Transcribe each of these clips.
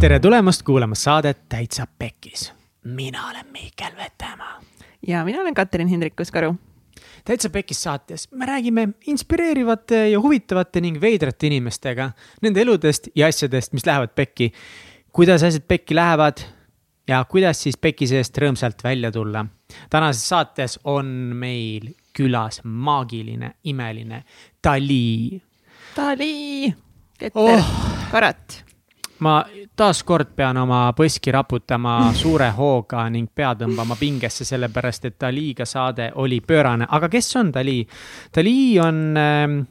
tere tulemast kuulama saadet Täitsa Pekkis. mina olen Miikel Vetemaa. ja mina olen Katrin Hindrikus-Karu. täitsa Pekkis saates me räägime inspireerivate ja huvitavate ning veidrate inimestega nende eludest ja asjadest, mis lähevad pekki. kuidas asjad pekki lähevad ja kuidas siis peki seest rõõmsalt välja tulla. tänases saates on meil külas maagiline, imeline Dali. Dali, Keter Oh. Karat. Ma taaskord pean oma põski raputama suure hooga ning pea tõmbama pingesse, sellepärast et Daliga saade oli pöörane, aga kes on Dali? Dali on,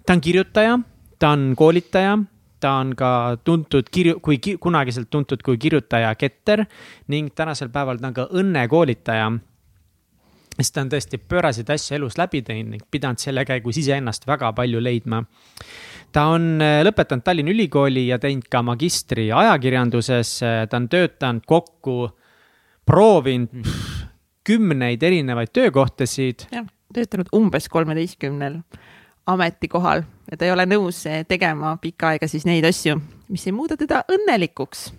ta on kirjutaja, ta on koolitaja, ta on ka tuntud kirju-, kui ki, kunagiselt tuntud kui kirjutaja Keter ning tänasel päeval ta on ka õnnekoolitaja sest ta on tõesti pööraseid asju elus läbi teinud ning pidanud selle käigus iseennast väga palju leidma. Ta on äh, lõpetanud Tallinna Ülikooli ja teinud ka magistri ajakirjanduses, ta on töötanud kokku, proovinud pff, kümneid erinevaid töökohtasid. jah, töötanud umbes kolmeteistkümnel ametikohal ja ta ei ole nõus eh, tegema pikka aega siis neid asju, mis ei muuda teda õnnelikuks.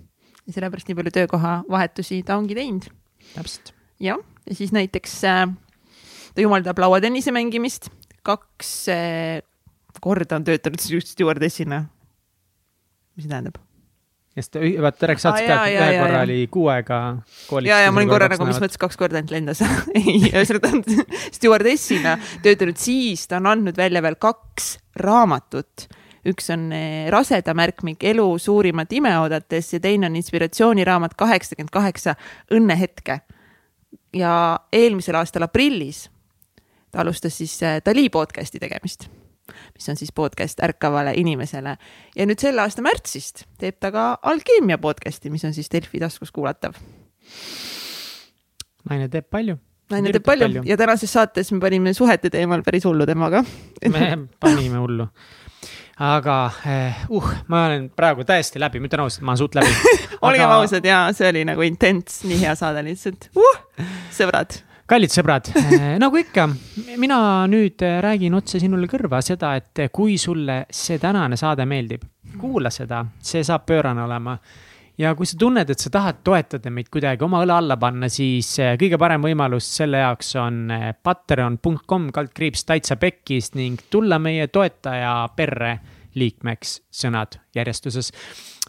ja sellepärast nii palju töökohavahetusi ta ongi teinud. täpselt. jah, ja siis näiteks äh, ta jumaldab lauatennise mängimist, kaks äh, korda on töötanud stjuardessina. mis see tähendab? ja siis ta, vaata rääkis saates Aa, ka, et ühe korra jaa. oli kuuega koolitusel. ja, ja ma olin korra nagu, mis mõttes kaks korda ainult lendas ei, ühesõnaga ta on stjuardessina töötanud, siis ta on andnud välja veel kaks raamatut. üks on eh, Raseda märkmik elu suurimat imeoodates ja teine on inspiratsiooniraamat kaheksakümmend kaheksa õnnehetke. ja eelmisel aastal aprillis ta alustas siis eh, Dali podcast'i tegemist, mis on siis podcast ärkavale inimesele ja nüüd selle aasta märtsist teeb ta ka Alkeemia podcast'i, mis on siis Delfi taskus kuulatav naine teeb palju. naine teeb palju, palju ja tänases saates me panime suhete teemal päris hullu temaga. me panime hullu. aga eh, uh, ma olen praegu täiesti läbi, ma ütlen ausalt, ma olen suht läbi olgem Aga- ausad ja see oli nagu intens, nii hea saade lihtsalt uh,, sõbrad. Kallid sõbrad, nagu ikka, mina nüüd eh, räägin otse sinule kõrva seda, et kui sulle see tänane saade meeldib, kuula seda, see saab pöörane olema. ja kui sa tunned, et sa tahad toetada meid kuidagi oma õla alla panna, siis eh, kõige parem võimalus selle jaoks on eh, patreon.com kaldkriips täitsa pekkis ning tulla meie toetaja perre liikmeks, sõnad järjestuses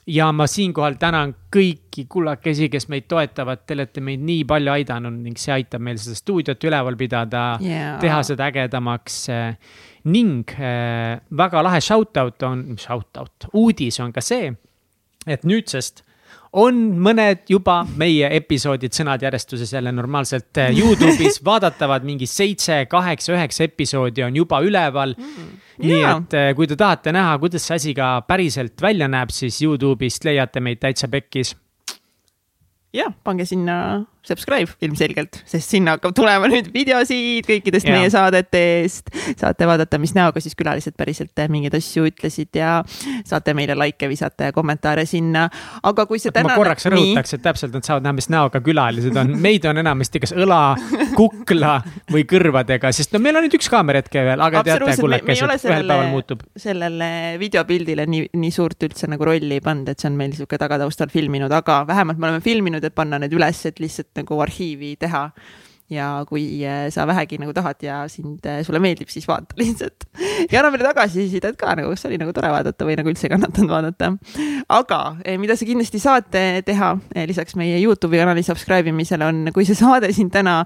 ja ma siinkohal tänan kõiki kullakesi, kes meid toetavad, te olete meid nii palju aidanud ning see aitab meil seda stuudiot üleval pidada Jaa. teha seda ägedamaks. ning eh, väga lahe shout out on, shout out, uudis on ka see, et nüüdsest on mõned juba meie episoodid sõnad järjestuses jälle normaalselt eh, Youtube'is vaadatavad, mingi seitse, kaheksa, üheksa episoodi on juba üleval mm,. nii jaa. et eh, kui te tahate näha, kuidas see asi ka päriselt välja näeb, siis Youtube'ist leiate meid täitsa pekkis. ja pange sinna subscribe ilmselgelt, sest sinna hakkab tulema nüüd videosid kõikidest Jaa. meie saadetest. saate vaadata, mis näoga siis külalised päriselt mingeid asju ütlesid ja saate meile likee visata ja kommentaare sinna. aga kui see ma tänane. korraks rõhutaks, et täpselt nad saavad näha, mis näoga külalised on, meid on enamasti kas õla, kukla või kõrvadega, sest no meil on nüüd üks kaamera hetke veel, aga teate, kullakesed, ühel päeval sellele muutub., sellele videopildile nii, nii suurt üldse nagu rolli ei pannud, et see on meil niisugune tagataustal filminud, aga vähemalt me oleme filminud, et panna need üles, et lihtsalt nagu arhiivi teha. ja kui eh, sa vähegi nagu tahad ja sind, sulle meeldib, siis vaata lihtsalt. ja anna meile tagasisidet ka nagu, kas oli nagu tore vaadata või nagu üldse ei kannatanud vaadata. aga eh, mida sa kindlasti saad eh, teha eh, lisaks meie Youtube'i kanali subscribe imisele on, kui see saade sind täna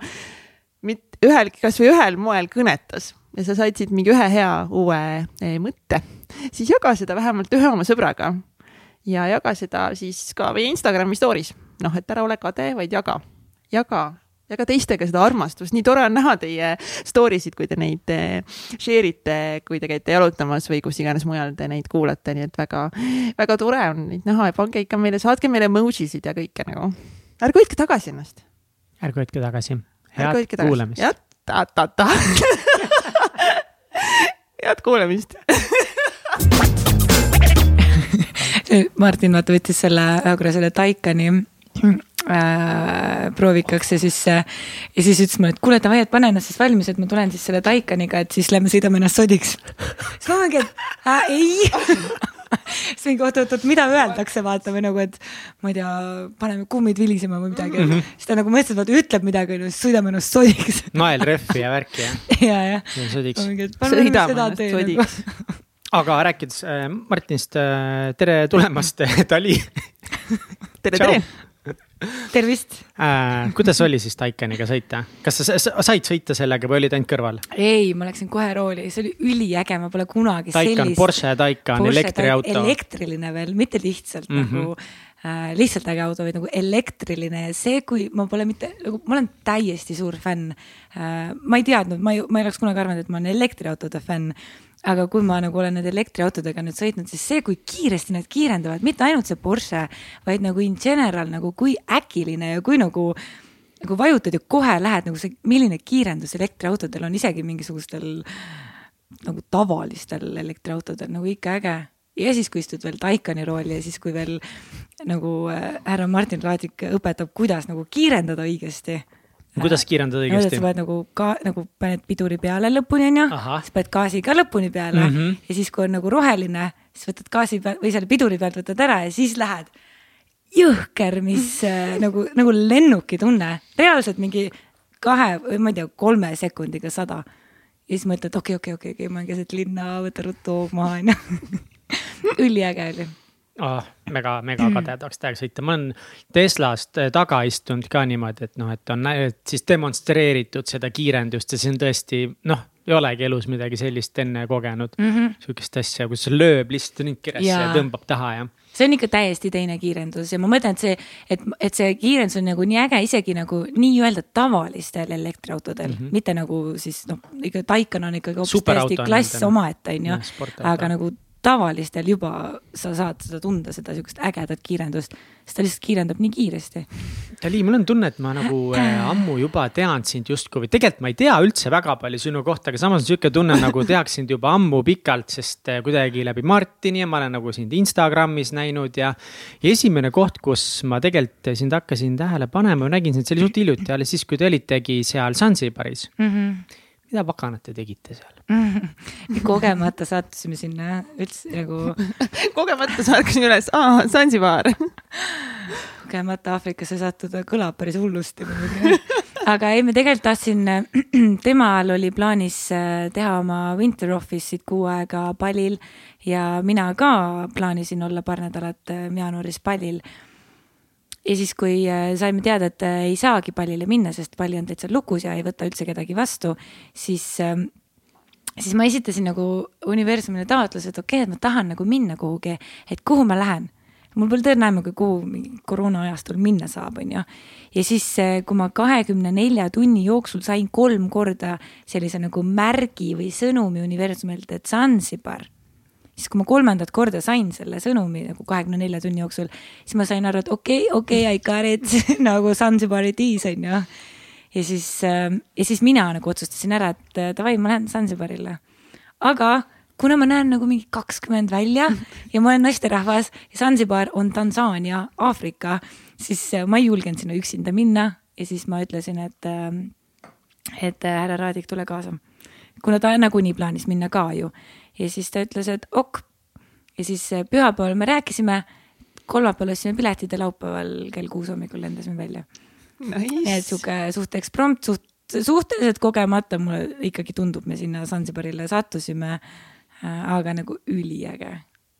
mit-, ühel, kasvõi ühel moel kõnetas ja sa said siit mingi ühe hea uue mõtte, siis jaga seda vähemalt ühe oma sõbraga ja jaga seda siis ka meie Instagrami story's. noh, et ära ole kade, vaid jaga, jaga, jaga teistega seda armastust, nii tore on näha teie story sid, kui te neid eh, share ite, kui te käite jalutamas või kus iganes mujal te neid kuulate, nii et väga, väga tore on neid näha ja pange ikka meile, saatke meile emoji sid ja kõike nagu. ärge hoidke tagasi ennast. ärge hoidke tagasi. head kuulamist. jah, ta-ta-ta. head kuulamist. Martin vaata võttis selle ühe korra selle Taikani äh, proovikaks ja siis äh,, ja siis ütles mulle, et kuule davai, et pane ennast siis valmis, et ma tulen siis selle Taikaniga, et siis lähme sõidame ennast sodiks. siis ma mingi, et äh, ei. siis mingi oot-oot-oot, mida öeldakse, vaata või nagu, et ma ei tea, paneme kummid vilisema või midagi mm. -hmm. siis ta nagu mõtles, et vaata ütleb midagi, onju, siis sõidame ennast sodiks. naelrehvi ja värki jah? ja, jah. sodiks. sõidame ennast sodiks aga rääkides äh, Martinist äh,, tere tulemast Dali tere, tere tervist äh,. kuidas oli siis Taikaniga sõita, kas sa, sa said sõita sellega või olid ainult kõrval? ei, ma läksin kohe rooli, see oli üliäge, ma pole kunagi Taikan, sellist. Porsche Taycan, elektriauto. elektriline veel, mitte lihtsalt mm -hmm. nagu äh, lihtsalt äge auto, vaid nagu elektriline ja see, kui ma pole mitte, nagu ma olen täiesti suur fänn äh,. ma ei teadnud, ma ei, ma ei oleks kunagi arvanud, et ma olen elektriautode fänn aga kui ma nagu olen nende elektriautodega nüüd sõitnud, siis see, kui kiiresti need kiirendavad, mitte ainult see Porsche, vaid nagu in general nagu kui äkiline ja kui nagu, nagu vajutad ja kohe lähed nagu see, milline kiirendus elektriautodel on isegi mingisugustel nagu tavalistel elektriautodel nagu ikka äge. ja siis, kui istud veel Taikani rooli ja siis, kui veel nagu äh, härra Martin Raadik õpetab, kuidas nagu kiirendada õigesti kuidas kiirendada õigesti? sa paned nagu ka nagu paned piduri peale lõpuni onju, siis paned gaasi ka lõpuni peale mm -hmm. ja siis, kui on nagu roheline, siis võtad gaasi peal või selle piduri pealt võtad ära ja siis lähed. jõhker, mis äh, nagu, nagu lennukitunne, reaalselt mingi kahe või ma ei tea, kolme sekundiga sada. ja siis mõtled, okei okay,, okei okay,, okei okay,, okei, ma olen keset linna, võta ruttu hoog maha onju. üliäge oli oh,. mega, mega kade tahaks täiega sõita, ma olen Teslast äh, taga istunud ka niimoodi, et noh, et on et siis demonstreeritud seda kiirendust ja see on tõesti noh ei olegi elus midagi sellist enne kogenud mm -hmm., sihukest asja, kus lööb lihtsalt nii kiresse ja. ja tõmbab taha ja. see on ikka täiesti teine kiirendus ja ma mõtlen, et see, et, et see kiirendus on nagu nii äge isegi nagu nii-öelda tavalistel elektriautodel mm, -hmm. mitte nagu siis noh, ikka Taycan on ikkagi hoopis täiesti klass omaette, on ju. aga nagu tavalistel juba sa saad seda tunda, seda sihukest ägedat kiirendust, sest ta lihtsalt kiirendab nii kiiresti. Dali, mul on tunne, et ma nagu äh, ammu juba tean sind justkui või tegelikult ma ei tea üldse väga palju sinu kohta, aga samas on sihuke tunne nagu teaks sind juba ammu pikalt, sest äh, kuidagi läbi Martini ja ma olen nagu sind Instagramis näinud ja. ja esimene koht, kus ma tegelikult sind hakkasin tähele panema, nägin sind, see oli suht hiljuti, alles siis, kui te olitegi seal Zanzibaris mm. -hmm mida pakanat te tegite seal? Kogemata sattusime sinna üldse nagu kogemata sattusin üles, aa, Zanzibar. Kogemata Aafrikasse sattuda kõlab päris hullusti muidugi. aga ei, me tegelikult tahtsin, temal oli plaanis äh, teha oma winter office'id kuu aega Palil ja mina ka plaanisin olla paar nädalat äh, jaanuaris Palil ja siis, kui äh, saime teada, et äh, ei saagi pallile minna, sest palli on täitsa lukus ja ei võta üldse kedagi vastu, siis, ähm, siis ma esitasin nagu universumile taotluse, et okei okay,, et ma tahan nagu minna kuhugi, et kuhu ma lähen mul pole tõrna aimugi, kuhu koroona ajastul minna saab, on ju. ja siis, äh, kui ma kahekümne nelja tunni jooksul sain kolm korda sellise nagu märgi või sõnumi universumilt, et Zanzibar siis kui ma kolmandat korda sain selle sõnumi nagu kahekümne nelja tunni jooksul, siis ma sain aru, et okei okay,, okei okay,, I got it nagu Zanzibari tiis on ju. ja siis, äh, ja siis mina nagu otsustasin ära, et äh, davai, ma lähen Zanzibarile. aga kuna ma näen nagu mingi kakskümmend välja ja ma olen naisterahvas ja Zanzibar on Tansaania, Aafrika, siis äh, ma ei julgenud sinna üksinda minna ja siis ma ütlesin, et, et härra Raadik, tule kaasa. kuna ta nagunii plaanis minna ka ju ja siis ta ütles, et ok. ja siis äh, pühapäeval me rääkisime, kolmapäeval ostsime piletid ja laupäeval kell kuus hommikul lendasime välja nice.. nii et sihuke suht eksprompt, suht, suhteliselt kogemata mulle ikkagi tundub, me sinna Zanzibarile sattusime. Äh, aga nagu üliäge.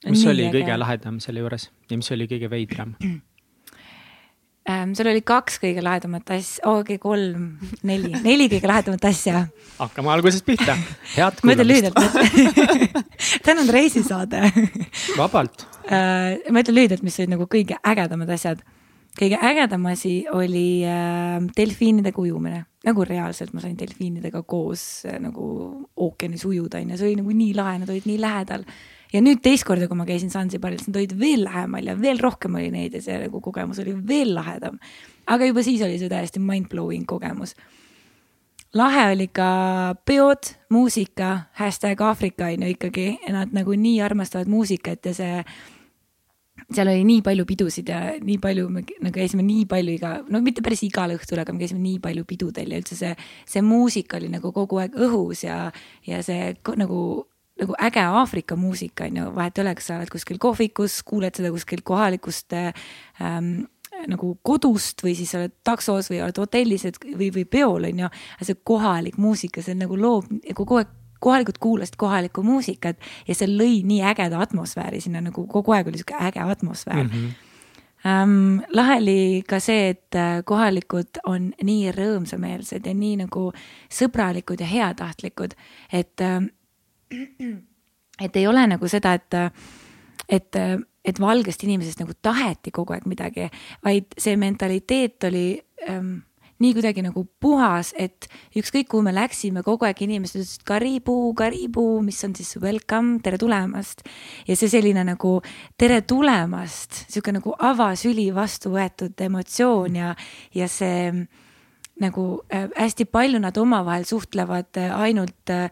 mis oli äge. kõige lahedam selle juures ja mis oli kõige veidram? ähm,. seal oli kaks kõige lahedamat asja, okei okay,, kolm, neli, neli kõige lahedamat asja. hakkame algusest pihta, head kuulamist. ma ütlen lühidalt tänan reisisaade vabalt äh,. ma ütlen lühidalt, mis olid nagu kõige ägedamad asjad. kõige ägedam asi oli äh, delfiinidega ujumine, nagu reaalselt ma sain delfiinidega koos äh, nagu ookeanis ujuda, onju, see oli nagu nii lahe, nad olid nii lähedal ja nüüd teist korda, kui ma käisin Zanzibaril, siis nad olid veel lähemal ja veel rohkem oli neid ja see nagu kogemus oli veel lahedam. aga juba siis oli see täiesti mind-blowing kogemus. lahe oli ka peod, muusika, hashtag Aafrika on ju ikkagi, nad nagu nii armastavad muusikat ja see seal oli nii palju pidusid ja nii palju, me nagu käisime nii palju iga, no mitte päris igal õhtul, aga me käisime nii palju pidudel ja üldse see, see muusika oli nagu kogu aeg õhus ja, ja see nagu nagu äge Aafrika muusika on ju, vahet ei ole, kas sa oled kuskil kohvikus, kuuled seda kuskilt kohalikust ähm, nagu kodust või siis oled taksos või oled hotellis, et või, või peol on ju. see kohalik muusika, see nagu loob kogu aeg kohalikud kuulasid kohalikku muusikat ja see lõi nii ägeda atmosfääri sinna nagu kogu aeg oli sihuke äge atmosfäär mm. -hmm. Um, lahe oli ka see, et äh, kohalikud on nii rõõmsameelsed ja nii nagu sõbralikud ja heatahtlikud, et, äh, et ei ole nagu seda, et, et, et valgest inimesest nagu taheti kogu aeg midagi, vaid see mentaliteet oli um, nii kuidagi nagu puhas, et ükskõik kuhu me läksime, kogu aeg inimesed ütlesid karibu, karibu, mis on siis welcome, tere tulemast. ja see selline nagu tere tulemast, sihuke nagu avasüli vastu võetud emotsioon ja, ja see nagu äh, hästi palju nad omavahel suhtlevad äh, ainult äh,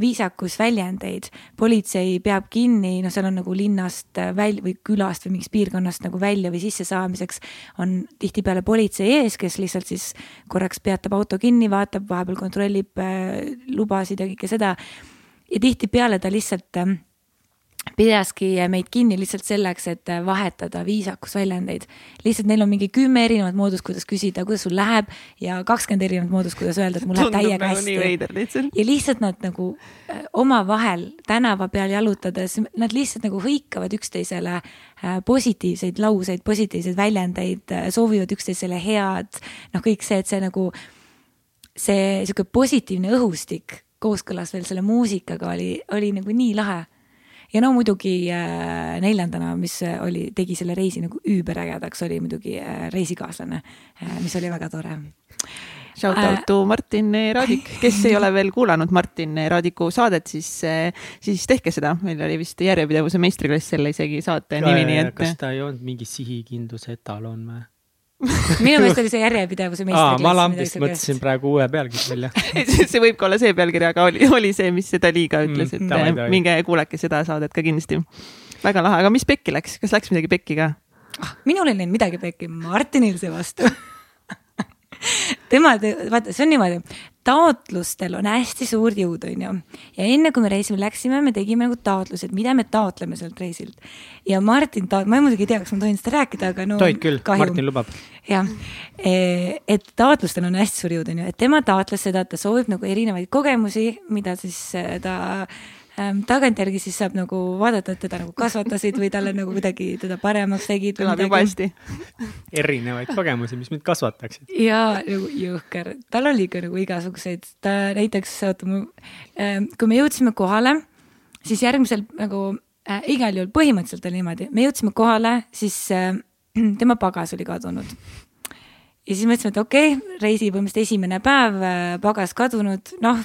viisakusväljendeid. politsei peab kinni, noh, seal on nagu linnast välja või külast või mingist piirkonnast nagu välja või sissesaamiseks on tihtipeale politsei ees, kes lihtsalt siis korraks peatab auto kinni, vaatab, vahepeal kontrollib lubasid ja kõike seda. ja tihtipeale ta lihtsalt pidaski meid kinni lihtsalt selleks, et vahetada viisakusväljendeid. lihtsalt neil on mingi kümme erinevat moodust, kuidas küsida, kuidas sul läheb ja kakskümmend erinevat moodust, kuidas öelda, et mul läheb täiega nagu hästi. ja lihtsalt nad nagu äh, omavahel tänava peal jalutades, nad lihtsalt nagu hõikavad üksteisele äh, positiivseid lauseid, positiivseid väljendeid, äh, soovivad üksteisele head. noh, kõik see, et see nagu, see sihuke positiivne õhustik kooskõlas veel selle muusikaga oli, oli nagu nii lahe ja no muidugi äh, neljandana, mis oli, tegi selle reisi nagu üüberägedaks, oli muidugi äh, reisikaaslane äh,, mis oli väga tore. Shout out äh, to Martin Raadik, kes ei ole veel kuulanud Martin Raadiku saadet, siis, äh, siis tehke seda, meil oli vist järjepidevuse meistriklass selle isegi saate nimi, nii et. kas ta ei olnud mingi sihikindluse etalon või? minu meelest oli see järjepidevuse meistriklass. ma lambist mõtlesin praegu uue pealkirja välja see võib ka olla see pealkiri, aga oli, oli see, mis seda liiga ütles, et mm, minge kuulake seda saadet ka kindlasti. väga lahe, aga mis pekki läks, kas läks midagi pekki ka? ah, minul ei läinud midagi pekki, Martinil see vastu tema, vaata, see on niimoodi, taotlustel on hästi suur jõud, on ju. ja enne kui me reisile läksime, me tegime nagu taotlused, mida me taotleme sealt reisilt. ja Martin ta-, ma muidugi ei tea, kas ma tohin seda rääkida, aga no. tohid küll, Martin lubab. jah, e, et taotlustel on hästi suur jõud, on ju, et tema taotles seda, et ta soovib nagu erinevaid kogemusi, mida siis e, ta ähm, tagantjärgi siis saab nagu vaadata, et teda nagu kasvatasid või talle nagu kuidagi teda paremaks tegid. kõlab juba hästi. erinevaid kogemusi, mis mind kasvataksid. ja nagu jõhker, tal oli ka nagu igasuguseid, ta näiteks, oota mu äh,, kui me jõudsime kohale, siis järgmisel nagu äh, igal juhul põhimõtteliselt oli niimoodi, me jõudsime kohale, siis äh, tema pagas oli kadunud ja siis mõtlesime, et okei okay,, reisi põhimõtteliselt esimene päev, äh, pagas kadunud, noh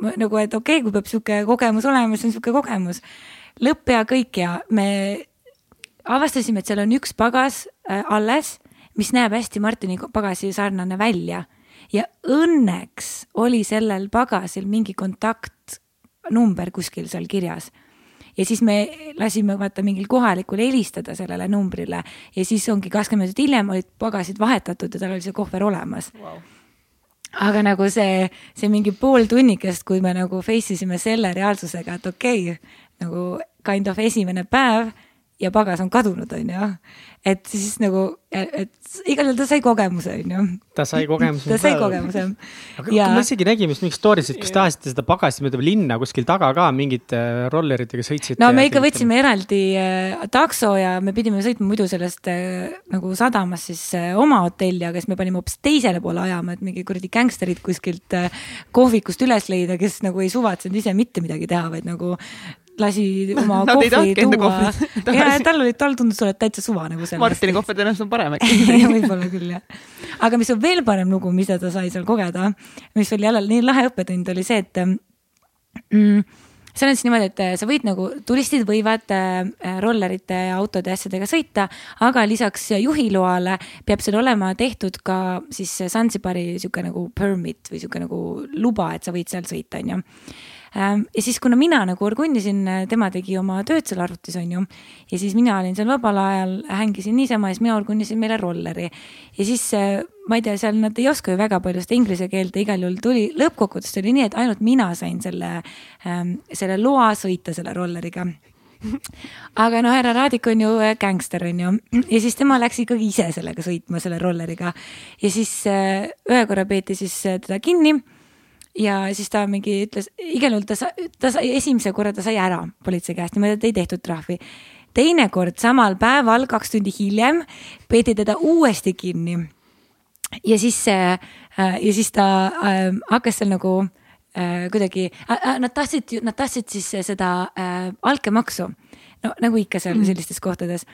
nagu, et okei okay,, kui peab sihuke kogemus olema, siis on sihuke kogemus. lõpp ja kõik ja me avastasime, et seal on üks pagas äh, alles, mis näeb hästi Martini pagasi sarnane välja. ja õnneks oli sellel pagasil mingi kontaktnumber kuskil seal kirjas ja siis me lasime vaata mingil kohalikul helistada sellele numbrile ja siis ongi kakskümmend minutit hiljem olid pagasid vahetatud ja tal oli see kohver olemas wow aga nagu see, see mingi pool tunnikest, kui me nagu face isime selle reaalsusega, et okei okay,, nagu kind of esimene päev ja pagas on kadunud, on ju. Et siis nagu, et igal juhul ta sai kogemuse, on ju. ta sai kogemuse. ta sai kogemuse. aga ja... ma isegi nägin vist mingit story'st, et kas te ajasite seda pagast mööda linna kuskil taga ka mingite äh, rolleritega sõitsite? no me ikka võtsime eraldi äh, takso ja me pidime sõitma muidu sellest äh, nagu sadamast siis oma hotelli, aga siis me panime hoopis teisele poole ajama, et mingi kuradi gängsterid kuskilt kohvikust üles leida, kes nagu ei suvatsenud ise mitte midagi teha, vaid nagu lasi oma Nad kohvi tuua. ja tal oli, tal tundus olevat täitsa suva nagu sellest. Martini kohver tõenäoliselt on parem äkki võib-olla küll jah. aga mis on veel parem lugu, mida ta sai seal kogeda, mis oli jälle nii lahe õppetund, oli see, et mm, seal on siis niimoodi, et sa võid nagu, turistid võivad äh, rollerite, autode ja asjadega sõita, aga lisaks juhiloale peab seal olema tehtud ka siis Zanzibari sihuke nagu permit või sihuke nagu luba, et sa võid seal sõita, onju Ähm, ja siis, kuna mina nagu orgunnisin, tema tegi oma tööd seal arvutis, on ju. ja siis mina olin seal vabal ajal, hängisin niisama ja siis mina orgunnisin meile rolleri. ja siis äh, ma ei tea, seal nad ei oska ju väga palju seda inglise keelt ja igal juhul tuli, lõppkokkuvõttes oli nii, et ainult mina sain selle ähm,, selle loa sõita selle rolleriga aga no härra Raadik on ju äh, gängster, on ju, ja siis tema läks ikkagi ise sellega sõitma, selle rolleriga. ja siis äh, ühe korra peeti siis äh, teda kinni ja siis ta mingi ütles, igal juhul ta sai, ta sai, esimese korra ta sai ära politsei käest, niimoodi, et ei tehtud trahvi. teine kord samal päeval, kaks tundi hiljem, peeti teda uuesti kinni. ja siis, ja siis ta äh, hakkas seal nagu äh, kuidagi äh,, nad tahtsid, nad tahtsid siis seda äh, altkäemaksu. no nagu ikka seal mm. sellistes kohtades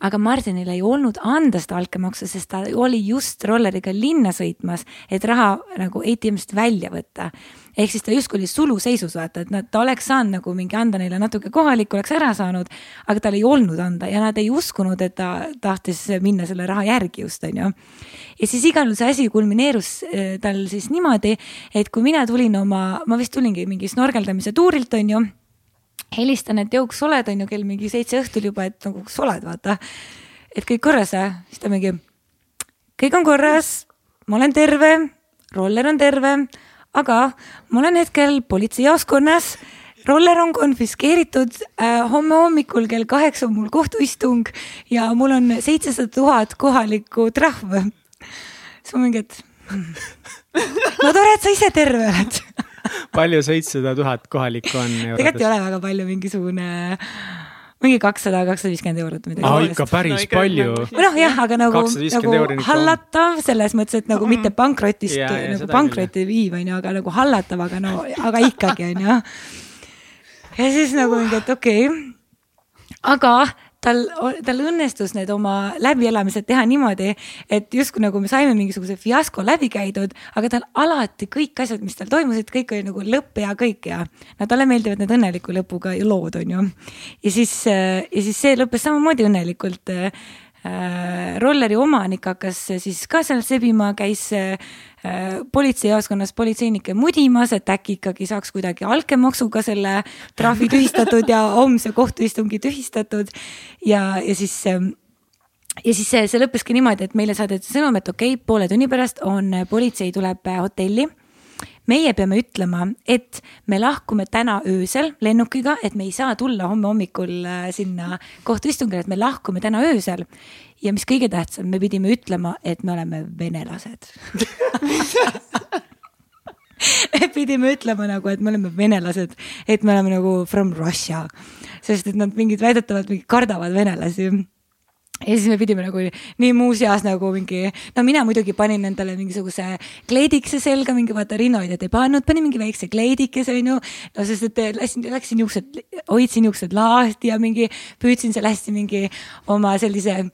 aga Martinil ei olnud anda seda altkäemaksu, sest ta oli just rolleriga linna sõitmas, et raha nagu ATM-st välja võtta. ehk siis ta justkui oli suluseisus, vaata, et nad, ta oleks saanud nagu mingi anda neile natuke kohalikku, oleks ära saanud, aga tal ei olnud anda ja nad ei uskunud, et ta tahtis minna selle raha järgi just, on ju. ja siis igal juhul see asi kulmineerus eh, tal siis niimoodi, et kui mina tulin oma, ma vist tulingi mingi snorgeldamise tuurilt, on ju helistan, et jõu, kus oled, on ju, kell mingi seitse õhtul juba, et nagu kus oled, vaata. et kõik korras või? siis ta mingi, kõik on korras, ma olen terve, roller on terve, aga ma olen hetkel politseijaoskonnas roller on konfiskeeritud äh,, homme hommikul kell kaheksa on mul kohtuistung ja mul on seitsesada tuhat kohalikku trahv. siis ma mingi, et hmm. no tore, et sa ise terve oled palju seitsesada tuhat kohalikku on? tegelikult ei ole väga palju, mingisugune mingi kakssada, kakssada viiskümmend eurot või midagi. aa, ikka päris no, ikka, palju. noh, jah, aga nagu, nagu hallatav selles mõttes, et nagu mm. mitte pankrotist ja, ja, nagu pankrotti viiv, on ju, aga nagu hallatav, aga no, aga ikkagi, on ju. ja siis nagu mingi, et okei okay., aga tal, tal õnnestus need oma läbielamised teha niimoodi, et justkui nagu me saime mingisuguse fiasko läbi käidud, aga tal alati kõik asjad, mis tal toimusid, kõik oli nagu lõpp ja kõik ja no talle meeldivad need õnneliku lõpuga lood, on ju. ja siis, ja siis see lõppes samamoodi õnnelikult Äh, rolleri omanik hakkas siis ka seal sebima, käis äh, politseijaoskonnas politseinikke mudimas, et äkki ikkagi saaks kuidagi altkäemaksuga selle trahvi tühistatud ja homse kohtuistungi tühistatud. ja, ja siis ähm, ja siis see, see lõppeski niimoodi, et meile saadeti sõnum, et okei okay,, poole tunni pärast on politsei tuleb hotelli meie peame ütlema, et me lahkume täna öösel lennukiga, et me ei saa tulla homme hommikul äh, sinna kohtuistungile, et me lahkume täna öösel. ja mis kõige tähtsam, me pidime ütlema, et me oleme venelased. Me pidime ütlema nagu, et me oleme venelased, et me oleme nagu from Russia, sest et nad mingid väidetavalt mingi kardavad venelasi ja siis me pidime nagu nii muuseas nagu mingi, no mina muidugi panin endale mingisuguse kleidikese selga, mingi vaata Riino ei pannud, panin mingi väikse kleidikese onju. no sest, et läksin, läksin juuksed, hoidsin juuksed lahti ja mingi püüdsin seal hästi mingi oma sellise,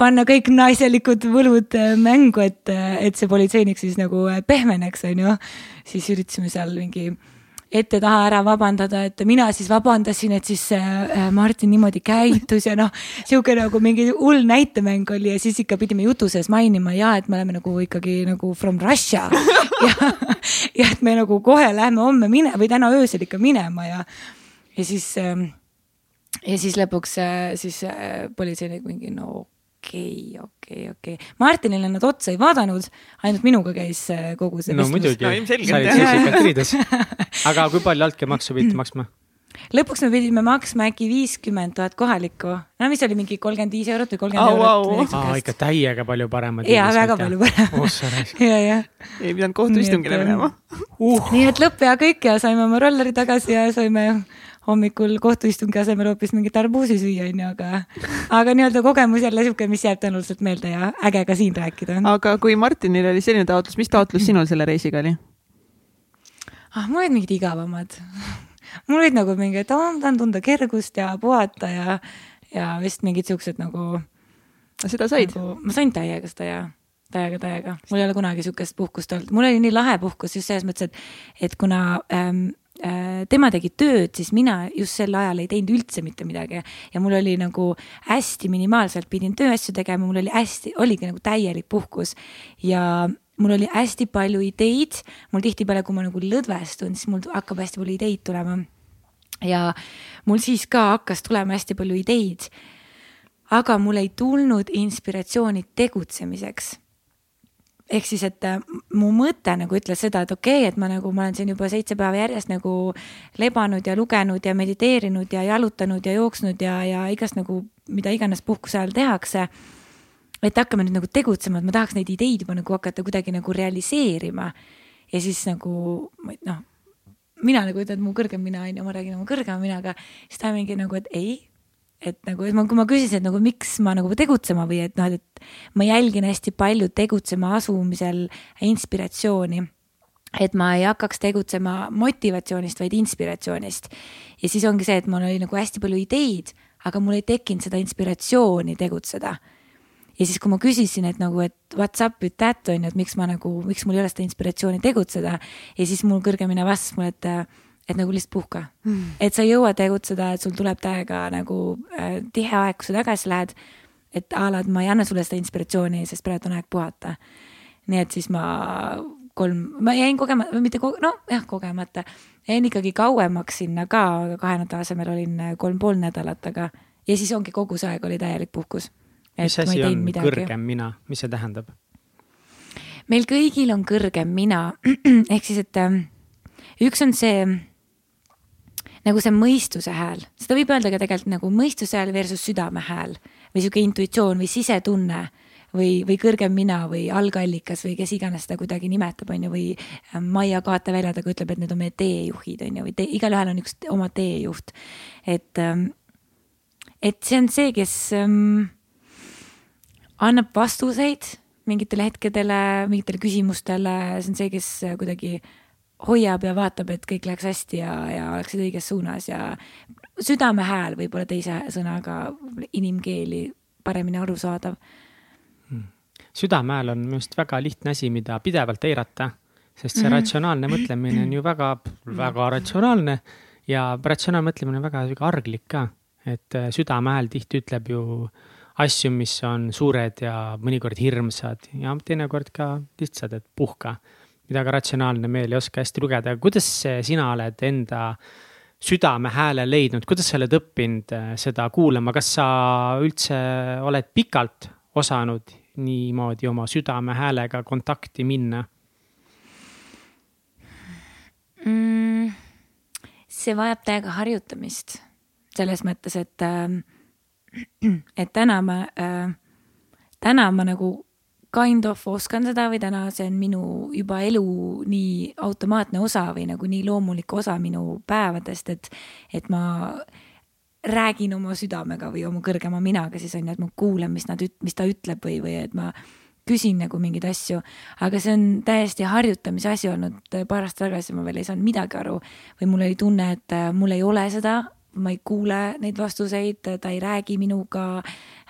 panna kõik naiselikud võlud äh, mängu, et, et see politseinik siis nagu pehmeneks onju. siis üritasime seal mingi ette-taha ära vabandada, et mina siis vabandasin, et siis äh, Martin niimoodi käitus ja noh, sihuke nagu mingi hull näitemäng oli ja siis ikka pidime jutu sees mainima ja et me oleme nagu ikkagi nagu from Russia. Ja, ja et me nagu kohe lähme homme mine- või täna öösel ikka minema ja, ja siis äh, ja siis lõpuks äh, siis äh, politseinik mingi no okei okay,, okei okay,, okei okay.. Martinile nad otsa ei vaadanud, ainult minuga käis äh, kogu see no vestlus. muidugi no,, sa olid siis ikka triides. aga kui palju altkäemaksu pidite maksma? lõpuks me pidime maksma äkki viiskümmend tuhat kohalikku, no mis oli mingi kolmkümmend viis eurot või kolmkümmend oh, eurot wow.. aa, ikka täiega palju paremad. jaa, väga palju parem oh,. ja, ja. ei pidanud kohtuistungile minema uh.. nii et lõpp ja kõik ja saime oma rolleri tagasi ja saime hommikul kohtuistungi asemel hoopis mingit arbuusi süüa, onju, aga, aga nii-öelda kogemus jälle sihuke, mis jääb tõenäoliselt meelde ja äge ka siin rääkida. aga kui Martinil oli selline taotlus, mis taotlus sinul selle reisiga oli? ah, mul olid mingid igavamad mul olid nagu mingi, et oo, ma tahan tunda kergust ja puhata ja, ja vist mingid siuksed nagu. seda said nagu,? ma sain täiega seda ja täiega, täiega, mul ei ole kunagi sihukest puhkust olnud, mul oli nii lahe puhkus just selles mõttes, et, et kuna ähm, Äh, tema tegi tööd, siis mina just sel ajal ei teinud üldse mitte midagi ja mul oli nagu hästi minimaalselt pidin tööasju tegema, mul oli hästi, oligi nagu täielik puhkus ja mul oli hästi palju ideid, mul tihtipeale, kui ma nagu lõdvestun, siis mul hakkab hästi palju ideid tulema. ja mul siis ka hakkas tulema hästi palju ideid. aga mul ei tulnud inspiratsiooni tegutsemiseks ehk siis, et äh, mu mõte nagu ütles seda, et okei okay,, et ma nagu, ma olen siin juba seitse päeva järjest nagu lebanud ja lugenud ja mediteerinud ja jalutanud ja jooksnud ja, ja igast nagu, mida iganes puhkuse ajal tehakse. et hakkame nüüd nagu tegutsema, et ma tahaks neid ideid juba nagu hakata kuidagi nagu realiseerima. ja siis nagu noh, mina nagu ütlen, et mu kõrgem mina on ju, ma räägin oma kõrgema minaga, siis ta mingi nagu, et ei et nagu, et ma, kui ma küsisin, et nagu miks ma nagu tegutsema või et noh, et ma jälgin hästi palju tegutsema asumisel inspiratsiooni. et ma ei hakkaks tegutsema motivatsioonist, vaid inspiratsioonist. ja siis ongi see, et mul oli nagu hästi palju ideid, aga mul ei tekkinud seda inspiratsiooni tegutseda. ja siis, kui ma küsisin, et nagu, et what's up with that on ju, et miks ma nagu, miks mul ei ole seda inspiratsiooni tegutseda ja siis mul kõrgemini vastas mulle, et et nagu lihtsalt puhka mm.. et sa ei jõua tegutseda, et sul tuleb täiega nagu äh, tihe aeg, kui sa tagasi lähed. et a la, et ma ei anna sulle seda inspiratsiooni, sest praegu on aeg puhata. nii et siis ma kolm, ma jäin kogemata, mitte ko-, nojah, kogemata, jäin ikkagi kauemaks sinna ka, kahe nädala asemel olin äh, kolm pool nädalat, aga ja siis ongi kogu see aeg oli täielik puhkus. mis asi on midagi. kõrgem mina, mis see tähendab? meil kõigil on kõrgem mina, ehk siis, et ähm, üks on see nagu see mõistuse hääl, seda võib öelda ka tegelikult nagu mõistuse hääl versus südame hääl või sihuke intuitsioon või sisetunne või, või kõrgem mina või algallikas või kes iganes seda kuidagi nimetab, on ju, või ähm, Maia kaateväljadega ütleb, et need on meie teejuhid, on ju, või te, igalühel on üks oma teejuht. et, ähm, et see on see, kes ähm, annab vastuseid mingitele hetkedele, mingitele küsimustele, see on see, kes kuidagi hoiab ja vaatab, et kõik läheks hästi ja, ja oleksid õiges suunas ja südame hääl võib-olla teise sõnaga inimkeeli paremini arusaadav. Hmm.. südame hääl on minu arust väga lihtne asi, mida pidevalt eirata, sest see mm -hmm. ratsionaalne mõtlemine on ju väga, väga ratsionaalne ja ratsionaalne mõtlemine on väga arglik ka, et äh, südame hääl tihti ütleb ju asju, mis on suured ja mõnikord hirmsad ja teinekord ka lihtsad, et puhka mida ka ratsionaalne meel ei oska hästi lugeda. kuidas sina oled enda südame hääle leidnud, kuidas sa oled õppinud äh, seda kuulama, kas sa üldse oled pikalt osanud niimoodi oma südame häälega kontakti minna mm,? see vajab täiega harjutamist selles mõttes, et, äh, et täna ma, äh, täna ma nagu kind of oskan seda või täna see on minu juba elu nii automaatne osa või nagu nii loomulik osa minu päevadest, et, et ma räägin oma südamega või oma kõrgema minaga siis on ju, et ma kuulan, mis nad, mis ta ütleb või, või et ma küsin nagu mingeid asju, aga see on täiesti harjutamise asi olnud, paar aastat tagasi ma veel ei saanud midagi aru või mul oli tunne, et mul ei ole seda ma ei kuule neid vastuseid, ta ei räägi minuga,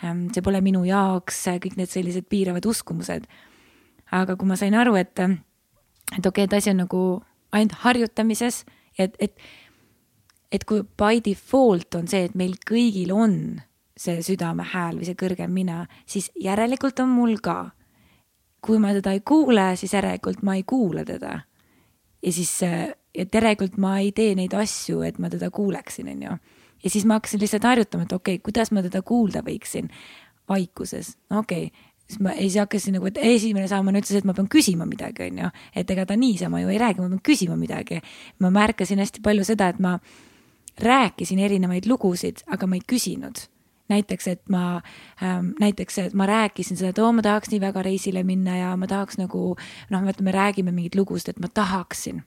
ähm, see pole minu jaoks, kõik need sellised piiravad uskumused. aga kui ma sain aru, et, et okei okay,, et asi on nagu ainult harjutamises, et, et, et kui by default on see, et meil kõigil on see südame hääl või see kõrgem mina, siis järelikult on mul ka. kui ma teda ei kuule, siis järelikult ma ei kuula teda. ja siis et järelikult ma ei tee neid asju, et ma teda kuuleksin, on ju. ja siis ma hakkasin lihtsalt harjutama, et okei okay,, kuidas ma teda kuulda võiksin vaikuses, okei okay siis ma, siis hakkasin nagu, et esimene samm on see, et ma pean küsima midagi, on ju. et ega ta niisama ju ei räägi, ma pean küsima midagi. ma märkasin hästi palju seda, et ma rääkisin erinevaid lugusid, aga ma ei küsinud. näiteks, et ma ähm,, näiteks, et ma rääkisin seda, et oo, ma tahaks nii väga reisile minna ja ma tahaks nagu noh, vaata, me räägime mingeid lugusid, et ma tahaksin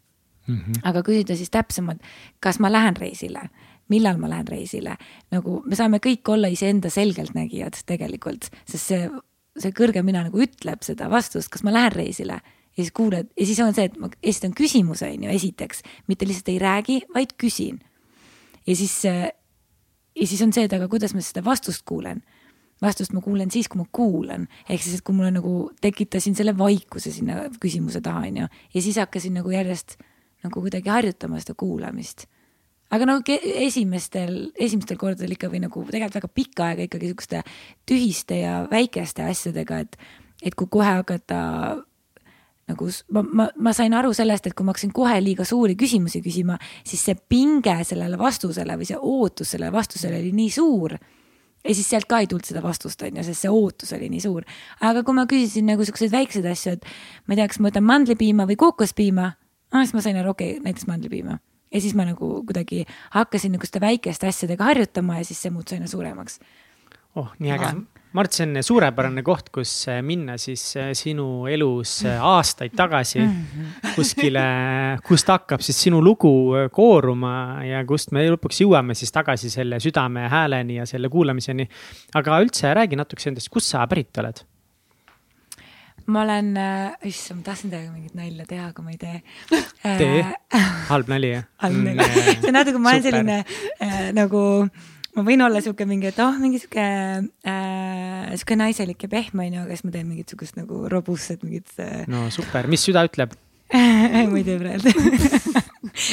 mm. -hmm. aga küsida siis täpsemalt, kas ma lähen reisile, millal ma lähen reisile, nagu me saame kõik olla iseenda selgeltnägijad tegelikult, sest see, see kõrgem mina nagu ütleb seda vastust, kas ma lähen reisile ja siis kuuled ja siis on see, et ma esitan küsimuse, on ju, esiteks, mitte lihtsalt ei räägi, vaid küsin. ja siis, ja siis on see, et aga kuidas ma seda vastust kuulen vastust ma kuulen siis, kui ma kuulan, ehk siis, et kui mul nagu tekitasin selle vaikuse sinna küsimuse taha, on ju, ja siis hakkasin nagu järjest nagu kuidagi harjutama seda kuulamist. aga no esimestel, esimestel kordadel ikka või nagu tegelikult väga pikka aega ikkagi siukeste tühiste ja väikeste asjadega, et, et kui kohe hakata nagu ma, ma, ma sain aru sellest, et kui ma hakkasin kohe liiga suuri küsimusi küsima, siis see pinge sellele vastusele või see ootus sellele vastusele oli nii suur. ja siis sealt ka ei tulnud seda vastust, on ju, sest see ootus oli nii suur. aga kui ma küsisin nagu siukseid väikseid asju, et ma ei tea, kas ma võtan mandlipiima või kookospiima, siis ma sain aru, okei okay,, näiteks mandlipiima. ja siis ma nagu kuidagi hakkasin nagu seda väikeste asjadega harjutama ja siis see muutus aina suuremaks oh, nii äge. Mart, see on suurepärane koht, kus äh, minna siis äh, sinu elus äh, aastaid tagasi kuskile, kust hakkab siis sinu lugu kooruma ja kust me lõpuks jõuame siis tagasi selle südame hääleni ja selle kuulamiseni. aga üldse räägi natukese endast, kust sa pärit oled? Ma olen äh,, issand, ma tahtsin teiega mingit nalja teha, aga ma ei tee äh,. tee, halb nali jah? halb nali, see on natuke, ma olen selline äh, nagu, ma võin olla sihuke mingi, et oh, mingi sihuke äh,, sihuke naiselik ja pehme onju, aga siis ma teen mingit sihukest nagu robustset mingit äh, no super, mis süda ütleb? ma ei tea praegu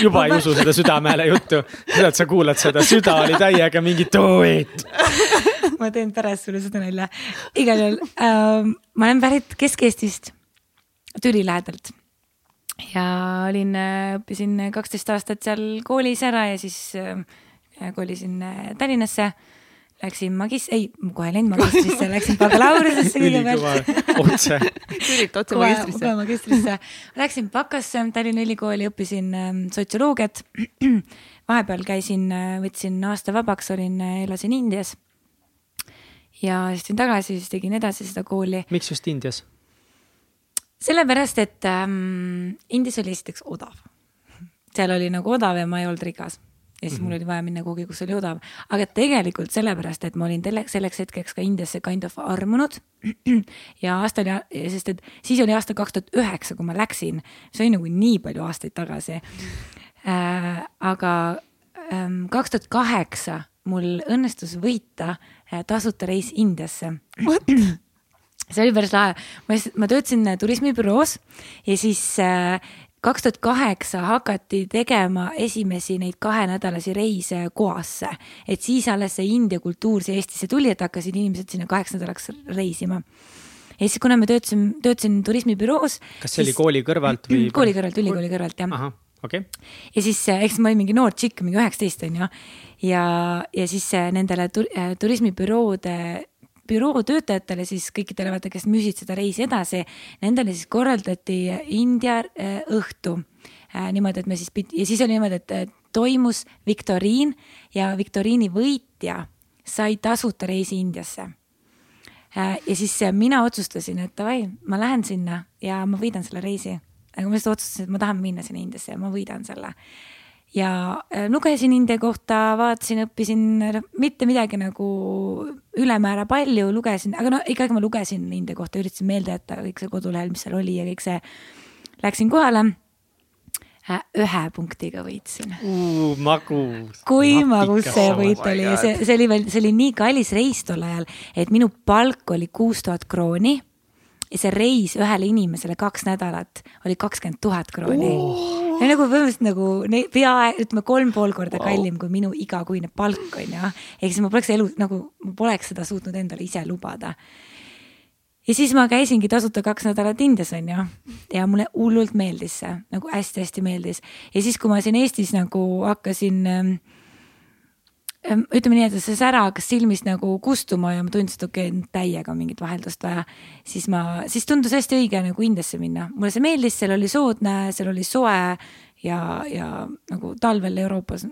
juba ei usu seda südamehele juttu, et sa kuulad seda, süda oli täiega mingi do it. ma teen pärast sulle seda nalja. igal juhul ähm, ma olen pärit Kesk-Eestist, Türi lähedalt. ja olin, õppisin kaksteist aastat seal koolis ära ja siis äh, kolisin äh, Tallinnasse. Läksin magis-, ei, kohe ei läinud magistrisse, läksin bakalaureusesse kõigepealt. otse. Türilt otse magistrisse. kohe magistrisse. Läksin bakasse Tallinna Ülikooli, õppisin ähm, sotsioloogiat. vahepeal käisin, võtsin aasta vabaks, olin, elasin Indias. ja siis tulin tagasi, siis tegin edasi seda kooli. miks just Indias? sellepärast, et ähm, Indias oli esiteks odav. seal oli nagu odav ja ma ei olnud rikas ja siis mm -hmm. mul oli vaja minna kuhugi, kus oli odav, aga tegelikult sellepärast, et ma olin selleks hetkeks ka Indiasse kind of armunud. ja aasta oli, sest et siis oli aasta kaks tuhat üheksa, kui ma läksin, see oli nagu nii palju aastaid tagasi äh,. aga ähm, kaks tuhat kaheksa mul õnnestus võita äh, tasuta reis Indiasse see oli päris lahe, ma, ma töötasin turismibüroos ja siis äh, kaks tuhat kaheksa hakati tegema esimesi neid kahenädalasi reise Goasse. et siis alles see India kultuur siia Eestisse tuli, et hakkasid inimesed sinna kaheks nädalaks reisima. ja siis, kuna ma töötasin, töötasin turismibüroos. kas see siis... oli kooli kõrvalt või? kooli kõrvalt, ülikooli kõrvalt jah. okei okay.. ja siis, eks ma olin mingi noor tšikk, mingi üheksateist on ju. ja, ja siis nendele tur, turismibüroode büroo töötajatele siis kõikidele, vaata, kes müüsid seda reisi edasi, nendele siis korraldati India õhtu äh,. niimoodi, et me siis pidi ja siis oli niimoodi, et toimus viktoriin ja viktoriini võitja sai tasuta reisi Indiasse äh,. ja siis mina otsustasin, et davai, ma lähen sinna ja ma võidan selle reisi. aga ma lihtsalt otsustasin, et ma tahan minna sinna Indiasse ja ma võidan selle ja lugesin India kohta, vaatasin, õppisin mitte midagi nagu ülemäära palju, lugesin, aga no ikkagi ma lugesin India kohta, üritasin meelde jätta kõik see kodulehel, mis seal oli ja kõik see. Läksin kohale. ühe punktiga võitsin. magus. kui magus see võit oli ja see, see oli veel, see oli nii kallis reis tol ajal, et minu palk oli kuus tuhat krooni ja see reis ühele inimesele kaks nädalat oli kakskümmend tuhat krooni oh.. Ja nagu põhimõtteliselt nagu peaaegu, ütleme kolm pool korda wow. kallim kui minu igakuine palk on ju. ehk siis ma poleks elu nagu, ma poleks seda suutnud endale ise lubada. ja siis ma käisingi tasuta kaks nädalat Indias on ju ja mulle hullult meeldis see, nagu hästi-hästi meeldis. ja siis, kui ma siin Eestis nagu hakkasin ähm, ütleme nii, et see sära hakkas silmist nagu kustuma ja ma tundsin, et okei okay,, täiega mingit vaheldust vaja. siis ma, siis tundus hästi õige nagu Indiasse minna, mulle see meeldis, seal oli soodne, seal oli soe ja, ja nagu talvel Euroopas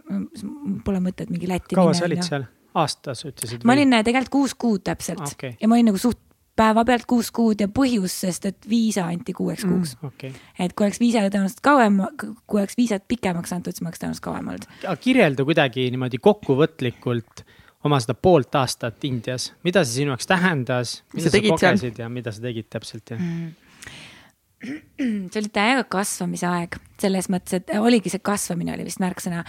pole mõtet mingi Lätti kaua sa olid seal? aastas ütlesid? ma olin tegelikult kuus kuud täpselt ah, okay. ja ma olin nagu suht päevapealt kuus kuud ja põhjus, sest et viisa anti kuueks kuuks mm,. Okay. et kui oleks viisaga tõenäoliselt kauem, kui oleks viisat pikemaks antud, siis ma oleks tõenäoliselt kauem olnud. kirjelda kuidagi niimoodi kokkuvõtlikult oma seda poolt aastat Indias, mida see sinu jaoks tähendas, mida sa, sa kogesid seal? ja mida sa tegid täpselt ja mm.? See oli täiega kasvamise aeg, selles mõttes, et oligi see kasvamine oli vist märksõna.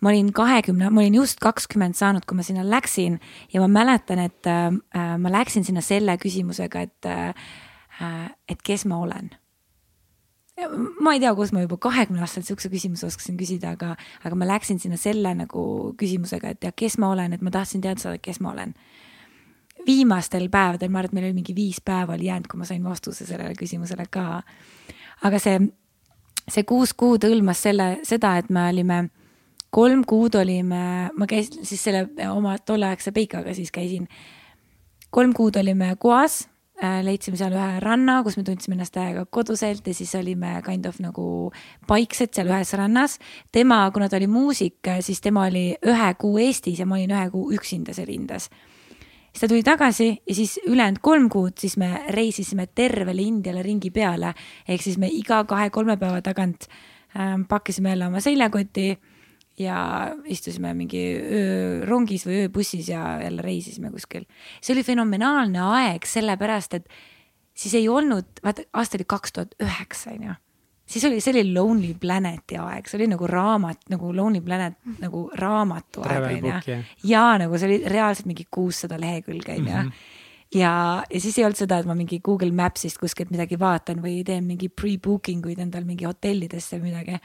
ma olin kahekümne, ma olin just kakskümmend saanud, kui ma sinna läksin ja ma mäletan, et äh, ma läksin sinna selle küsimusega, et äh,, et kes ma olen. ma ei tea, kus ma juba kahekümne aastaselt sihukese küsimuse oskasin küsida, aga, aga ma läksin sinna selle nagu küsimusega, et ja kes ma olen, et ma tahtsin teada saada, kes ma olen viimastel päevadel, ma arvan, et meil oli mingi viis päeva oli jäänud, kui ma sain vastuse sellele küsimusele ka. aga see, see kuus kuud hõlmas selle, seda, et me olime, kolm kuud olime, ma käisin siis selle oma tolleaegse peikaga siis käisin. kolm kuud olime Goas Äh, leidsime seal ühe ranna, kus me tundsime ennast täiega koduselt ja siis olime kind of nagu paiksed seal ühes rannas. tema, kuna ta oli muusik, siis tema oli ühe kuu Eestis ja ma olin ühe kuu üksinda seal Indias. Siis ta tuli tagasi ja siis ülejäänud kolm kuud, siis me reisisime tervele Indiale ringi peale. ehk siis me iga kahe-kolme päeva tagant ähm, pakkisime jälle oma seljakoti ja istusime mingi öö rongis või ööbussis ja jälle reisisime kuskil. see oli fenomenaalne aeg, sellepärast et siis ei olnud, vaata aasta oli kaks tuhat üheksa, on ju. Siis oli, see oli Lonely Planeti aeg, see oli nagu raamat, nagu Lonely Planet nagu raamatu aeg, on ju. ja nagu see oli reaalselt mingi kuussada lehekülge, on ju mhm. ja, ja siis ei olnud seda, et ma mingi Google Maps'ist kuskilt midagi vaatan või teen mingi pre-booking uid endal mingi hotellidesse või midagi.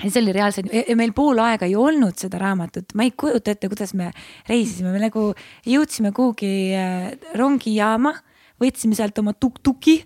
See oli reaalselt, meil pool aega ei olnud seda raamatut, ma ei kujuta ette, kuidas me reisisime, me nagu jõudsime kuhugi äh, rongijaama, võtsime sealt oma tuk-tuki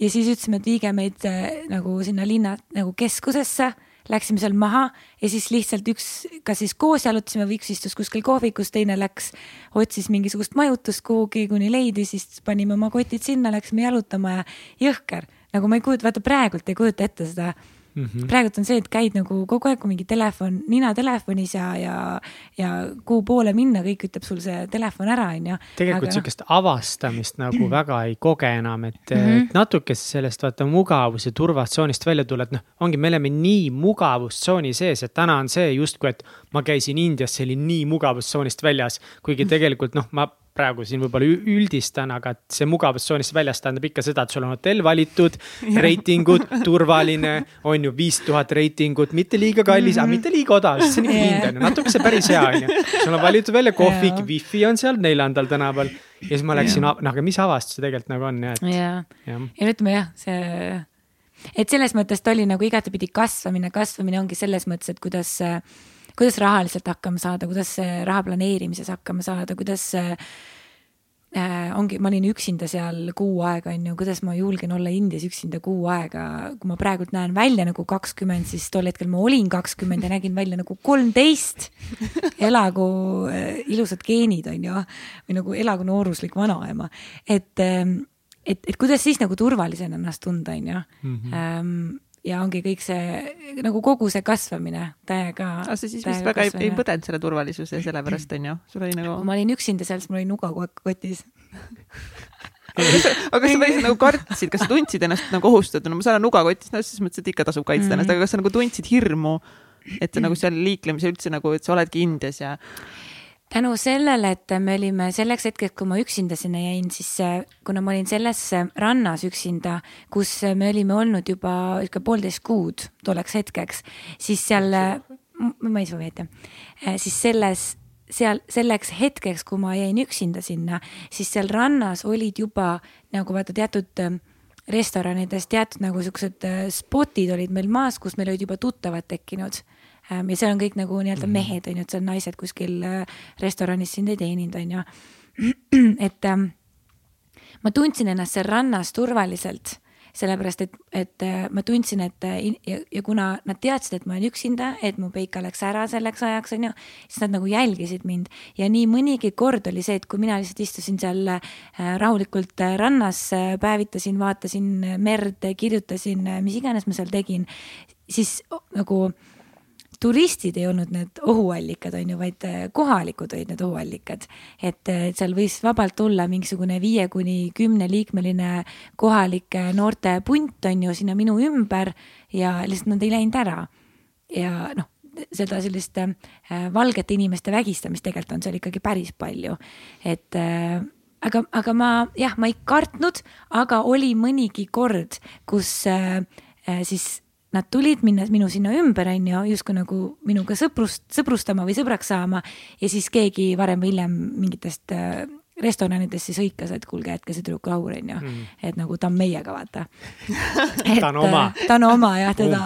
ja siis ütlesime, et viige meid äh, nagu sinna linna nagu keskusesse. Läksime seal maha ja siis lihtsalt üks, kas siis koos jalutasime või üks istus kuskil kohvikus, teine läks, otsis mingisugust majutust kuhugi, kuni leidis, siis panime oma kotid sinna, läksime jalutama ja jõhker. nagu ma ei kujuta, vaata praegult ei kujuta ette seda Mm -hmm. praegult on see, et käid nagu kogu aeg mingi telefon, nina telefonis ja, ja, ja kuhu poole minna, kõik ütleb sul see telefon ära, on ju. tegelikult noh. sihukest no. avastamist nagu väga ei koge enam, et mm, -hmm. et natuke sellest vaata mugavus ja turvatsoonist välja tulla, et noh, ongi, me oleme nii mugavustsooni sees, et täna on see justkui, et ma käisin Indias, see oli nii mugavustsoonist väljas, kuigi tegelikult noh, ma praegu siin võib-olla üldistan, aga see mugavustsoonist väljas tähendab ikka seda, et sul on hotell valitud, reitingud, turvaline, on ju, viis tuhat reitingut, mitte liiga kallis mm, -hmm. aga mitte liiga odav, sest see on ikka hind on ju, natuke see päris hea on ju. sul on valitud välja kohvik wifi on seal neljandal tänaval. Ja siis ma läksin noh, aga mis avastus see tegelikult nagu on jah, et ja no ütleme jah, see, et selles mõttes ta oli nagu igatepidi kasvamine, kasvamine ongi selles mõttes, et kuidas äh, kuidas rahaliselt hakkama saada, kuidas raha planeerimises hakkama saada, kuidas äh, ongi, ma olin üksinda seal kuu aega, on ju, kuidas ma julgen olla Indias üksinda kuu aega, kui ma praegult näen välja nagu kakskümmend, siis tol hetkel ma olin kakskümmend ja nägin välja nagu kolmteist. elagu äh, ilusad geenid, on ju, või nagu elagu nooruslik vanaema, et, äh, et, et kuidas siis nagu turvalisena ennast tunda, on ju mhm. ähm, ja ongi kõik see nagu kogu see kasvamine täiega. aga sa siis vist väga kasvamine. ei, ei põdenud selle turvalisuse sellepärast on ju, sul oli nagu. ma olin üksinda seal, siis mul oli nuga kogu aeg kotis aga kas sa päriselt nagu kartsid, kas sa tundsid ennast nagu ohustatuna, ma saan aru nuga kotis, no selles mõttes, et ikka tasub kaitsta mm -hmm. ennast, aga kas sa nagu tundsid hirmu, et sa nagu seal liiklemise üldse nagu, et sa oledki Indias ja tänu sellele, et me olime selleks hetkeks, kui ma üksinda sinna jäin, siis äh, kuna ma olin selles äh, rannas üksinda, kus me olime olnud juba ikka poolteist kuud tolleks hetkeks, siis seal, ma ei ette, äh, siis selles, seal selleks hetkeks, kui ma jäin üksinda sinna, siis seal rannas olid juba nagu vaata teatud restoranides teatud nagu siuksed spotid olid meil maas, kus meil olid juba tuttavad tekkinud ja seal on kõik nagu nii-öelda mhm. mehed, on ju, et seal naised kuskil äh, restoranis sind ei teeninud, on ju. et ähm, ma tundsin ennast seal rannas turvaliselt, sellepärast et, et äh, ma tundsin, et äh, ja, ja kuna nad teadsid, et ma olen üksinda, et mu peika läks ära selleks ajaks, on ju, siis nad nagu jälgisid mind ja nii mõnigi kord oli see, et kui mina lihtsalt istusin seal rahulikult rannas, päevitasin, vaatasin merd, kirjutasin, mis iganes ma seal tegin, siis nagu turistid ei olnud need ohuallikad, on ju, vaid äh, kohalikud olid need ohuallikad. et äh, seal võis vabalt tulla mingisugune viie kuni kümneliikmeline kohalik noorte punt, on ju, sinna minu ümber ja lihtsalt nad ei läinud ära. ja noh, seda sellist äh, valgete inimeste vägistamist tegelikult on seal ikkagi päris palju, et äh, aga, aga ma jah, ma ei kartnud, aga oli mõnigi kord, kus äh, siis nad tulid minna minu sinna ümber, on ju, justkui nagu minuga sõprust, sõbrustama või sõbraks saama ja siis keegi varem või hiljem mingitest äh, restoranidest siis hõikas, et kuulge, jätke see tüdruk rahule, on ju mm.. et nagu ta on meiega, vaata ta on oma. Äh, ta on oma jah, teda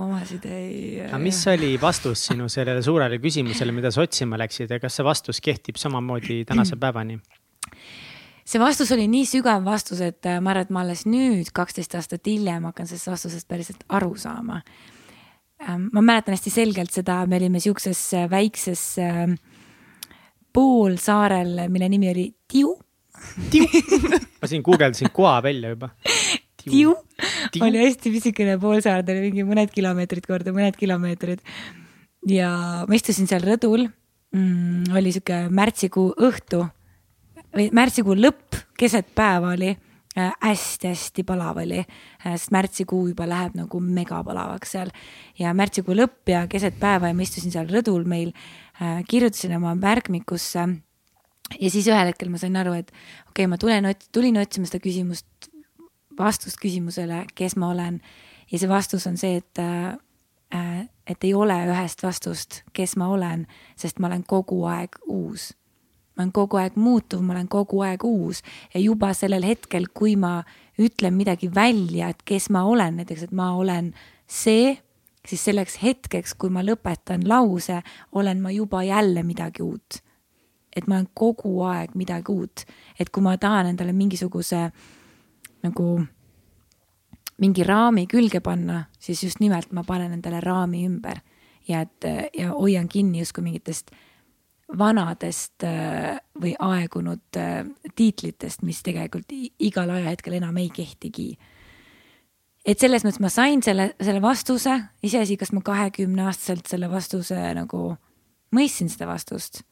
omasid ei. aga mis oli vastus sinu sellele suurele küsimusele, mida sa otsima läksid ja kas see vastus kehtib samamoodi tänase päevani? See vastus oli nii sügav vastus, et äh, ma arvan, et ma alles nüüd, kaksteist aastat hiljem hakkan sellest vastusest päriselt aru saama. Ähm, ma mäletan hästi selgelt seda, me olime siukses äh, väikses äh, poolsaarel, mille nimi oli Tiu. Tiu ma siin guugeldasin koa välja juba. Tiu oli hästi pisikene poolsaar, ta oli mingi mõned kilomeetrid korda mõned kilomeetrid. ja ma istusin seal rõdul mm,, oli sihuke märtsikuu õhtu või märtsikuu lõpp, keset päeva oli hästi-hästi palav oli, sest märtsikuu juba läheb nagu megapalavaks seal ja märtsikuu lõpp ja keset päeva ja ma istusin seal rõdul meil äh,, kirjutasin oma märkmikusse. ja siis ühel hetkel ma sain aru, et okei okay,, ma tulen, tulin otsima seda küsimust vastust küsimusele, kes ma olen. ja see vastus on see, et äh,, et ei ole ühest vastust, kes ma olen, sest ma olen kogu aeg uus. Ma olen kogu aeg muutuv, ma olen kogu aeg uus. Ja juba sellel hetkel, kui ma ütlen midagi välja, et kes ma olen, näiteks, et ma olen see, siis selleks hetkeks, kui ma lõpetan lause, olen ma juba jälle midagi uut. et ma olen kogu aeg midagi uut, et kui ma tahan endale mingisuguse nagu mingi raami külge panna, siis just nimelt ma panen endale raami ümber. Ja et ja hoian kinni justkui mingitest vanadest äh, või aegunud äh, tiitlitest, mis tegelikult igal ajahetkel enam ei kehtigi. et selles mõttes ma sain selle, selle vastuse, iseasi, kas ma kahekümne aastaselt selle vastuse nagu mõistsin seda vastust.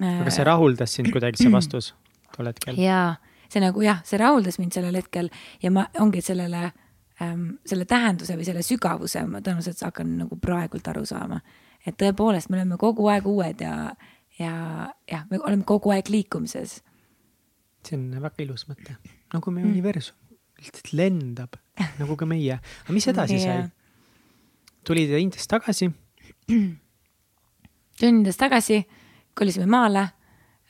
aga see rahuldas sind kuidagi, see vastus tol hetkel? jaa see nagu jah, see rahuldas mind sellel hetkel ja ma ongi sellele ähm,, selle tähenduse või selle sügavuse ma tõenäoliselt hakkan nagu praegult aru saama. Et tõepoolest, me oleme kogu aeg uued ja, ja jah, me oleme kogu aeg liikumises. see on väga ilus mõte, nagu meie mm. universum lihtsalt lendab nagu ka meie, aga mis edasi sai? tulid Indiast tagasi? tulin Indiast tagasi, kolisime maale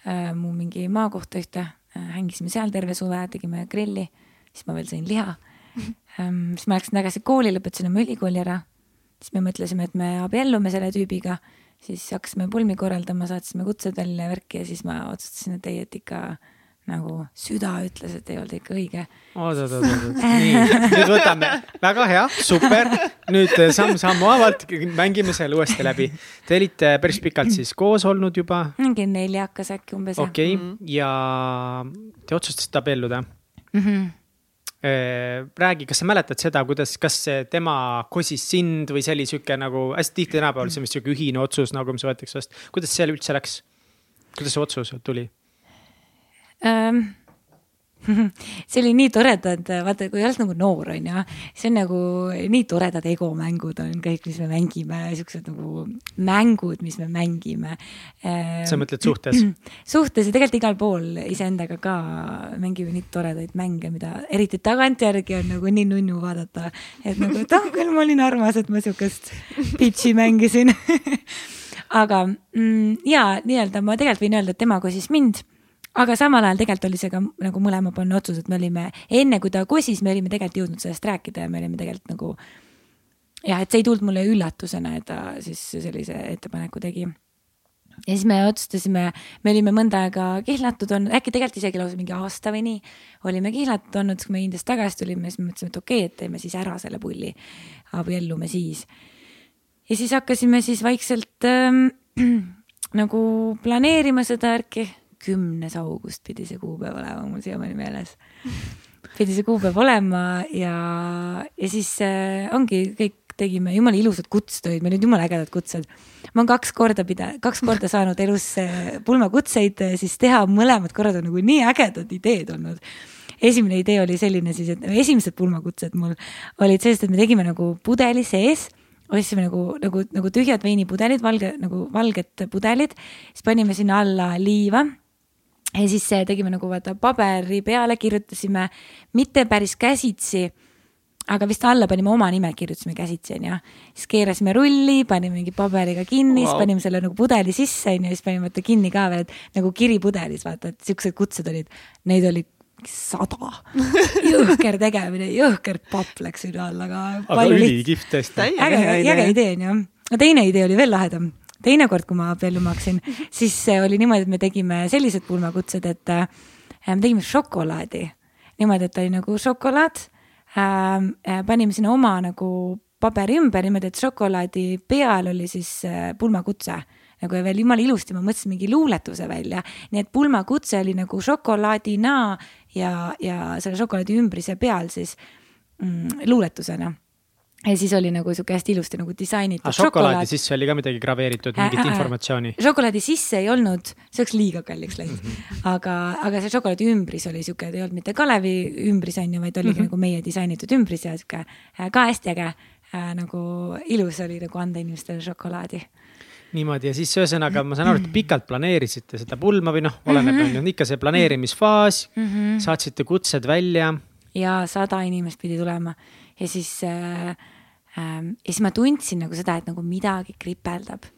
äh,, mu mingi maakohta ühte hängisime seal terve suve, tegime grilli, siis ma veel sõin liha ähm,. siis ma läksin tagasi kooli, lõpetasin oma ülikooli ära. Siis me mõtlesime, et me abiellume selle tüübiga, siis hakkasime pulmi korraldama, saatsime kutsed välja ja värki ja siis ma otsustasin, et ei, et ikka nagu süda ütles, et ei olnud ikka õige. oot, oot, oot, oot, nii, nüüd võtame, väga hea, super. nüüd samm-sammu haavalt mängime selle uuesti läbi. Te olite päris pikalt siis koos olnud juba? mingi neljakas äkki umbes. okei okay. -hmm. ja te otsustasite abielluda mm? -hmm räägi, kas sa mäletad seda, kuidas, kas tema kosis sind või see oli sihuke nagu hästi tihti tänapäeval see on vist sihuke ühine otsus nagu, mis võetakse vastu. kuidas see üldse läks? kuidas see otsus tuli? ähm, see oli nii toredad, vaata, kui oled nagu noor, on ju, see on nagu nii toredad egomängud on kõik, mis me mängime, siuksed nagu mängud, mis me mängime. sa mõtled suhtes? suhtes ja tegelikult igal pool iseendaga ka mängime nii toredaid mänge, mida eriti tagantjärgi on nagu nii nunnu vaadata. et nagu, et ah küll ma olin armas, et ma siukest bitch'i mängisin aga mm, ja nii-öelda ma tegelikult võin öelda, et tema kosis mind aga samal ajal tegelikult oli see ka nagu mõlemapoolne otsus, et me olime enne, kui ta kosis, me olime tegelikult jõudnud sellest rääkida ja me olime tegelikult nagu. jah, et see ei tulnud mulle üllatusena, et ta siis sellise ettepaneku tegi. ja siis me otsustasime, me olime mõnda aega kihlatud olnud, äkki tegelikult isegi lausa mingi aasta või nii. olime kihlatud olnud, siis kui me Indiast tagasi tulime, siis me mõtlesime, et okei okay,, et teeme siis ära selle pulli. abiellume siis. ja siis hakkasime siis vaikselt ähm, nagu planeerima seda värki kümnes august pidi see kuupäev olema mul siiamaani meeles. pidi see kuupäev olema ja, ja siis äh, ongi, kõik tegime jumala ilusad kutsed olid, meil olid jumala ägedad kutsed. ma olen kaks korda pida-, kaks korda saanud elus äh, pulmakutseid äh, siis teha, mõlemad korrad on nagu nii ägedad ideed olnud esimene idee oli selline siis, et esimesed pulmakutsed mul olid sellised, et me tegime nagu pudeli sees ostsime nagu, nagu, nagu tühjad veinipudelid, valge, nagu valged pudelid, siis panime sinna alla liiva ja siis tegime nagu vaata paberi peale, kirjutasime mitte päris käsitsi, aga vist alla panime oma nime, kirjutasime käsitsi onju. siis keerasime rulli, panime mingi paberiga kinni wow., siis panime selle nagu pudeli sisse onju, siis panime vaata kinni ka veel, et nagu kiripudelis vaata, et siuksed kutsed olid, neid oli sada. jõhker tegemine, jõhker papp läks üle alla, aga. aga ülikihvt tõesti. äge, äge idee onju. teine idee oli veel lahedam teinekord, kui ma abielluma hakkasin, siis oli niimoodi, et me tegime sellised pulmakutsed, et me tegime šokolaadi. Niimoodi, et oli nagu šokolaad ähm,. panime sinna oma nagu paberi ümber niimoodi, et šokolaadi peal oli siis pulmakutse. Nagu veel jumala ilusti, ma mõtlesin mingi luuletuse välja, nii et pulmakutse oli nagu šokolaadina ja, ja selle šokolaadi ümbrise peal siis mm, luuletusena ja siis oli nagu sihuke hästi ilusti nagu disainitud. aga šokolaadi šokolaad. sisse oli ka midagi graveeritud, mingit äh, äh, informatsiooni? šokolaadi sisse ei olnud, see oleks liiga kalliks läinud mm. -hmm. aga, aga see šokolaadi ümbris oli sihuke, ei olnud mitte Kalevi ümbris on ju, vaid oligi mm -hmm. nagu meie disainitud ümbris ja sihuke äh, ka hästi äge äh,. nagu ilus oli nagu anda inimestele šokolaadi niimoodi ja siis ühesõnaga ma saan aru, et pikalt planeerisite seda pulma või noh, oleneb mm, -hmm. on ju ikka see planeerimisfaas mm, -hmm. saatsite kutsed välja. ja sada inimest pidi tulema ja siis äh,, äh, ja siis ma tundsin nagu seda, et nagu midagi kripeldab.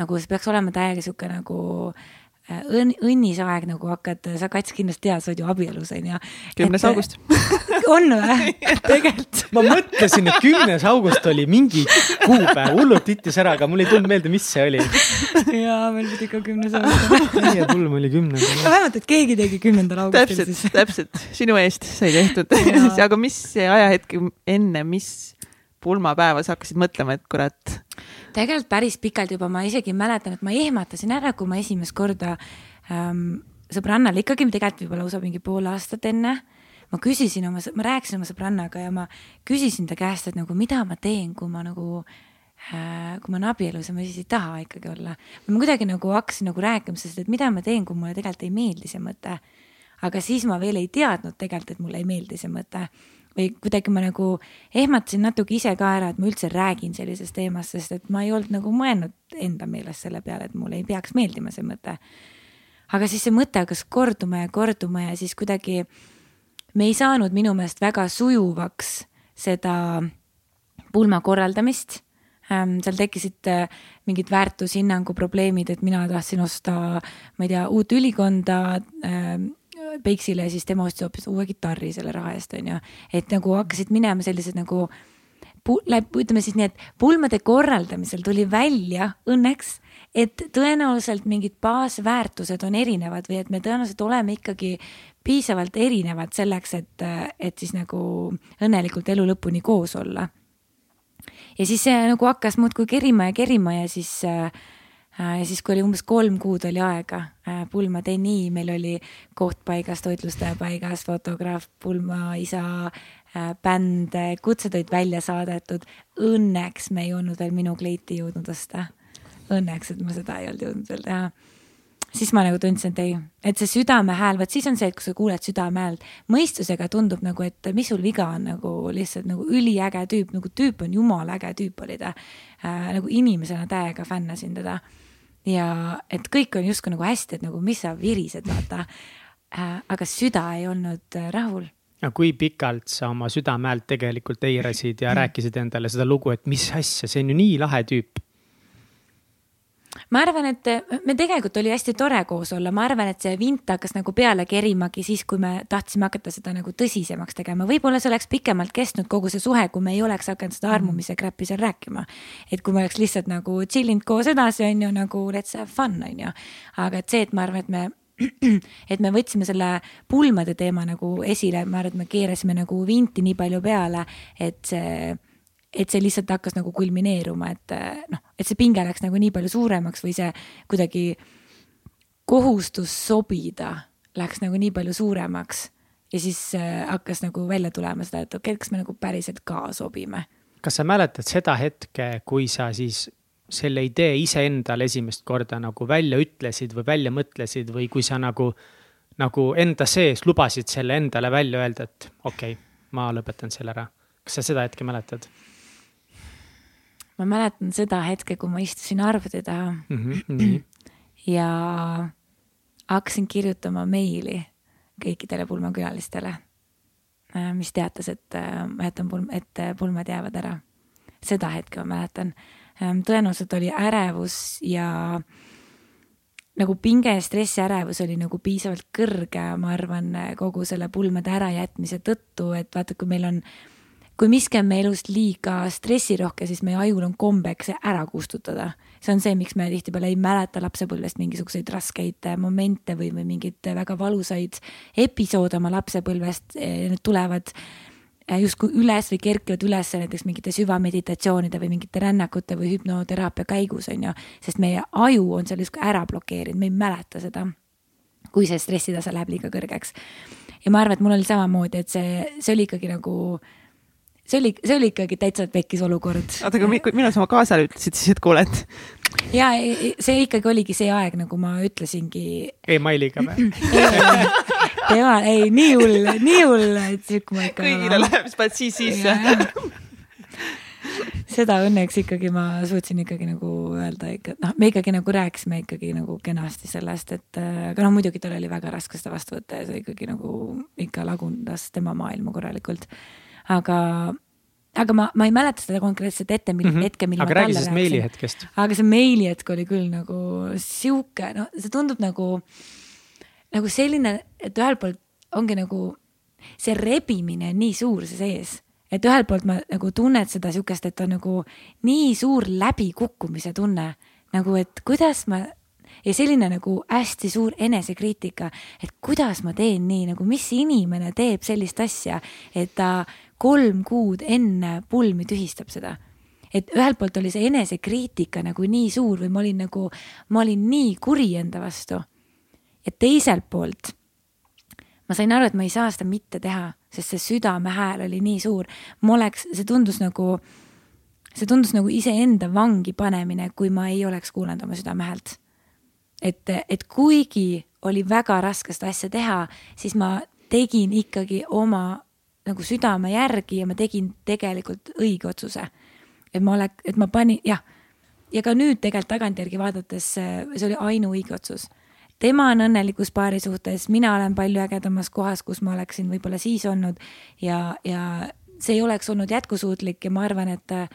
nagu see peaks olema täiega sihuke nagu äh, õnn, õnnis aeg nagu hakkad, sa Kats kindlasti tead, sa oled ju abielus on ju. kümnes august. on või? tegelikult. ma mõtlesin, et kümnes august oli mingi kuupäev, hullult hittis ära, aga mul ei tulnud meelde, mis see oli. jaa, meil pidi ikka kümnes august olema. meie pulm oli kümnendal. no vähemalt, et keegi tegi kümnendal augustil täpselt, siis. täpselt, sinu eest sai tehtud aga mis ajahetk enne, mis pulmapäeva sa hakkasid mõtlema, et kurat tegelikult päris pikalt juba, ma isegi mäletan, et ma ehmatasin ära, kui ma esimest korda ähm, sõbrannale ikkagi tegelikult juba lausa mingi pool aastat enne. ma küsisin oma, ma rääkisin oma sõbrannaga ja ma küsisin ta käest, et nagu mida ma teen, kui ma nagu äh, kui ma olen abielus ja ma siis ei taha ikkagi olla. ma kuidagi nagu hakkasin nagu rääkima sellest, et mida ma teen, kui mulle tegelikult ei meeldi see mõte. aga siis ma veel ei teadnud tegelikult, et mulle ei meeldi see mõte või kuidagi ma nagu ehmatasin natuke ise ka ära, et ma üldse räägin sellisest teemast, sest et ma ei olnud nagu mõelnud enda meelest selle peale, et mulle ei peaks meeldima see mõte. aga siis see mõte hakkas korduma ja korduma ja siis kuidagi me ei saanud minu meelest väga sujuvaks seda pulma korraldamist ähm, seal tekkisid äh, mingid väärtushinnangu probleemid, et mina tahtsin osta, ma ei tea, uut ülikonda Peiksile ja siis tema ostis hoopis uue kitarri selle raha eest, onju. et nagu hakkasid minema sellised nagu ütleme siis nii, et pulmade korraldamisel tuli välja õnneks, et tõenäoliselt mingid baasväärtused on erinevad või et me tõenäoliselt oleme ikkagi piisavalt erinevad selleks, et, et siis nagu õnnelikult elu lõpuni koos olla. ja siis see nagu hakkas muudkui kerima ja kerima ja siis Äh, ja siis, kui oli umbes kolm kuud oli aega, äh, pulma Deni, meil oli koht paigas, toitlustaja paigas, fotograaf, pulma isa, äh, bänd, kutsed olid välja saadetud. Õnneks me ei olnud veel minu kleiti jõudnud osta. Õnneks, et ma seda ei olnud jõudnud veel teha siis ma nagu tundsin, et ei, et see südame hääl, vot siis on see, et kui sa kuuled südame häält, mõistusega tundub nagu, et mis sul viga on nagu lihtsalt nagu üliäge tüüp, nagu tüüp on jumala äge tüüp oli ta äh,. nagu inimesena täiega fännasin teda ja et kõik on justkui nagu hästi, et nagu mis sa virised, vaata äh,. aga süda ei olnud äh, rahul. aga kui pikalt sa oma südame häält tegelikult eirasid ja rääkisid endale seda lugu, et mis asja, see on ju nii lahe tüüp ma arvan, et me tegelikult oli hästi tore koos olla, ma arvan, et see vint hakkas nagu peale kerimagi siis, kui me tahtsime hakata seda nagu tõsisemaks tegema, võib-olla see oleks pikemalt kestnud kogu see suhe, kui me ei oleks hakanud seda armumise crap'i seal rääkima. et kui me oleks lihtsalt nagu chill inud koos edasi, on ju nagu let's have fun, on ju. aga et see, et ma arvan, et me et me võtsime selle pulmade teema nagu esile, ma arvan, et me keerasime nagu vinti nii palju peale, et see et see lihtsalt hakkas nagu kulmineeruma, et noh, et see pinge läks nagu nii palju suuremaks või see kuidagi kohustus sobida läks nagu nii palju suuremaks ja siis äh, hakkas nagu välja tulema seda, et okei okay,, kas me nagu päriselt ka sobime. kas sa mäletad seda hetke, kui sa siis selle idee iseendale esimest korda nagu välja ütlesid või välja mõtlesid või kui sa nagu, nagu enda sees lubasid selle endale välja öelda, et okei okay,, ma lõpetan selle ära. kas sa seda hetke mäletad? Ma mäletan seda hetke, kui ma istusin arvuti taha mm -hmm. ja hakkasin kirjutama meili kõikidele pulmakülalistele, äh, mis teatas, et äh, ma jätan pulm, et äh, pulmad jäävad ära. seda hetke ma mäletan. Ähm, tõenäoliselt oli ärevus ja nagu pinge, stress ja ärevus oli nagu piisavalt kõrge, ma arvan, kogu selle pulmade ärajätmise tõttu, et vaata, kui meil on kui miski on meie elus liiga stressirohke, siis meie ajul on kombeks see ära kustutada. see on see, miks me tihtipeale ei mäleta lapsepõlvest mingisuguseid raskeid momente või, või mingeid väga valusaid episoode oma lapsepõlvest. Need tulevad justkui üles või kerkivad üles näiteks mingite süvameditatsioonide või mingite rännakute või hüpnoteraapia käigus, on ju. sest meie aju on seal justkui ära blokeerinud, me ei mäleta seda, kui see stressitase läheb liiga kõrgeks. ja ma arvan, et mul oli samamoodi, et see, see oli ikkagi nagu see oli, see oli ikkagi täitsa pekkis olukord. oota, aga millal sa oma kaasale ütlesid siis, et kuule, et? ja see ikkagi oligi see aeg, nagu ma ütlesingi. emailiga või? tema, ei, nii hull, nii hull, et sihuke ma ikka. kõigile läheb, siis paned siis sisse. seda õnneks ikkagi ma suutsin ikkagi nagu öelda ikka, noh, me ikkagi nagu rääkisime ikkagi nagu kenasti sellest, et aga noh, muidugi tal oli väga raske seda vastu võtta ja see ikkagi nagu ikka lagundas tema maailma korralikult. Aga, aga ma, ma ei mäleta seda konkreetset ette, mil, mm -hmm. hetke, mil aga ma talle rääkisin. meilihetkest. aga see meilihetk oli küll nagu sihuke, no see tundub nagu nagu selline, et ühelt poolt ongi nagu see rebimine on nii suur see sees, et ühelt poolt ma nagu tunned seda sihukest, et on nagu nii suur läbikukkumise tunne, nagu et kuidas ma ja selline nagu hästi suur enesekriitika, et kuidas ma teen nii, nagu mis inimene teeb sellist asja, et ta kolm kuud enne pulmi tühistab seda et ühelt poolt oli see enesekriitika nagu nii suur või ma olin nagu, ma olin nii kuri enda vastu ja teiselt poolt ma sain aru, et ma ei saa seda mitte teha, sest see südame hääl oli nii suur. ma oleks, see tundus nagu, see tundus nagu iseenda vangi panemine, kui ma ei oleks kuulanud oma südame häält. et, et kuigi oli väga raske seda asja teha, siis ma tegin ikkagi oma nagu südame järgi ja ma tegin tegelikult õige otsuse. et ma olek-, et ma panin, jah, ja ka nüüd tegelikult tagantjärgi vaadates see oli ainuõige otsus tema on õnnelikus paari suhtes, mina olen palju ägedamas kohas, kus ma oleksin võib-olla siis olnud ja, ja see ei oleks olnud jätkusuutlik ja ma arvan, et äh,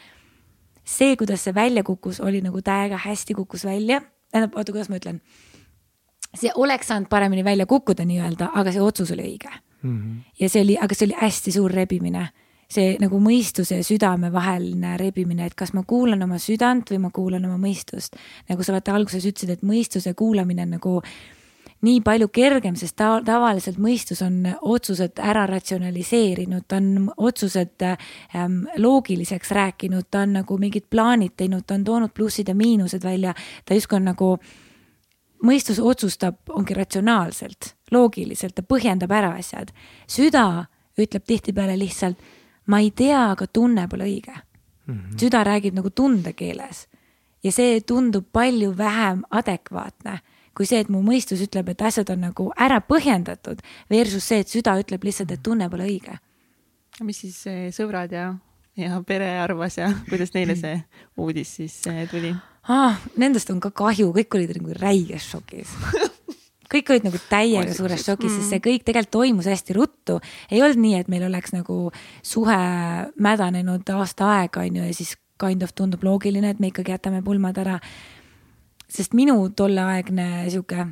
see, kuidas see välja kukkus, oli nagu täiega hästi kukkus välja. tähendab, oota, kuidas ma ütlen? see oleks saanud paremini välja kukkuda nii-öelda, aga see otsus oli õige mm. -hmm. ja see oli, aga see oli hästi suur rebimine see nagu mõistuse ja südame vaheline rebimine, et kas ma kuulan oma südant või ma kuulan oma mõistust. nagu sa vaata alguses ütlesid, et mõistuse kuulamine on nagu nii palju kergem, sest ta tavaliselt mõistus on otsused ära ratsionaliseerinud, ta on otsused ähm, loogiliseks rääkinud, ta on nagu mingid plaanid teinud, ta on toonud plussid ja miinused välja, ta justkui on nagu mõistus otsustab, ongi ratsionaalselt, loogiliselt, ta põhjendab ära asjad. süda ütleb tihtipeale lihtsalt ma ei tea, aga tunne pole õige mm. -hmm. süda räägib nagu tundekeeles ja see tundub palju vähem adekvaatne kui see, et mu mõistus ütleb, et asjad on nagu ära põhjendatud versus see, et süda ütleb lihtsalt, et tunne pole õige. mis siis eh, sõbrad ja, ja pere arvas ja kuidas neile see uudis siis eh, tuli ah,? Nendest on ka kahju, kõik olid nagu räiges šokis kõik olid nagu täiega suures šokis mm., sest see kõik tegelikult toimus hästi ruttu. ei olnud nii, et meil oleks nagu suhe mädanenud aasta aega, on ju, ja siis kind of tundub loogiline, et me ikkagi jätame pulmad ära. sest minu tolleaegne sihuke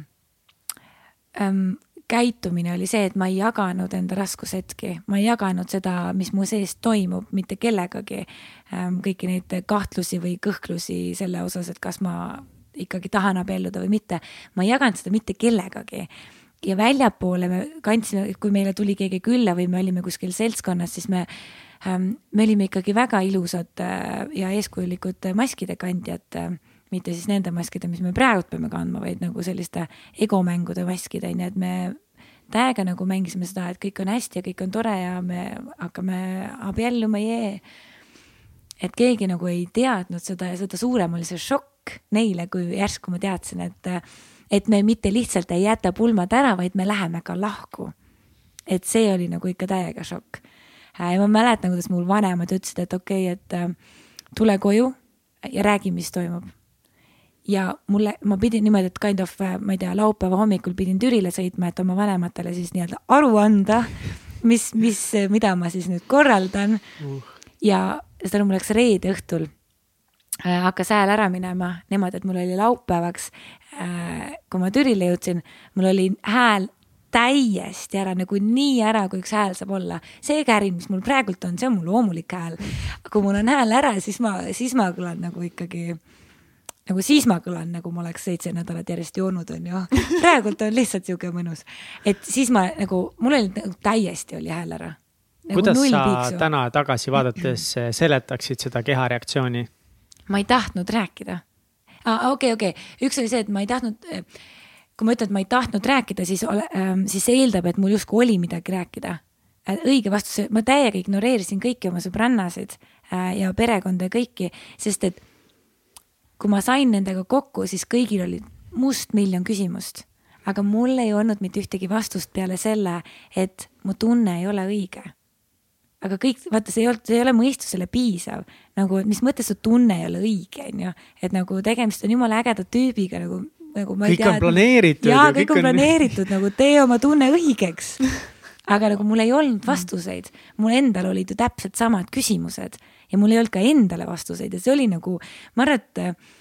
ähm, käitumine oli see, et ma ei jaganud enda raskushetki, ma ei jaganud seda, mis mu sees toimub, mitte kellegagi ähm,. kõiki neid kahtlusi või kõhklusi selle osas, et kas ma ikkagi tahan abielluda või mitte. ma ei jaganud seda mitte kellegagi ja väljapoole me kandsime, kui meile tuli keegi külla või me olime kuskil seltskonnas, siis me ähm,, me olime ikkagi väga ilusad äh, ja eeskujulikud maskide kandjad äh,. Mitte siis nende maskide, mis me praegu peame kandma, vaid nagu selliste egomängude maskide, nii et me täiega nagu mängisime seda, et kõik on hästi ja kõik on tore ja me hakkame abielluma, jee. et keegi nagu ei teadnud seda ja seda suurem oli see šokk neile, kui järsku ma teadsin, et, et me mitte lihtsalt ei jäta pulmad ära, vaid me läheme ka lahku. et see oli nagu ikka täiega šokk. ja ma mäletan, kuidas mul vanemad ütlesid, et okei okay,, et äh, tule koju ja räägi, mis toimub. Ja mulle, ma pidin niimoodi, et kind of, äh, ma ei tea, laupäeva hommikul pidin Türile sõitma, et oma vanematele siis nii-öelda aru anda, mis, mis, mida ma siis nüüd korraldan uh. ja seda mul läks reede õhtul Äh, hakkas hääl ära minema niimoodi, et mul oli laupäevaks, äh, kui ma Türile jõudsin, mul oli hääl täiesti ära, nagu nii ära, kui üks hääl saab olla. see kärin, mis mul praegult on, see on mu loomulik hääl. kui mul on hääl ära, siis ma, siis ma kõlan nagu ikkagi nagu siis ma kõlan, nagu ma oleks seitse nädalat järjest joonud, on ju. praegult on lihtsalt sihuke mõnus. et siis ma nagu, mul oli nagu täiesti oli hääl ära nagu. kuidas sa piiksu. täna tagasi vaadates seletaksid seda kehareaktsiooni? ma ei tahtnud rääkida. okei, okei, üks oli see, et ma ei tahtnud kui ma ütlen, et ma ei tahtnud rääkida, siis ole, ähm, siis see eeldab, et mul justkui oli midagi rääkida. õige vastus, ma täiega ignoreerisin kõiki oma sõbrannasid äh, ja perekonda ja kõiki, sest et kui ma sain nendega kokku, siis kõigil oli mustmiljon küsimust, aga mul ei olnud mitte ühtegi vastust peale selle, et mu tunne ei ole õige. aga kõik, vaata, see ei olnud, see ei ole mõistusele piisav, nagu mis mõttes su tunne ei ole õige, on ju, et nagu tegemist on jumala ägeda tüübiga nagu, nagu ma ei kõik tea. kõik on planeeritud. jaa, kõik on planeeritud nagu tee oma tunne õigeks aga nagu mul ei olnud vastuseid, mul endal olid ju täpselt samad küsimused ja mul ei olnud ka endale vastuseid ja see oli nagu, ma arvan, et äh,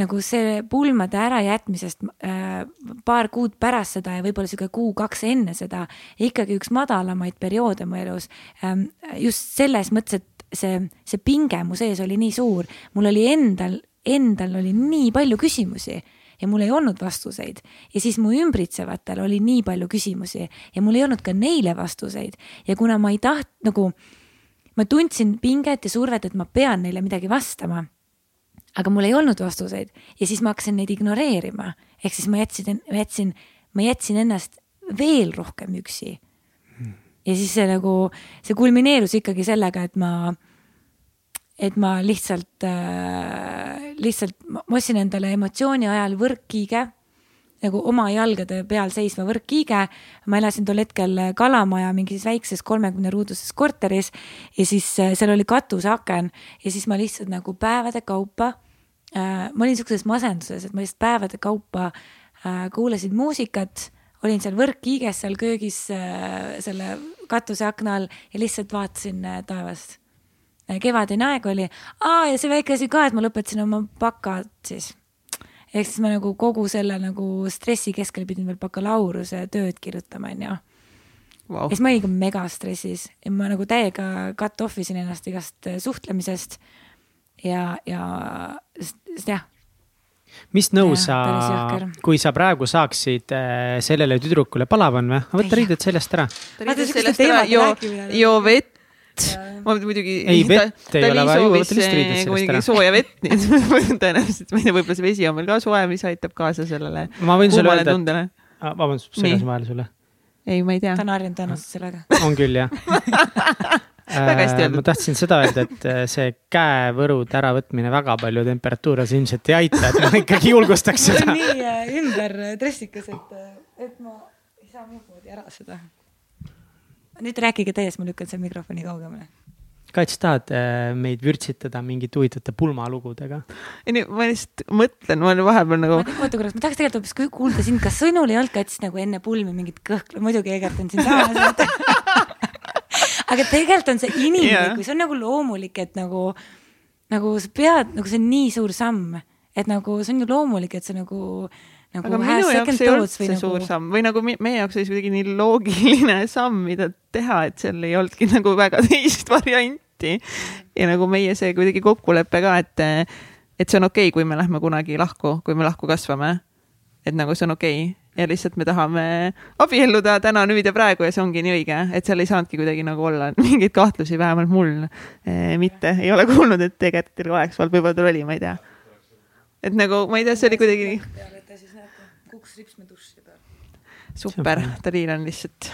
nagu see pulmade ärajätmisest äh, paar kuud pärast seda ja võib-olla sihuke kuu-kaks enne seda ikkagi üks madalamaid perioode mu elus ähm,. just selles mõttes, et see, see pinge mu sees oli nii suur, mul oli endal, endal oli nii palju küsimusi ja mul ei olnud vastuseid ja siis mu ümbritsevatel oli nii palju küsimusi ja mul ei olnud ka neile vastuseid ja kuna ma ei taht- nagu ma tundsin pinget ja survet, et ma pean neile midagi vastama. aga mul ei olnud vastuseid ja siis ma hakkasin neid ignoreerima, ehk siis ma jätsin, jätsin, ma jätsin ennast veel rohkem üksi. ja siis see nagu, see kulmineerus ikkagi sellega, et ma, et ma lihtsalt äh,, lihtsalt, ma ostsin endale emotsiooni ajal võrkkiige nagu oma jalgade peal seisva võrkkiige. ma elasin tol hetkel Kalamaja mingis väikses kolmekümne ruuduses korteris ja siis äh, seal oli katuseaken ja siis ma lihtsalt nagu päevade kaupa äh,. ma olin siukses masenduses, et ma lihtsalt päevade kaupa äh, kuulasin muusikat, olin seal võrkkiiges seal köögis äh, selle katuseakna all ja lihtsalt vaatasin äh, taevast äh, kevadine aeg oli, aa ja see väike asi ka, et ma lõpetasin oma bakad siis ehk siis ma nagu kogu selle nagu stressi keskel pidin veel bakalaureuse tööd kirjutama, onju wow.. ja siis ma olin ka megastressis ja ma nagu täiega cut off isin ennast igast äh, suhtlemisest. ja, ja sest, jah. mis nõu sa, kui sa praegu saaksid äh, sellele tüdrukule, palav on või? võta riided seljast ära. riided seljast ära, joo, joo vett ma muidugi. ei, vett ei ole vaja juua, võta lihtsalt riided sellest ära. sooja vett, nii et tõenäoliselt, ma ei tea, võib-olla see vesi on veel ka soe, mis aitab kaasa sellele. ma võin sulle öelda, et, vabandust, segasin vahele sulle. ei, ma ei tea. ta on harjunud tõenäoliselt sellega. on küll, jah väga hästi öeldud. ma tahtsin seda öelda, et äh, see käevõrude äravõtmine väga palju temperatuuri ilmselt ei aita, et ma ikkagi julgustaks seda. see on nii äh, ümber dressikas, et, äh, et ma ei saa muud moodi ära seda nüüd rääkige teie, siis ma lükkan selle mikrofoni kaugemale. Kats, tahad äh, meid vürtsitada mingite huvitavate pulmalugudega? ei, ma lihtsalt mõtlen, ma olen vahepeal nagu. oota korraks, ma tahaks tegelikult hoopis kuulda sind, kas sõnul ei olnud Kats nagu enne pulmi mingit kõhklu, muidugi Egert on siin samas aga tegelikult on see inimlik yeah. või see on nagu loomulik, et nagu, nagu sa pead, nagu see on nii suur samm, et nagu see on ju loomulik, et sa nagu nagu aga minu jaoks ei olnud see nagu... suur samm või nagu meie jaoks oli see kuidagi nii loogiline samm, mida teha, et seal ei olnudki nagu väga teist varianti. ja nagu meie see kuidagi kokkulepe ka, et, et see on okei okay,, kui me lähme kunagi lahku, kui me lahku kasvame. et nagu see on okei okay. ja lihtsalt me tahame abielluda täna, nüüd ja praegu ja see ongi nii õige, et seal ei saanudki kuidagi nagu olla mingeid kahtlusi, vähemalt mul eh, mitte, ei ole kuulnud, et tegelikult oleks olnud, võib-olla tal oli, ma ei tea. et nagu ma ei tea, see oli kuidagi nii kaks ripsmeduši peal. super, Talil on lihtsalt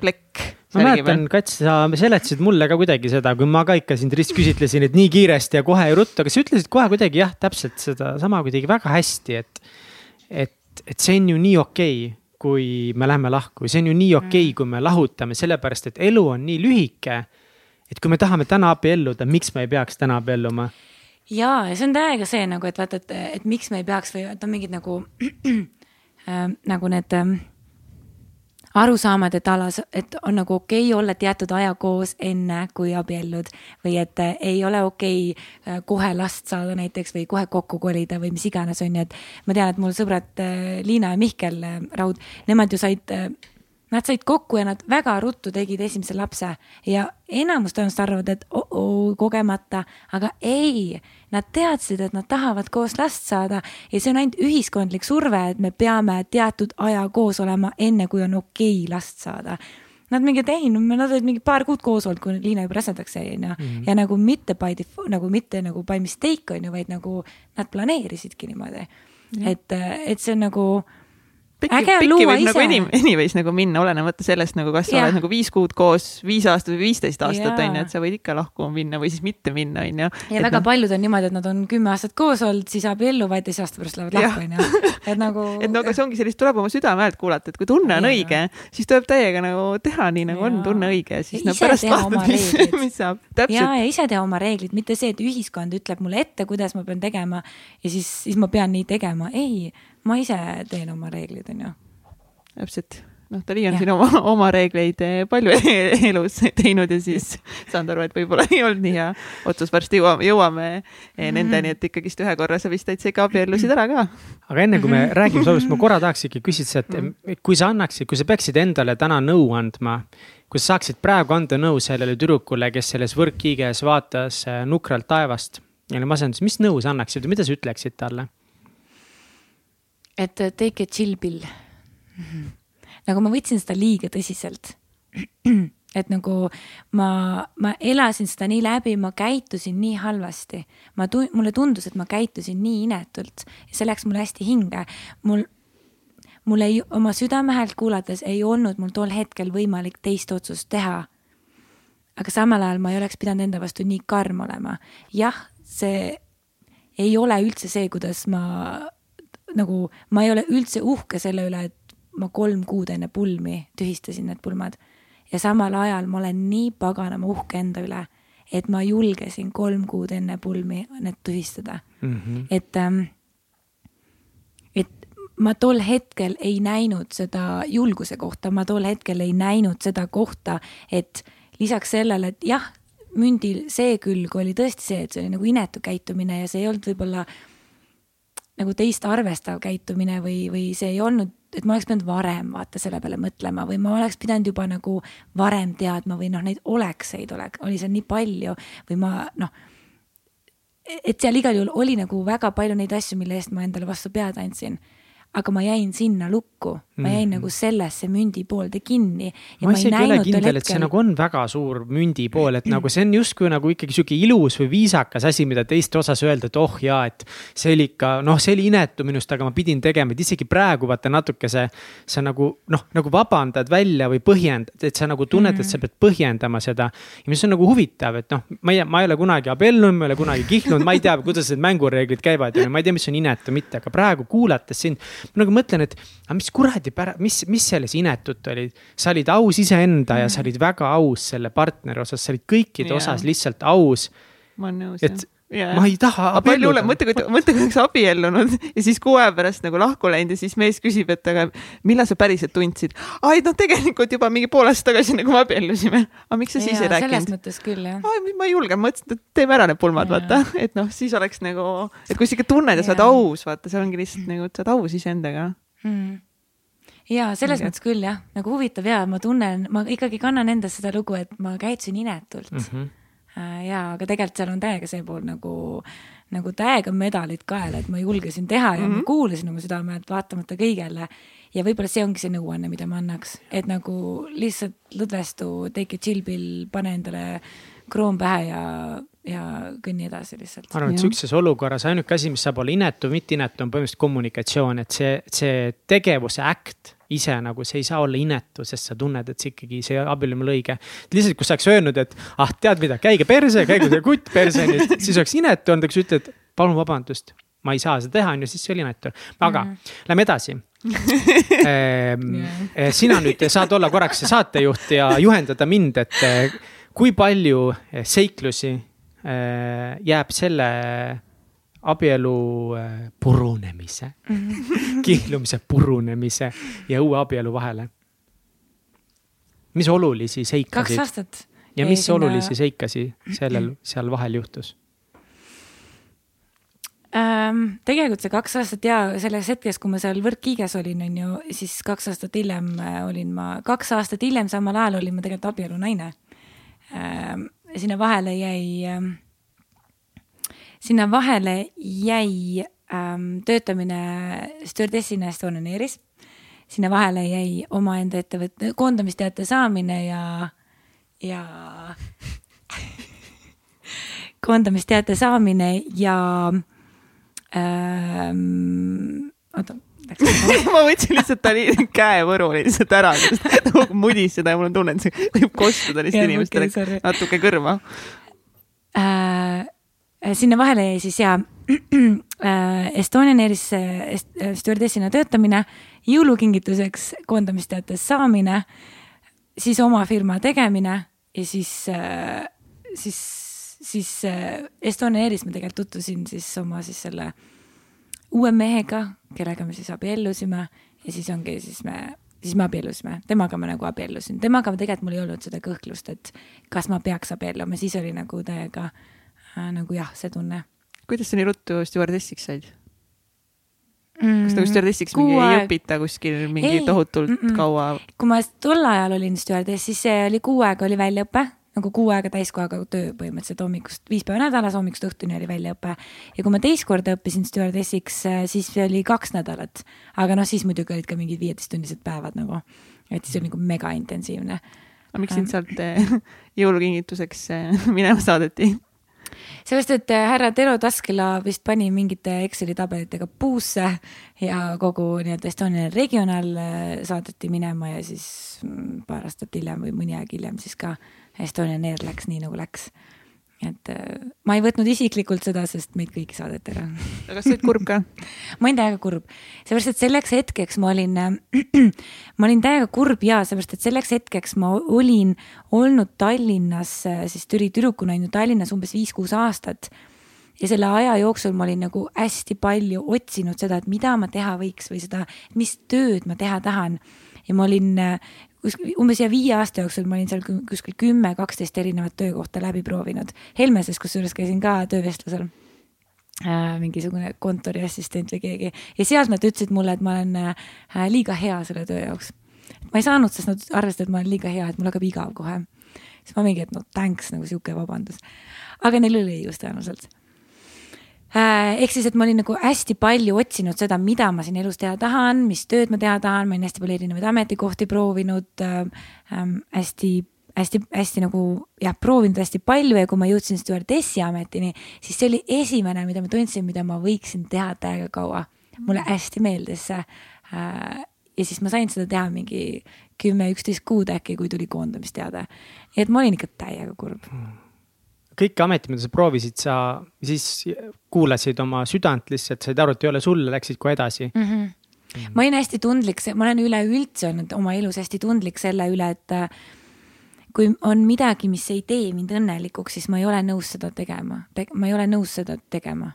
plekk. ma mäletan, Kats, sa seletasid mulle ka kuidagi seda, kui ma ka ikka sind ristküsitlesin, et nii kiiresti ja kohe ja ruttu, aga sa ütlesid kohe kuidagi jah, täpselt sedasama kuidagi väga hästi, et, et, et see on ju nii okei okay, kui me läheme lahku, see on ju nii okei okay, mm., kui me lahutame, sellepärast et elu on nii lühike. et kui me tahame täna abielluda, miks me ei peaks täna abielluma? ja, ja see on täiega see nagu, et vaata, et, et miks me ei peaks või et on mingid nagu nagu need äh, arusaamad, et alas, et on nagu okei okay olla teatud aja koos enne, kui abiellud või et äh, ei ole okei okay, äh, kohe last saada näiteks või kohe kokku kolida või mis iganes, on ju, et ma tean, et mul sõbrad äh, Liina ja Mihkel äh, Raud, nemad ju said äh, Nad said kokku ja nad väga ruttu tegid esimese lapse ja enamus tõenäoliselt arvavad, et oh-oh, kogemata, aga ei. Nad teadsid, et nad tahavad koos last saada ja see on ainult ühiskondlik surve, et me peame teatud aja koos olema, enne kui on okei okay last saada Nad mingi, et ei, nad olid mingi paar kuud koos olnud, kui Liina juba rasedaks jäi, onju. Mhm. ja nagu mitte by default, nagu mitte nagu by mistake, onju, vaid nagu nad planeerisidki niimoodi. et, et see on nagu pikki, pikki võib ise. nagu any, anyways nagu minna, olenemata sellest nagu, kas sa ja. oled nagu viis kuud koos, viis aastat või viisteist aastat on ju, et sa võid ikka lahku minna või siis mitte minna, on ju. ja et väga no... paljud on niimoodi, et nad on kümme aastat koos olnud, siis abielluvad, teise aasta pärast lähevad lahku, on ju. et nagu. et no aga see ongi sellist, tuleb oma südame häält kuulata, et kui tunne on ja. õige, siis tuleb täiega nagu teha nii, nagu ja. on tunne õige, siis no pärast vaatad, mis, mis saab. ja, ja ise teha oma reeglid, mitte see, et ühiskond ütleb mulle ette, kuidas ma pean tegema ja siis, siis ma pean nii tegema, ei ma ise teen oma reeglid, on ju. täpselt, noh, Tali on ja. siin oma, oma reegleid eh, palju elus teinud ja siis saanud aru, et võib-olla ei olnud nii hea otsus, varsti jõuame, jõuame mm -hmm. nendeni, et ikkagist ühe korra sa vist täitsa ikka abiellusid ära ka. aga enne kui me -hmm. räägime soovist, ma korra tahaks ikkagi küsida, et -hmm. kui sa annaksid, kui sa peaksid endale täna nõu andma, kui sa saaksid praegu anda nõu sellele tüdrukule, kes selles võrkkiiges vaatas eh, nukralt taevast ja oli masenduses, mis nõu sa annaksid või mida sa ütleksid talle? Et take a chill pill mm. -hmm. nagu ma võtsin seda liiga tõsiselt. et nagu ma, ma elasin seda nii läbi, ma käitusin nii halvasti. ma, mulle tundus, et ma käitusin nii inetult ja see läks mulle hästi hinge. mul, mul ei, oma südame häält kuulates ei olnud mul tol hetkel võimalik teist otsust teha. aga samal ajal ma ei oleks pidanud enda vastu nii karm olema. jah, see ei ole üldse see, kuidas ma nagu ma ei ole üldse uhke selle üle, et ma kolm kuud enne pulmi tühistasin need pulmad. ja samal ajal ma olen nii paganama uhke enda üle, et ma julgesin kolm kuud enne pulmi need tühistada mm. -hmm. et ähm,, et ma tol hetkel ei näinud seda julguse kohta, ma tol hetkel ei näinud seda kohta, et lisaks sellele, et jah, mündil see külg oli tõesti see, et see oli nagu inetu käitumine ja see ei olnud võib-olla äh, nagu teist arvestav käitumine või, või see ei olnud, et ma oleks pidanud varem vaata selle peale mõtlema või ma oleks pidanud juba nagu varem teadma või noh, neid olekseid oleks, oli seal nii palju või ma noh. et seal igal juhul oli nagu väga palju neid asju, mille eest ma endale vastu pead andsin aga ma jäin sinna lukku, ma jäin mm -hmm. nagu sellesse mündi poolde kinni. ma isegi ei ole kindel, et see nagu on väga suur mündi pool, et nagu see on justkui nagu ikkagi sihuke ilus või viisakas asi, mida teiste osas öelda, et oh jaa, et. see oli ikka, noh, see oli inetu minust, aga ma pidin tegema, et isegi praegu vaata natuke see. sa nagu noh, nagu vabandad välja või põhjendad, et sa nagu tunned mm, -hmm. et sa pead põhjendama seda. ja mis on nagu huvitav, et noh, ma ei, ma ei ole kunagi abiellunud, ma ei ole kunagi kihlunud, ma ei tea, kuidas need mängureeglid käivad ja ma ei tea, mis on inetu, mitte, aga praegu kuulates sind ma nagu mõtlen, et aga mis kuradi pära-, mis, mis selles inetut oli. sa olid aus iseenda mm. ja sa olid väga aus selle partneri osas, sa olid kõikide yeah. osas lihtsalt aus. ma olen nõus, jah Yeah. ma ei taha abielluda. mõtle, kui, mõtle, kui oleks abiellunud ja siis kuu aja pärast nagu lahku läinud ja siis mees küsib, et aga millal sa päriselt tundsid? ai, noh, tegelikult juba mingi pool aastat tagasi, nagu me abiellusime. aga miks sa siis ei rääkinud? selles mõttes küll, jah. ma ei julge, mõtlesin, et teeme ära need pulmad, vaata, et noh, siis oleks nagu, et kui sa ikka tunned ja sa oled aus, vaata, see ongi lihtsalt nagu, et sa oled aus iseendaga hmm ja selles okay. mõttes küll jah, nagu huvitav ja ma tunnen, ma ikkagi kannan endas seda lugu, et ma käitusin inetult mm. -hmm Äh, ja, aga tegelikult seal on täiega see pool nagu, nagu täiega medalid kaela, et ma julgesin teha ja mm -hmm. ma mhm. kuulasin oma südame, et vaatamata kõigele. ja võib-olla see ongi see nõuanne, mida ma annaks, et nagu lihtsalt lõdvestu, take a chill pill, pane endale kroon pähe ja, ja kõnni edasi lihtsalt. ma arvan, et sihukeses olukorras ainuke asi, mis saab olla inetu, mitte inetu, on põhimõtteliselt kommunikatsioon, et see, see tegevuse äkt ise nagu see ei saa olla inetu, sest sa tunned, et see ikkagi, see abielu on õige. lihtsalt, kui sa oleks öelnud, et ah, tead mida, käige perse, käigu see kutt perse, siis oleks inetu olnud, aga sa ütled, palun vabandust, ma ei saa seda teha, on ju, siis see oli inetu. aga mm. lähme edasi ehm, yeah. sina nüüd saad olla korraks see saatejuht ja juhendada mind, et eh, kui palju seiklusi eh, jääb selle abielu äh, purunemise -hmm. kihlumise, purunemise ja uue abielu vahele. mis olulisi seikasid? kaks aastat. ja mis sinna... olulisi seikasi sellel, seal vahel juhtus? ähm,? tegelikult see kaks aastat ja selles hetkes, kui ma seal Võrkkiiges olin, on ju, siis kaks aastat hiljem äh, olin ma, kaks aastat hiljem samal ajal olin ma tegelikult abielunaine ähm,. sinna vahele jäi ähm,, sinna vahele jäi ähm, töötamine stjuardessina Estonian Airis. sinna vahele jäi omaenda ettevõtte koondamisteate saamine ja, ja koondamisteate saamine ja ähm,. oota ma võtsin lihtsalt ta käevõru lihtsalt ära, ta mudis seda ja mul on tunne, et see võib kostuda lihtsalt inimestele okay, natuke kõrva äh,. Sinna vahele jäi siis ja äh, Estonian Airis äh, stjuardessina töötamine, jõulukingituseks koondamisteates saamine, siis oma firma tegemine ja siis äh,, siis siis äh, Estonia Airis ma tegelikult tutvusin siis oma siis selle uue mehega, kellega me siis abiellusime ja siis ongi siis me, siis me abiellusime, temaga ma nagu abiellusin, temaga tegelikult mul ei olnud seda kõhklust, et kas ma peaks abielluma, siis oli nagu täiega äh, nagu jah, see tunne. kuidas sa nii ruttu stjuardessiks said? kas nagu stjuardessiks mingi ei õpita kuskil mingi ei, tohutult mm -mm. kaua? kui ma tol ajal olin stjuardess, siis see oli kuu aega oli väljaõpe nagu kuu aega täiskohaga töö põhimõtteliselt hommikust, viis päeva nädalas, hommikust õhtuni oli väljaõpe. ja kui ma teist korda õppisin stjuardessiks, äh, siis oli kaks nädalat. aga noh, siis muidugi olid ka mingid viieteisttunnised päevad nagu, et siis oli nagu mega intensiivne. aga miks sind sealt äh, jõulukingituseks äh, minema saadeti? Seepärast, et härra Tero Taskela vist pani mingite Exceli tabelitega puusse ja kogu nii-öelda Estonian Regional saadeti minema ja siis mm, paar aastat hiljem või mõni aeg hiljem siis ka Estonian Air läks nii, nagu läks. Et äh, ma ei võtnud isiklikult seda, sest meid kõiki saadeti ära. aga kas sa olid kurb ka? ma olin täiega kurb, seepärast et selleks hetkeks ma olin äh,, ma olin täiega kurb ja seepärast, et selleks hetkeks ma olin olnud Tallinnas, äh, siis Türi tüdrukuna olin ju Tallinnas umbes viis-kuus aastat ja selle aja jooksul ma olin nagu hästi palju otsinud seda, et mida ma teha võiks või seda, mis tööd ma teha tahan. ja ma olin äh, umbes ja viie aasta jooksul ma olin seal kuskil kümme, kaksteist erinevat töökohta läbi proovinud. Helmeses kusjuures käisin ka töövestlusel äh,. mingisugune kontoriassistent või keegi ja sealt nad ütlesid mulle, et ma olen äh, liiga hea selle töö jaoks. ma ei saanud, sest nad arvasid, et ma olen liiga hea, et mul hakkab igav kohe. siis ma mingi, et no thanks nagu sihuke vabandus. aga neil oli õigus tõenäoliselt ehk siis, et ma olin nagu hästi palju otsinud seda, mida ma siin elus teha tahan, mis tööd ma teha tahan, ma olin hästi palju erinevaid ametikohti proovinud äh,. Ähm, hästi, hästi, hästi nagu jah, proovinud hästi palju ja kui ma jõudsin stjuardessi ametini, siis see oli esimene, mida ma tundsin, mida ma võiksin teha täiega kaua. mulle hästi meeldis see äh,. ja siis ma sain seda teha mingi kümme, üksteist kuud äkki, kui tuli koondamisteade. nii et ma olin ikka täiega kurb mm kõiki ameti, mida sa proovisid, sa siis kuulasid oma südant lihtsalt, said aru, et ei ole sulle, läksid kohe edasi. Mm -hmm. ma olin hästi tundlik, ma olen üleüldse olnud oma elus hästi tundlik selle üle, et äh, kui on midagi, mis ei tee mind õnnelikuks, siis ma ei ole nõus seda tegema, ma ei ole nõus seda tegema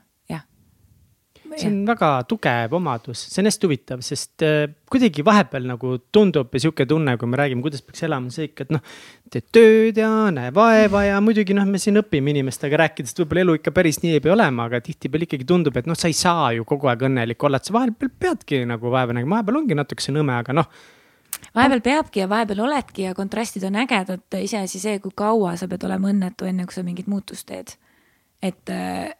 see on väga tugev omadus, see on hästi huvitav, sest äh, kuidagi vahepeal nagu tundub ja sihuke tunne, kui me räägime, kuidas peaks elama, see ikka, et noh. teed tööd ja näe vaeva ja muidugi noh, me siin õpime inimestega rääkides, et võib-olla elu ikka päris nii ei pea olema, aga tihtipeale ikkagi tundub, et noh, sa ei saa ju kogu aeg õnnelik olla, et sa vahepeal peadki nagu vaeva nägema, vahepeal ongi natukese nõme, aga noh vahepeal peabki ja vahepeal oledki ja kontrastid on ägedad, iseasi see, kui kaua sa pead olema õnnetu, enne kui sa mingit muutust teed. et,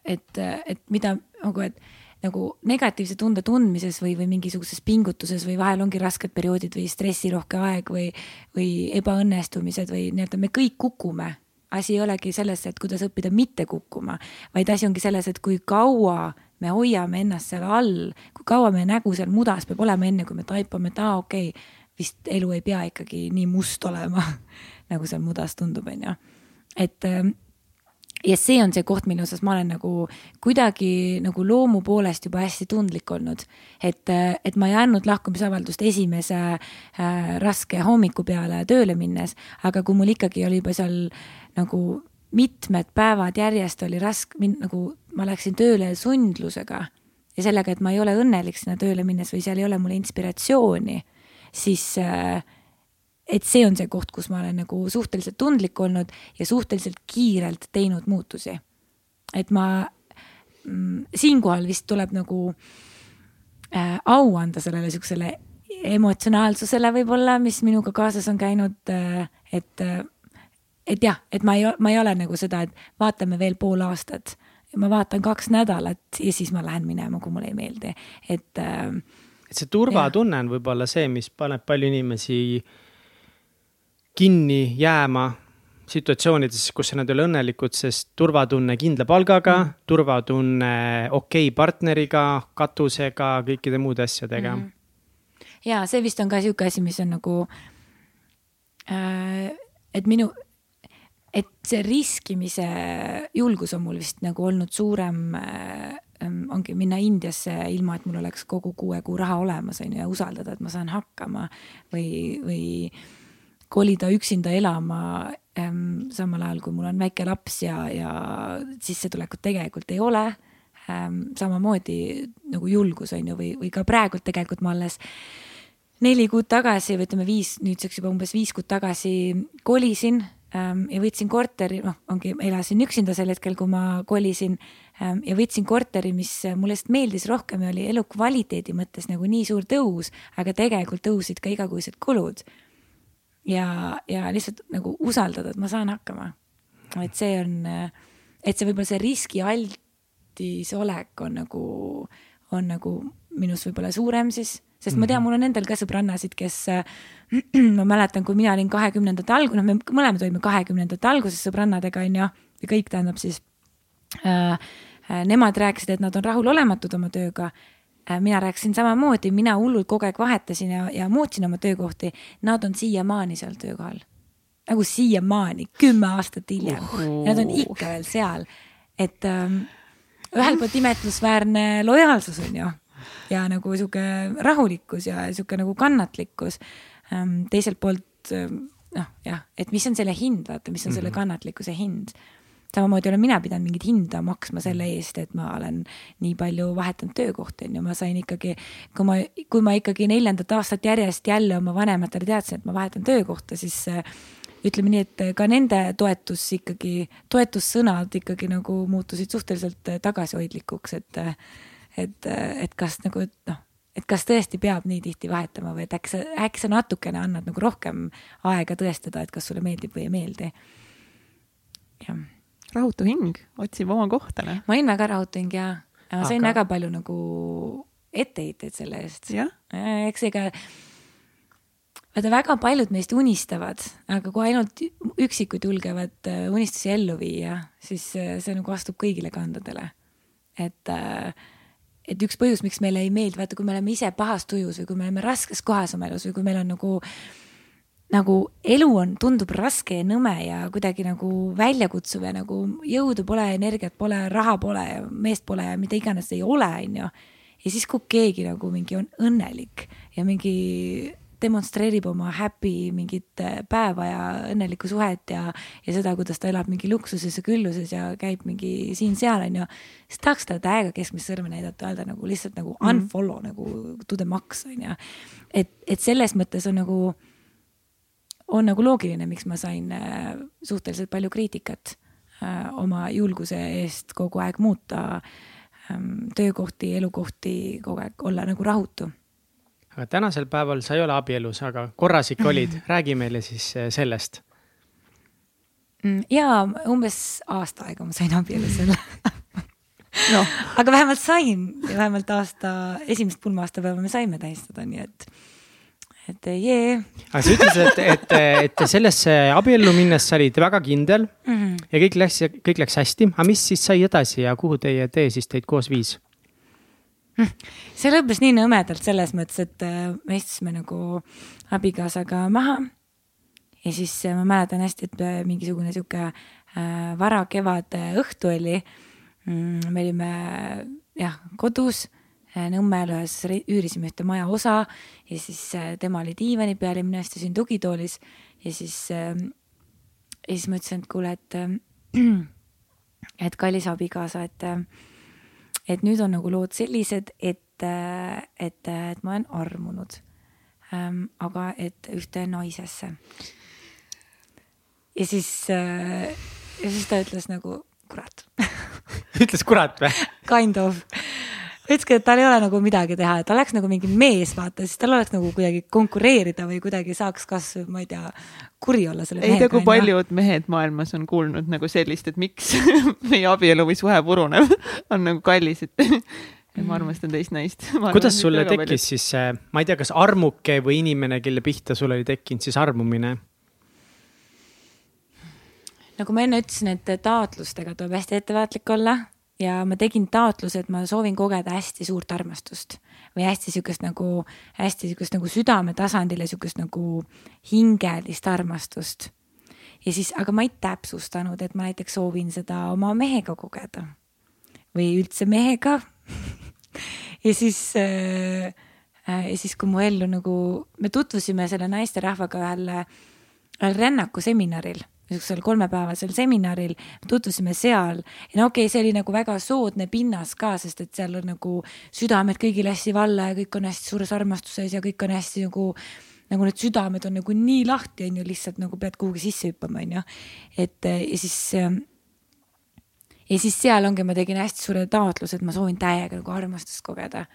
et, et mida nagu, et nagu negatiivse tunde tundmises või, või mingisuguses pingutuses või vahel ongi rasked perioodid või stressirohke aeg või, või ebaõnnestumised või nii-öelda me kõik kukume. asi ei olegi selles, et kuidas õppida mitte kukkuma, vaid asi ongi selles, et kui kaua me hoiame ennast seal all, kui kaua meie nägu seal mudas peab olema, enne kui me taipame, et aa, okei okay,, vist elu ei pea ikkagi nii must olema nagu seal mudas tundub, on ju. et ja see on see koht, mille osas ma olen nagu kuidagi nagu loomu poolest juba hästi tundlik olnud. et, et ma ei andnud lahkumisavaldust esimese äh, raske hommiku peale tööle minnes, aga kui mul ikkagi oli juba seal nagu mitmed päevad järjest oli raske, nagu ma läksin tööle sundlusega ja sellega, et ma ei ole õnnelik sinna tööle minnes või seal ei ole mulle inspiratsiooni, siis äh, et see on see koht, kus ma olen nagu suhteliselt tundlik olnud ja suhteliselt kiirelt teinud muutusi. et ma mm, siinkohal vist tuleb nagu äh, au anda sellele siuksele emotsionaalsusele võib-olla, mis minuga kaasas on käinud äh,, et äh, et jah, et ma ei, ma ei ole nagu seda, et vaatame veel pool aastat. ma vaatan kaks nädalat ja siis ma lähen minema, kui mulle ei meeldi, et äh,. et see turvatunne on võib-olla see, mis paneb palju inimesi kinni jääma situatsioonides, kus nad ei ole õnnelikud, sest turvatunne kindla palgaga mm, -hmm. turvatunne okei okay partneriga, katusega, kõikide muude asjadega mm. -hmm. ja see vist on ka sihuke asi, mis on nagu äh,, et minu et see riskimise julgus on mul vist nagu olnud suurem äh, ongi minna Indiasse ilma, et mul oleks kogu kuue kuu raha olemas, on ju, ja usaldada, et ma saan hakkama või, või kolida üksinda elama ähm, samal ajal, kui mul on väike laps ja, ja sissetulekut tegelikult ei ole ähm,. samamoodi nagu julgus on ju, või, või ka praegult tegelikult ma alles neli kuud tagasi või ütleme viis, nüüdseks juba umbes viis kuud tagasi kolisin Ähm, ja võtsin korteri, noh, ongi, elasin üksinda sel hetkel, kui ma kolisin ähm, ja võtsin korteri, mis mulle lihtsalt meeldis rohkem ja oli elukvaliteedi mõttes nagu nii suur tõus, aga tegelikult tõusid ka igakuised kulud. Ja, ja lihtsalt nagu usaldada, et ma saan hakkama. et see on, et see võib-olla see riskialtis olek on nagu, on nagu minus võib-olla suurem siis sest ma tean, mhm. mul on endal ka sõbrannasid, kes ma mäletan, kui mina olin kahekümnendate alg-, noh, me mõlemad olime kahekümnendate alguses sõbrannadega, onju, ja kõik tähendab siis äh,. äh nemad rääkisid, et nad on rahulolematud oma tööga äh,. Mina rääkisin samamoodi, mina hullult kogu aeg vahetasin ja, ja muutsin oma töökohti. Nad on siiamaani seal töökohal. nagu siiamaani, kümme aastat hiljem uh.. Nad on ikka veel seal, et ähm, ühelt poolt imetlusväärne lojaalsus on ju ja nagu sihuke rahulikkus ja sihuke nagu kannatlikkus. Ehm, teiselt poolt ehm, noh, jah, et mis on selle hind, vaata, mis on selle mhm. kannatlikkuse hind samamoodi olen mina pidanud mingit hinda maksma selle eest, et ma olen nii palju vahetanud töökohti, on ju, ma sain ikkagi, kui ma, kui ma ikkagi neljandat aastat järjest jälle oma vanematele teadsin, et ma vahetan töökohta, siis äh, ütleme nii, et ka nende toetus ikkagi, toetussõnad ikkagi nagu muutusid suhteliselt tagasihoidlikuks, et äh, et, et kas nagu noh, et kas tõesti peab nii tihti vahetama või et äkki sa, äkki sa natukene annad nagu rohkem aega tõestada, et kas sulle meeldib või ei meeldi. jah. Rahutu hing otsib oma kohta. ma olin väga rahutu hing ja, ja ma sain Aga... väga palju nagu etteheiteid selle eest. eks ega vaata, väga paljud meist unistavad, aga kui ainult üksikud julgevad äh, unistusi ellu viia, siis äh, see nagu astub kõigile kandadele. et äh, et üks põhjus, miks meile ei meeldi, vaata, kui me oleme ise pahas tujus või kui me oleme raskes kohas oma elus või kui meil on nagu, nagu elu on, tundub raske ja nõme ja kuidagi nagu väljakutsuv ja nagu jõudu pole, energiat pole, raha pole meest pole ja mida iganes ei ole, onju. ja siis, kui keegi nagu mingi on õnnelik ja mingi demonstreerib oma happy mingit äh, päeva ja õnnelikku suhet ja, ja seda, kuidas ta elab mingi luksuses ja külluses ja käib mingi siin-seal, onju. siis tahaks talle täiega keskmist sõrme näidata, öelda nagu lihtsalt nagu mhm. unfollow mm. nagu to the max, onju. et, et selles mõttes on nagu, on nagu loogiline, miks ma sain äh, suhteliselt palju kriitikat äh, oma julguse eest kogu aeg muuta ähm, töökohti, elukohti, kogu aeg olla nagu rahutu aga tänasel päeval sa ei ole abielus, aga korras ikka olid, räägi meile siis eh, sellest. Mm, ja umbes aasta aega ma sain abielus olla no. aga vähemalt sain ja vähemalt aasta, esimest pulma-aastapäeva me saime tähistada, nii et, et jee. aga sa ütlesid, et, et, et sellesse abiellu minnes sa olid väga kindel mm -hmm. ja kõik läks, kõik läks hästi, aga mis siis sai edasi ja kuhu teie tee siis teid koos viis? see lõppes nii nõmedalt selles mõttes, et äh, me istusime nagu abikaasaga maha. ja siis äh, ma mäletan hästi, et mingisugune sihuke varakevad õhtu oli. Mm, me olime jah, kodus Nõmmel ühes, üürisime ühte maja osa ja siis tema oli diivani peal ja mina istusin tugitoolis ja siis, ja siis ma ütlesin, et kuule, et, et kallis abikaasa, et et nüüd on nagu lood sellised, et, et, et ma olen armunud ähm,. aga et ühte naisesse. ja siis äh,, ja siis ta ütles nagu, kurat ütles kurat või? Kind of ütleski, et tal ei ole nagu midagi teha, et ta oleks nagu mingi mees, vaata, siis tal oleks nagu kuidagi konkureerida või kuidagi saaks kas, ma ei tea, kuri olla selle ei tea, kui paljud mehed maailmas on kuulnud nagu sellist, et miks meie abielu või suhe puruneb, on nagu kallis, et ja ma armastan teist naist. kuidas sulle tekkis siis see, ma ei tea, kas armuke või inimene, kelle pihta sul oli tekkinud siis armumine? nagu ma enne ütlesin, et taotlustega tuleb hästi ettevaatlik olla ja ma tegin taotluse, et ma soovin kogeda hästi suurt armastust või hästi sihukest nagu, hästi sihukest nagu südame tasandil ja sihukest nagu hingelist armastust. ja siis, aga ma ei täpsustanud, et ma näiteks soovin seda oma mehega kogeda või üldse mehega ja siis äh, ja siis, kui mu ellu nagu, me tutvusime selle naisterahvaga ühel, ühel rännakuseminaril niisugusel kolmepäevasel seminaril, tutvusime seal ja no okei okay,, see oli nagu väga soodne pinnas ka, sest et seal on nagu südamed kõigil hästi valla ja kõik on hästi suures armastuses ja kõik on hästi nagu nagu need südamed on nagu nii lahti, on ju, lihtsalt nagu pead kuhugi sisse hüppama, on ju. et ja siis ja siis seal ongi, ma tegin hästi suure taotluse, et ma soovin täiega nagu armastust kogeda.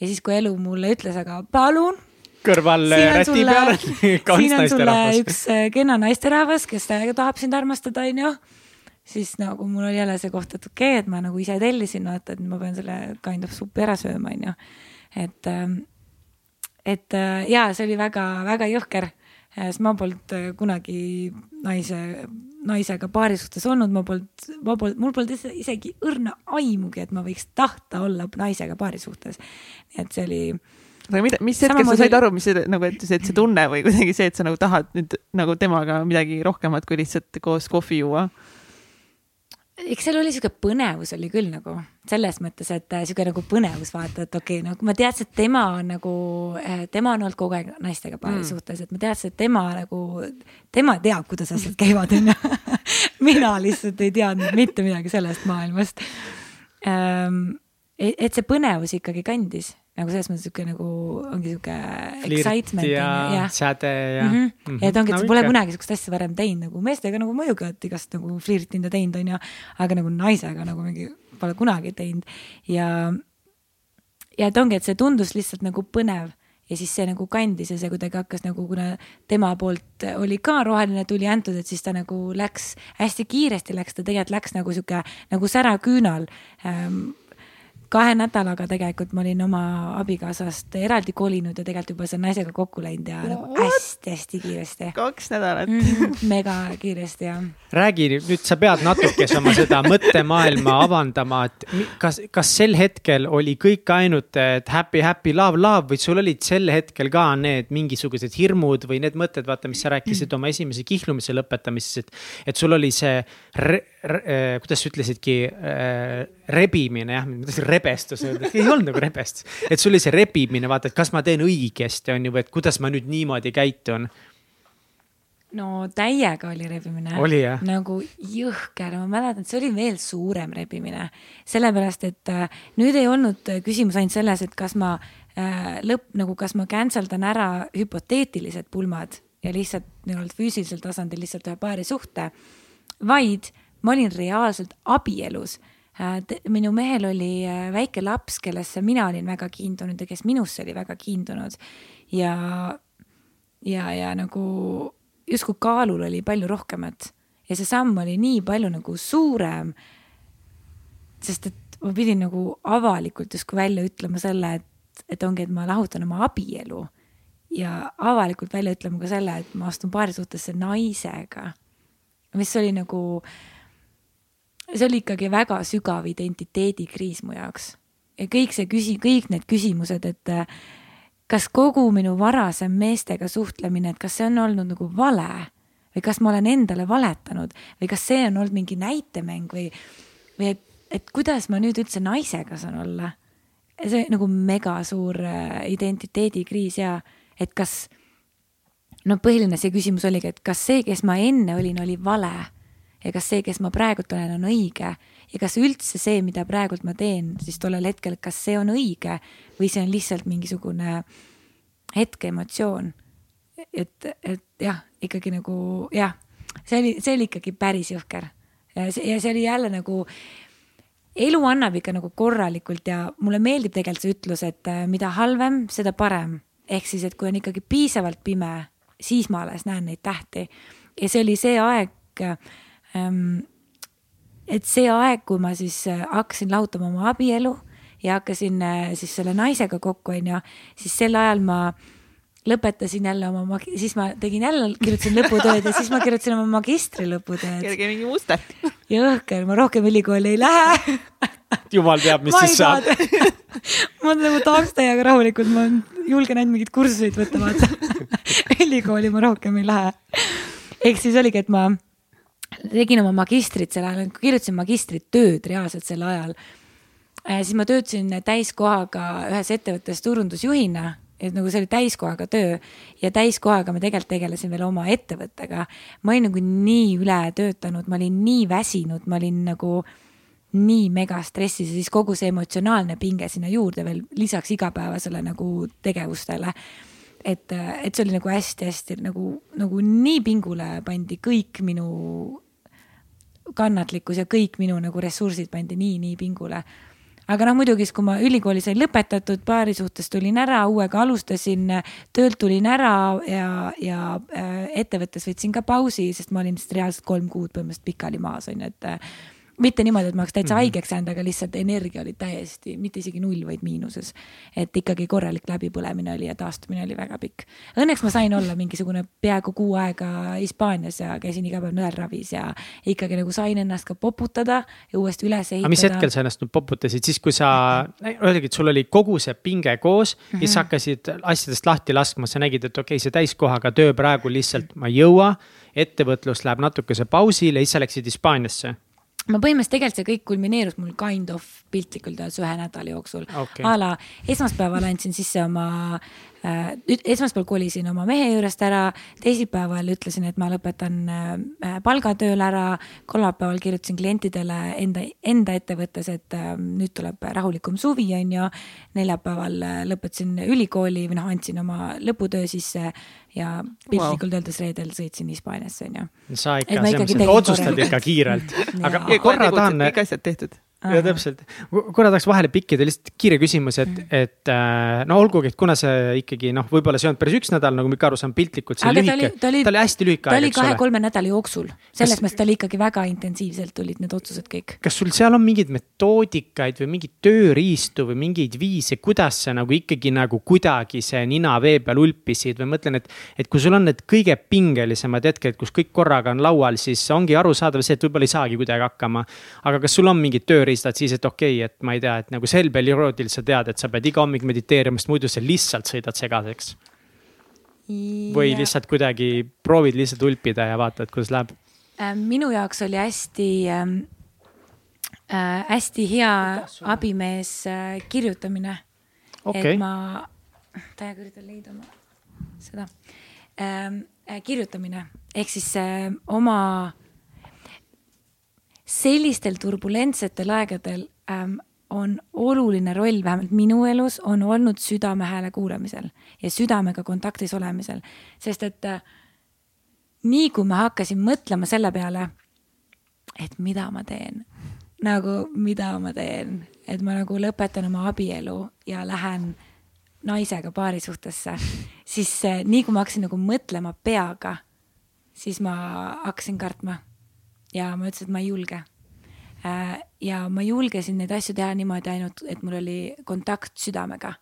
ja siis, kui elu mulle ütles, aga palun. Kõrval räti peal siin on sulle üks äh, kena naisterahvas, kes täiega tahab sind armastada, onju. siis nagu mul oli jälle see koht, et okei okay,, et ma nagu ise tellisin, vaata, et ma pean selle kind of suppi ära sööma, onju. et, ähm, et äh, ja see oli väga-väga jõhker sest ma polnud äh, kunagi naise, naisega paari suhtes olnud, ma polnud, ma polnud, mul polnud isegi õrna aimugi, et ma võiks tahta olla naisega paari suhtes. et see oli. Aga mida, mis hetkel sa said aru, mis see nagu, et see, et see tunne või kuidagi see, et sa nagu tahad nüüd nagu temaga midagi rohkemat kui lihtsalt koos kohvi juua? eks seal oli sihuke põnevus oli küll nagu selles mõttes, et äh, sihuke nagu põnevus vaata, et okei okay,, no ma teadsin, et tema on nagu, äh, tema on olnud kogu aeg naistega paari mm. suhtes, et ma teadsin, et tema nagu, tema teab, kuidas asjad käivad, onju. mina lihtsalt ei teadnud mitte midagi sellest maailmast. Ähm, et see põnevus ikkagi kandis nagu selles mõttes sihuke nagu ongi sihuke excitement ja, ja säde ja mm. -hmm. Mm -hmm. et ongi, et sa pole kunagi sihukest asja varem teinud nagu meestega nagu muidugi oled igast nagu flirtinud ja teinud, onju. aga nagu naisega nagu mingi pole kunagi teinud ja, ja et ongi, et see tundus lihtsalt nagu põnev ja siis see nagu kandis ja see kuidagi hakkas nagu, kuna tema poolt oli ka roheline tuli antud, et siis ta nagu läks hästi kiiresti läks ta tegelikult läks nagu sihuke nagu säraküünal ähm, kahe nädalaga tegelikult ma olin oma abikaasast eraldi kolinud ja tegelikult juba selle naisega kokku läinud ja nagu hästi-hästi kiiresti. kaks nädalat mm. mega kiiresti jah. räägi nüüd, sa pead natukese oma seda mõttemaailma avandama, et kas, kas sel hetkel oli kõik ainult, et happy, happy, love, love või sul olid sel hetkel ka need mingisugused hirmud või need mõtted, vaata, mis sa rääkisid oma esimese kihlumise lõpetamises, et, et sul oli see äh, kuidas sa ütlesidki äh,, rebimine jah, ma tahtsin rebestus öelda, ei olnud nagu rebestus. et sul oli see rebimine, vaata, et kas ma teen õigesti, on ju, või et kuidas ma nüüd niimoodi käitun no täiega oli rebimine. nagu jõhker, ma mäletan, et see oli veel suurem rebimine. sellepärast, et äh, nüüd ei olnud küsimus ainult selles, et kas ma äh, lõpp, nagu kas ma cancel dan ära hüpoteetilised pulmad ja lihtsalt nii-öelda füüsilisel tasandil lihtsalt ühe paari suhte, vaid ma olin reaalselt abielus Äh, minu mehel oli äh, väike laps, kellesse mina olin väga kiindunud ja kes minusse oli väga kiindunud ja, ja, ja nagu justkui kaalul oli palju rohkemat ja see samm oli nii palju nagu suurem. sest et ma pidin nagu avalikult justkui välja ütlema selle, et, et ongi, et ma lahutan oma abielu ja avalikult välja ütlema ka selle, et ma astun paarisuhtesse naisega. mis oli nagu äh, see oli ikkagi väga sügav identiteedikriis mu jaoks. ja kõik see küsi-, kõik need küsimused, et äh, kas kogu minu varasem meestega suhtlemine, et kas see on olnud nagu vale või kas ma olen endale valetanud või kas see on olnud mingi näitemäng või, või et, et kuidas ma nüüd üldse naisega saan olla. see nagu mega suur äh, identiteedikriis ja et kas, no põhiline see küsimus oligi, et kas see, kes ma enne olin, oli vale ja kas see, kes ma praegult olen, on õige ja kas üldse see, mida praegult ma teen, siis tollel hetkel, kas see on õige või see on lihtsalt mingisugune hetkeemotsioon. et, et jah, ikkagi nagu jah, see oli, see oli ikkagi päris jõhker ja see, ja see oli jälle nagu elu annab ikka nagu korralikult ja mulle meeldib tegelikult see ütlus, et äh, mida halvem, seda parem. ehk siis, et kui on ikkagi piisavalt pime, siis ma alles näen neid tähti. ja see oli see aeg et see aeg, kui ma siis äh, hakkasin lahutama oma abielu ja hakkasin äh, siis selle naisega kokku, onju, siis sel ajal ma lõpetasin jälle oma, siis ma tegin jälle, kirjutasin lõputööd ja siis ma kirjutasin oma magistri lõputööd. kerge mingi muster. jõhker, ma rohkem ülikooli ei lähe. jumal teab, mis siis saab. ma nagu tahaks täiega rahulikult, ma julgen ainult mingeid kursuseid võtta, vaata. ülikooli ma rohkem ei lähe. ehk siis oligi, et ma tegin oma magistrit sel ajal, kirjutasin magistritööd reaalselt sel ajal Äh, siis ma töötasin täiskohaga ühes ettevõttes turundusjuhina et nagu see oli täiskohaga töö ja täiskohaga ma tegelikult tegelesin veel oma ettevõttega. ma olin nagu nii ületöötanud, ma olin nii väsinud, ma olin nagu nii mega stressis ja siis kogu see emotsionaalne pinge sinna juurde veel lisaks igapäevasele nagu tegevustele. et, et see oli nagu hästi-hästi nagu, nagu nii pingule pandi kõik minu kannatlikkus ja kõik minu nagu ressursid pandi nii-nii pingule. Aga noh, muidugi siis, kui ma ülikooli sain lõpetatud, paari suhtes tulin ära, uuega alustasin, töölt tulin ära ja, ja äh, ettevõttes võtsin ka pausi, sest ma olin lihtsalt reaalselt kolm kuud põhimõtteliselt pikali maas on ju, et mitte niimoodi, et ma oleks täitsa mm -hmm. haigeks jäänud, aga lihtsalt energia oli täiesti, mitte isegi null, vaid miinuses. et ikkagi korralik läbipõlemine oli ja taastumine oli väga pikk. Õnneks ma sain olla mingisugune peaaegu kuu aega Hispaanias ja käisin iga päev nõelravis ja ikkagi nagu sain ennast ka poputada ja uuesti üles ehitada. mis hetkel sa ennast nüüd poputasid, siis kui sa, öeldagi, et sul oli kogu see pinge koos mm, -hmm. siis hakkasid asjadest lahti laskma, sa nägid, et okei okay,, see täiskohaga töö praegu lihtsalt ma ei jõua. ettevõtlus läheb natukese pausile, siis sa läksid Hispaaniasse ma põhimõtteliselt tegelikult see kõik kulmineerus mul kind of piltlikult öeldes ühe nädala jooksul. Okay.. a la esmaspäeval andsin sisse oma äh,, esmaspäeval kolisin oma mehe juurest ära, teisipäeval ütlesin, et ma lõpetan äh, palgatööl ära, kolmapäeval kirjutasin klientidele enda, enda ettevõttes, et äh, nüüd tuleb rahulikum suvi, on ju. neljapäeval lõpetasin ülikooli või noh, andsin oma lõputöö sisse ja piltlikult wow. öeldes reedel sõitsin Hispaaniasse, onju. sa ikka, otsustad ikka kiirelt, aga korra tahan. kõik asjad tehtud ja täpselt, korra tahaks vahele pikkida, lihtsalt kiire küsimus, et mm., et äh, no olgugi, et kuna see ikkagi noh, võib-olla see ei olnud päris üks nädal, nagu ma ikka aru saan, piltlikult see Aga lühike, ta oli, ta oli hästi lühike aeg, eks ole. ta oli kahe-kolme nädala jooksul, selles mõttes ta oli ikkagi väga intensiivselt tulid need otsused kõik. kas sul seal on mingeid metoodikaid või mingeid tööriistu või mingeid viise, kuidas sa nagu ikkagi nagu kuidagi see nina vee peal ulpisid või mõtlen, et, et kui sul on need kõige pingelisemad hetked, kus kõik korraga on laual, siis ongi arusaadav see, et võib-olla ei saagi kuidagi hakkama. aga kas sul on mingid tööriistad? Eelistad siis, et okei okay,, et ma ei tea, et nagu sel perioodil sa tead, et sa pead iga hommik mediteerima, sest muidu sa lihtsalt sõidad segaseks. või lihtsalt kuidagi proovid lihtsalt ulpida ja vaatad, kuidas läheb? Äh, minu jaoks oli hästi ähm, äh,, hästi hea abimees äh, kirjutamine. Okay.. et ma, täiega üritan leida oma seda. Ähm, äh,, kirjutamine. Ehk siis äh, oma sellistel turbulentsetel aegadel ähm, on oluline roll, vähemalt minu elus, on olnud südame hääle kuulamisel ja südamega kontaktis olemisel, sest et äh, nii kui ma hakkasin mõtlema selle peale, et mida ma teen, nagu mida ma teen, et ma nagu lõpetan oma abielu ja lähen naisega paarisuhtesse, siis äh, nii kui ma hakkasin nagu mõtlema peaga, siis ma hakkasin kartma ja ma ütlesin, et ma ei julge. Äh, ja ma julgesin neid asju teha niimoodi ainult, et mul oli kontakt südamega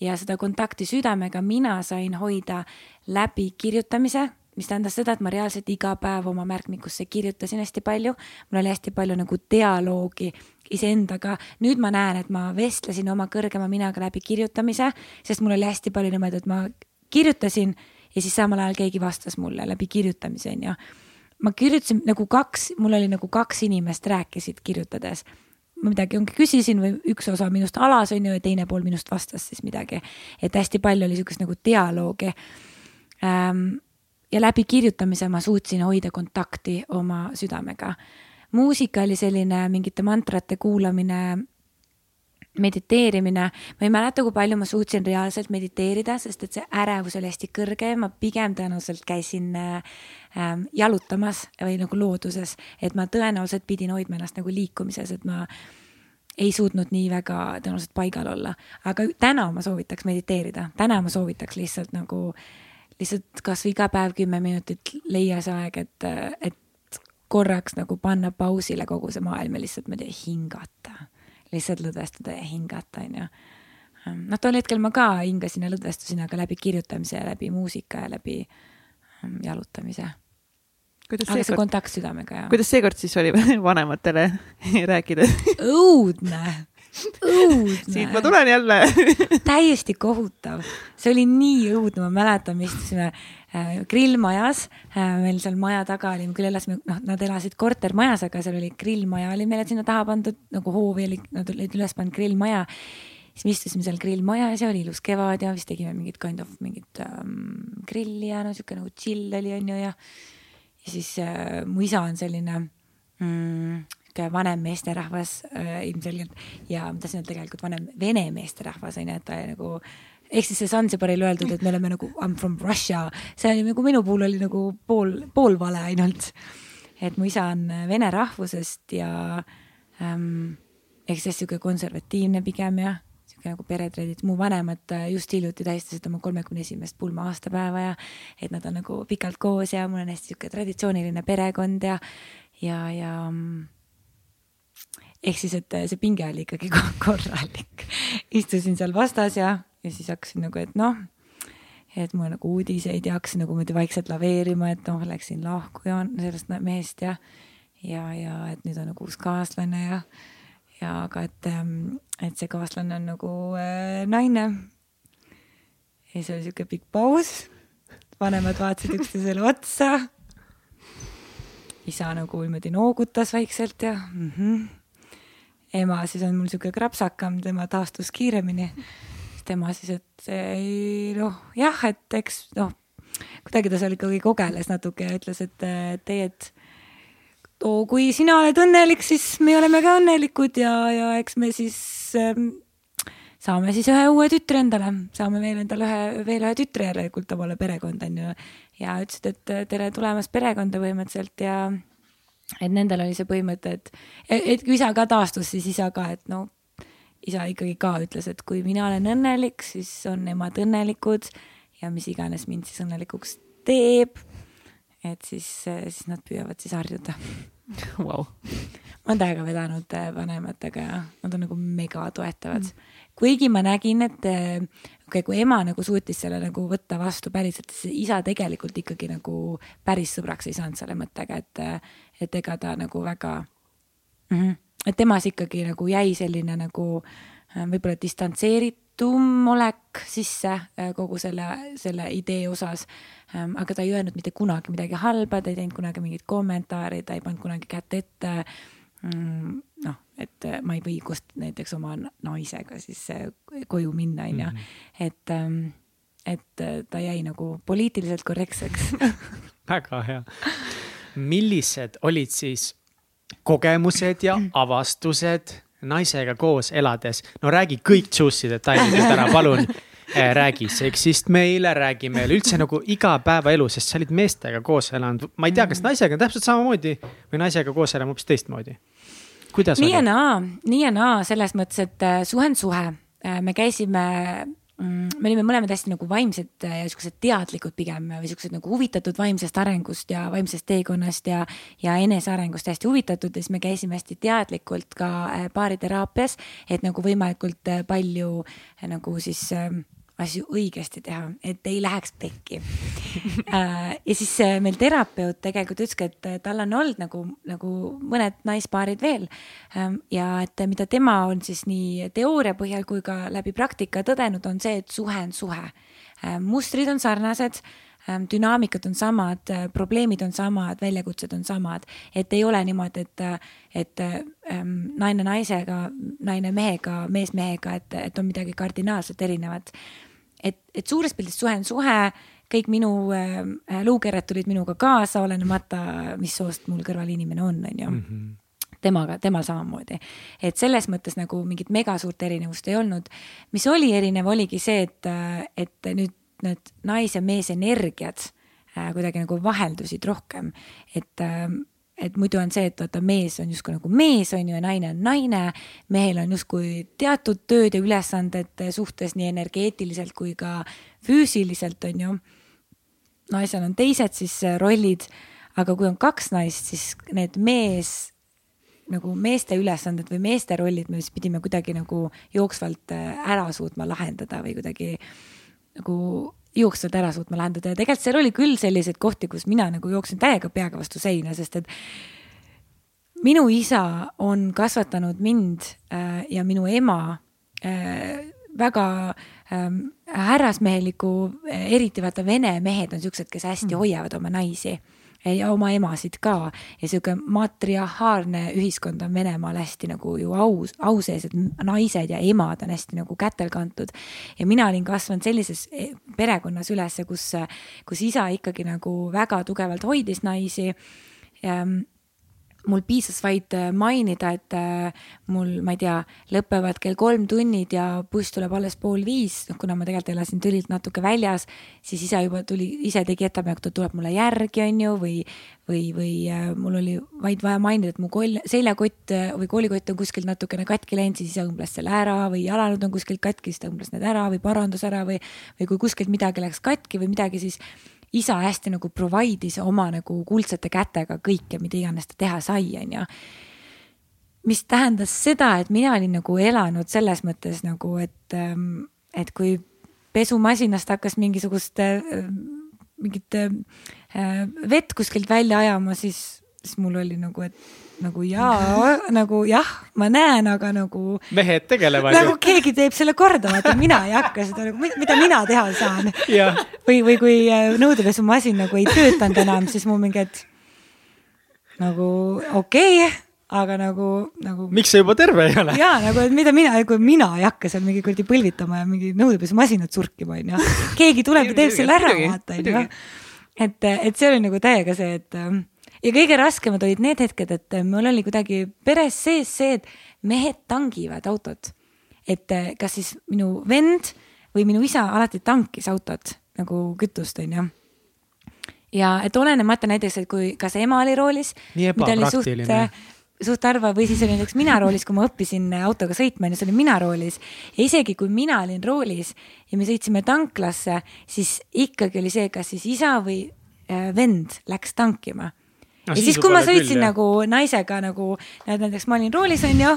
ja seda kontakti südamega mina sain hoida läbi kirjutamise, mis tähendas seda, et ma reaalselt iga päev oma märkmikusse kirjutasin hästi palju. mul oli hästi palju nagu dialoogi iseendaga. nüüd ma näen, et ma vestlesin oma kõrgema minaga läbi kirjutamise, sest mul oli hästi palju niimoodi, et ma kirjutasin ja siis samal ajal keegi vastas mulle läbi kirjutamise, onju ma kirjutasin nagu kaks, mul oli nagu kaks inimest rääkisid kirjutades. ma midagi ongi küsisin või üks osa minust alas on ju ja teine pool minust vastas siis midagi. et hästi palju oli sihukest nagu dialoogi ähm,. ja läbi kirjutamise ma suutsin hoida kontakti oma südamega. muusika oli selline mingite mantrate kuulamine mediteerimine, ma ei mäleta, kui palju ma suutsin reaalselt mediteerida, sest et see ärevus oli hästi kõrge, ma pigem tõenäoliselt käisin äh, jalutamas või nagu looduses, et ma tõenäoliselt pidin hoidma ennast nagu liikumises, et ma ei suutnud nii väga tõenäoliselt paigal olla. aga täna ma soovitaks mediteerida, täna ma soovitaks lihtsalt nagu, lihtsalt kasvõi iga päev kümme minutit leia see aeg, et, et korraks nagu panna pausile kogu see maailm ja lihtsalt, ma ei tea, hingata. lihtsalt lõdvestuda ja hingata, onju noh, tol hetkel ma ka hingasin ja lõdvestusin, aga läbi kirjutamise ja läbi muusika ja läbi ähm, jalutamise. aga see kord, kontakt südamega ja. kuidas seekord siis oli vanematele rääkida õudne, õudne. siit ma tulen jälle täiesti kohutav, see oli nii õudne, ma mäletan, me istusime äh, grillmajas äh,, meil seal maja taga oli, me küll elasime, noh, nad elasid kortermajas, aga seal oli grillmaja oli meile sinna taha pandud nagu hoovi oli, nad olid üles pannud grillmaja siis me istusime seal grillmajas ja oli ilus kevad ja vist tegime mingit kind of mingit ähm, grilli ja no sihuke nagu chill oli onju ja. ja siis äh, mu isa on selline mm, vanem meesterahvas äh, ilmselgelt. Ja ma tahtsin öelda tegelikult vanem vene meesterahvas onju, et ta nagu ehk siis see Zanzibaril öeldud, et me oleme nagu I m from Russia, see oli nagu minu puhul oli nagu pool, pool vale ainult. et mu isa on vene rahvusest ja ähm, ehk siis sihuke konservatiivne pigem jah sihuke nagu peretreedid, mu vanemad äh, just hiljuti tähistasid oma kolmekümne esimest pulma aastapäeva ja et nad on nagu pikalt koos ja mul on hästi sihuke traditsiooniline perekond ja, ja, ja mm, ehk siis, et see pinge oli ikkagi korralik. istusin seal vastas ja, ja siis hakkasin nagu, et noh, et mul nagu uudiseid ja hakkasin nagu muidu vaikselt laveerima, et noh, läksin lahku ja sellest mehest ja, ja, ja et nüüd on nagu uus kaaslane ja ja aga et, ähm, et see kaaslane on nagu äh, naine. ja siis oli siuke pikk paus. vanemad vaatasid üksteisele otsa. isa nagu niimoodi noogutas vaikselt ja mm. -hmm. ema siis on mul siuke krapsakam, tema taastus kiiremini. tema siis, et ei noh, jah, et eks noh, kuidagi ta seal ikkagi kogeles natuke ja ütles, et teie, et oo, kui sina oled õnnelik, siis me oleme ka õnnelikud ja, ja eks me siis ähm, saame siis ühe uue tütre endale, saame veel endale ühe, veel ühe tütre järelikult omale perekond on ju. ja ütlesid, et tere tulemast perekonda põhimõtteliselt ja et nendel oli see põhimõte, et, et kui isa ka taastus, siis isa ka, et no isa ikkagi ka ütles, et kui mina olen õnnelik, siis on nemad õnnelikud ja mis iganes mind siis õnnelikuks teeb. et siis, siis nad püüavad siis harjuda wow. ma olen täiega vedanud äh, vanematega ja nad on nagu mega toetavad mm.. kuigi ma nägin, et äh, okay,, kui ema nagu suutis selle nagu võtta vastu päriselt, siis isa tegelikult ikkagi nagu päris sõbraks ei saanud selle mõttega, et, äh, et ega ta nagu väga mm, -hmm. et temas ikkagi nagu jäi selline nagu võib-olla distantseeritud tum olek sisse äh, kogu selle, selle idee osas. Ähm, aga ta ei öelnud mitte kunagi midagi halba, ta ei teinud kunagi mingit kommentaari, ta ei pannud kunagi kätt ette. Mm, noh, et äh, ma ei või koos näiteks oma naisega siis äh, koju minna, onju. Mhm. et, ähm, et ta jäi nagu poliitiliselt korrektseks väga hea. millised olid siis kogemused ja avastused naisega koos elades, no räägi kõik juicy detailid nüüd ära, palun eh, räägi seksist meile, räägi meile üldse nagu igapäevaelu, sest sa olid meestega koos elanud. ma ei tea, kas naisega on täpselt samamoodi või naisega koos elama hoopis teistmoodi? kuidas nii oli? ja naa, nii ja naa, selles mõttes, et eh, suhe on suhe. Eh, me käisime me olime mõlemad hästi nagu vaimsed ja siuksed teadlikud pigem või siuksed nagu huvitatud vaimsest arengust ja vaimsest teekonnast ja, ja enesearengust hästi huvitatud ja siis me käisime hästi teadlikult ka äh, baariteraapias, et nagu võimalikult äh, palju äh, nagu siis ähm, asju õigesti teha, et ei läheks pekki äh, ja siis äh, meil terapeut tegelikult ütleski, et tal on olnud nagu, nagu mõned naispaarid veel. Ähm, ja et mida tema on siis nii teooria põhjal kui ka läbi praktika tõdenud, on see, et suhe on suhe. Äh, mustrid on sarnased ähm, dünaamikad on samad, probleemid on samad, väljakutsed on samad, et ei ole niimoodi, et, et ähm, naine naisega, naine mehega, mees mehega, et, et on midagi kardinaalselt erinevat et, et suures pildis suhe on suhe, kõik minu äh, luukered tulid minuga kaasa, olenemata, mis soost mul kõrval inimene on, on ju mm. -hmm temaga, temal samamoodi. et selles mõttes nagu mingit mega suurt erinevust ei olnud. mis oli erinev, oligi see, et, et nüüd need nais- ja meesenergiad äh, kuidagi nagu vaheldusid rohkem, et äh, et muidu on see, et vaata, mees on justkui nagu mees, on ju, ja naine on naine. mehel on justkui teatud tööd ja ülesanded suhtes nii energeetiliselt kui ka füüsiliselt, on ju. naisel on teised siis rollid, aga kui on kaks naist, siis need mees nagu meeste ülesanded või meeste rollid me siis pidime kuidagi nagu jooksvalt ära suutma lahendada või kuidagi nagu jooksvalt ära suutma lahendada ja tegelikult seal oli küll selliseid kohti, kus mina nagu jooksin täiega peaga vastu seina, sest et minu isa on kasvatanud mind äh, ja minu ema äh, väga ähm, härrasmeheliku, eriti vaata vene mehed on siuksed, kes hästi mm. hoiavad oma naisi ja oma emasid ka ja sihuke matriarhaalne ühiskond on Venemaal hästi nagu ju aus, au sees, et naised ja emad on hästi nagu kätel kantud. ja mina olin kasvanud sellises e, perekonnas ülesse, kus, kus isa ikkagi nagu väga tugevalt hoidis naisi mul piisas vaid äh, mainida, et äh, mul, ma ei tea, lõpevad kell kolm tunnid ja buss tuleb alles pool viis, noh, kuna ma tegelikult elasin Türilt natuke väljas, siis isa juba tuli, ise tegi ettepaneku, et ta tuleb mulle järgi, on ju, või, või, või äh, mul oli vaid vaja mainida, et mu koll, seljakott või koolikott on kuskilt natukene katki läinud, siis isa õmbles selle ära või jalanõud on kuskilt katki, siis ta õmbles need ära või parandas ära või, või kui kuskilt midagi läks katki või midagi, siis isa hästi nagu provide'is oma nagu kuldsete kätega kõike, mida iganes ta teha sai, onju. mis tähendas seda, et mina olin nagu elanud selles mõttes nagu, et, ähm, et kui pesumasinast hakkas mingisugust, äh, mingit äh, vett kuskilt välja ajama, siis, siis mul oli nagu, et nagu jaa, nagu jah, ma näen, aga nagu. mehed tegelevad nagu ju. keegi teeb selle korda, vaata mina ei hakka seda nagu, mida mina teha saan. või, või kui äh, nõudepesumasin nagu ei töötanud enam, siis mul mingi, et nagu okei okay, aga nagu, nagu. miks sa juba terve ei ole? ja nagu, et mida mina, kui mina ei hakka seal mingi kuradi põlvitama ja mingi nõudepesumasinat surkima, onju. keegi tuleb ja teeb selle ära, vaata, onju. et, et see oli nagu täiega see, et ja kõige raskemad olid need hetked, et mul oli kuidagi peres sees see, et mehed tangivad autot. et eh, kas siis minu vend või minu isa alati tankis autot nagu kütust, onju ja et olenemata näiteks, et kui, kas ema oli roolis, mida oli suht, eh, suht harva või siis oli näiteks mina roolis, kui ma õppisin autoga sõitma, onju, siis olin mina roolis. ja isegi kui mina olin roolis ja me sõitsime tanklasse, siis ikkagi oli see, kas siis isa või eh, vend läks tankima no, ja siis, kui ma sõitsin küll, nagu naisega nagu, näiteks ma olin roolis, onju,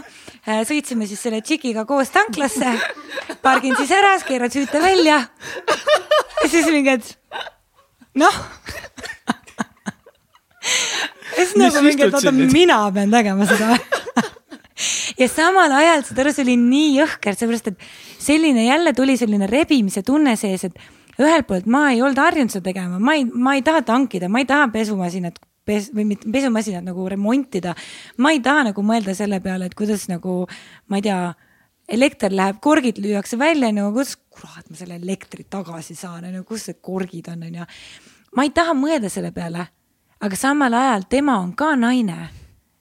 äh, sõitsime siis selle tšikiga koos tanklasse, pargin siis ära, keeran süüte välja. ja siis mingi, et noh. Siis nagu mingi, et oota, mina pean tegema seda. Ja samal ajal, saad aru, see oli nii jõhker, seepärast et selline jälle tuli selline rebimise tunne sees, et ühelt poolt ma ei olnud harjunud seda tegema, ma ei, ma ei taha tankida, ma ei taha pesumasinat pes- või mitte pesumasinat nagu remontida. ma ei taha nagu mõelda selle peale, et kuidas nagu, ma ei tea, elekter läheb, korgid lüüakse välja, no kuidas, kurat, ma selle elektri tagasi saan, on ju, kus need korgid on, on ju. ma ei taha mõelda selle peale, aga samal ajal tema on ka naine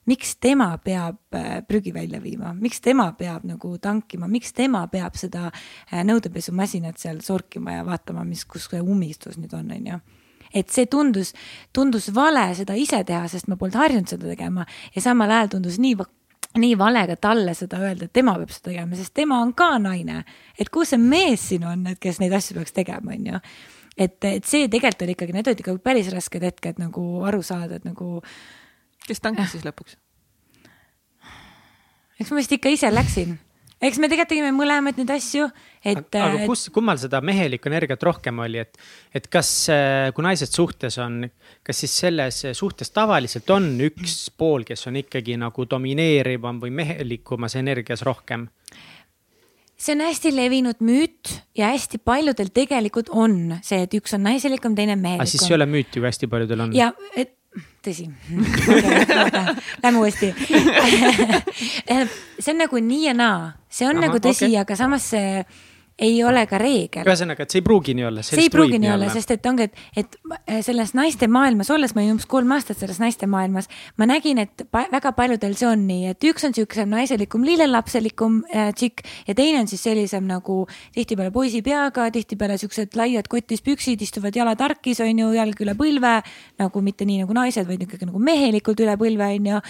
miks tema peab äh, prügi välja viima, miks tema peab nagu tankima, miks tema peab seda äh, nõudepesumasinat seal sorkima ja vaatama, mis, kus see ummistus nüüd on, on ju et see tundus, tundus vale seda ise teha, sest ma polnud harjunud seda tegema ja samal ajal tundus nii nii vale ka talle seda öelda, et tema peab seda tegema, sest tema on ka naine. et kus see mees siin on, et kes neid asju peaks tegema, on ju. et, et see tegelikult oli ikkagi, need olid ikka päris rasked hetked nagu aru saada, et nagu. kes tankis siis lõpuks? eks ma vist ikka ise läksin eks me tegelikult tegime mõlemaid neid asju, et. aga kus, kummal seda mehelikku energiat rohkem oli, et, et kas, äh, kui naised suhtes on, kas siis selles suhtes tavaliselt on üks pool, kes on ikkagi nagu domineerivam või mehelikumas energias rohkem? see on hästi levinud müüt ja hästi paljudel tegelikult on see, et üks on naiselikum, teine mehelikum. aga siis ei ole müüti, kui hästi paljudel on? ja, et tõsi. Lähme uuesti. See on nagu nii ja naa, see on Aha, nagu tõsi okay., aga samas see ei ole ka reegel. ühesõnaga, et see ei pruugi nii olla. see ei pruugi nii olla, sest et ongi, et, et selles naiste maailmas olles, ma olin umbes kolm aastat selles naiste maailmas, ma nägin, et pa väga paljudel see on nii, et üks on siuksem naiselikum, lillelapselikum äh, tšikk ja teine on siis sellisem nagu tihtipeale poisi peaga, tihtipeale siuksed laiad kotis püksid, istuvad jalad tarkis, on ju, jalg üle põlve. nagu mitte nii nagu naised, vaid ikkagi nagu mehelikult üle põlve, on ju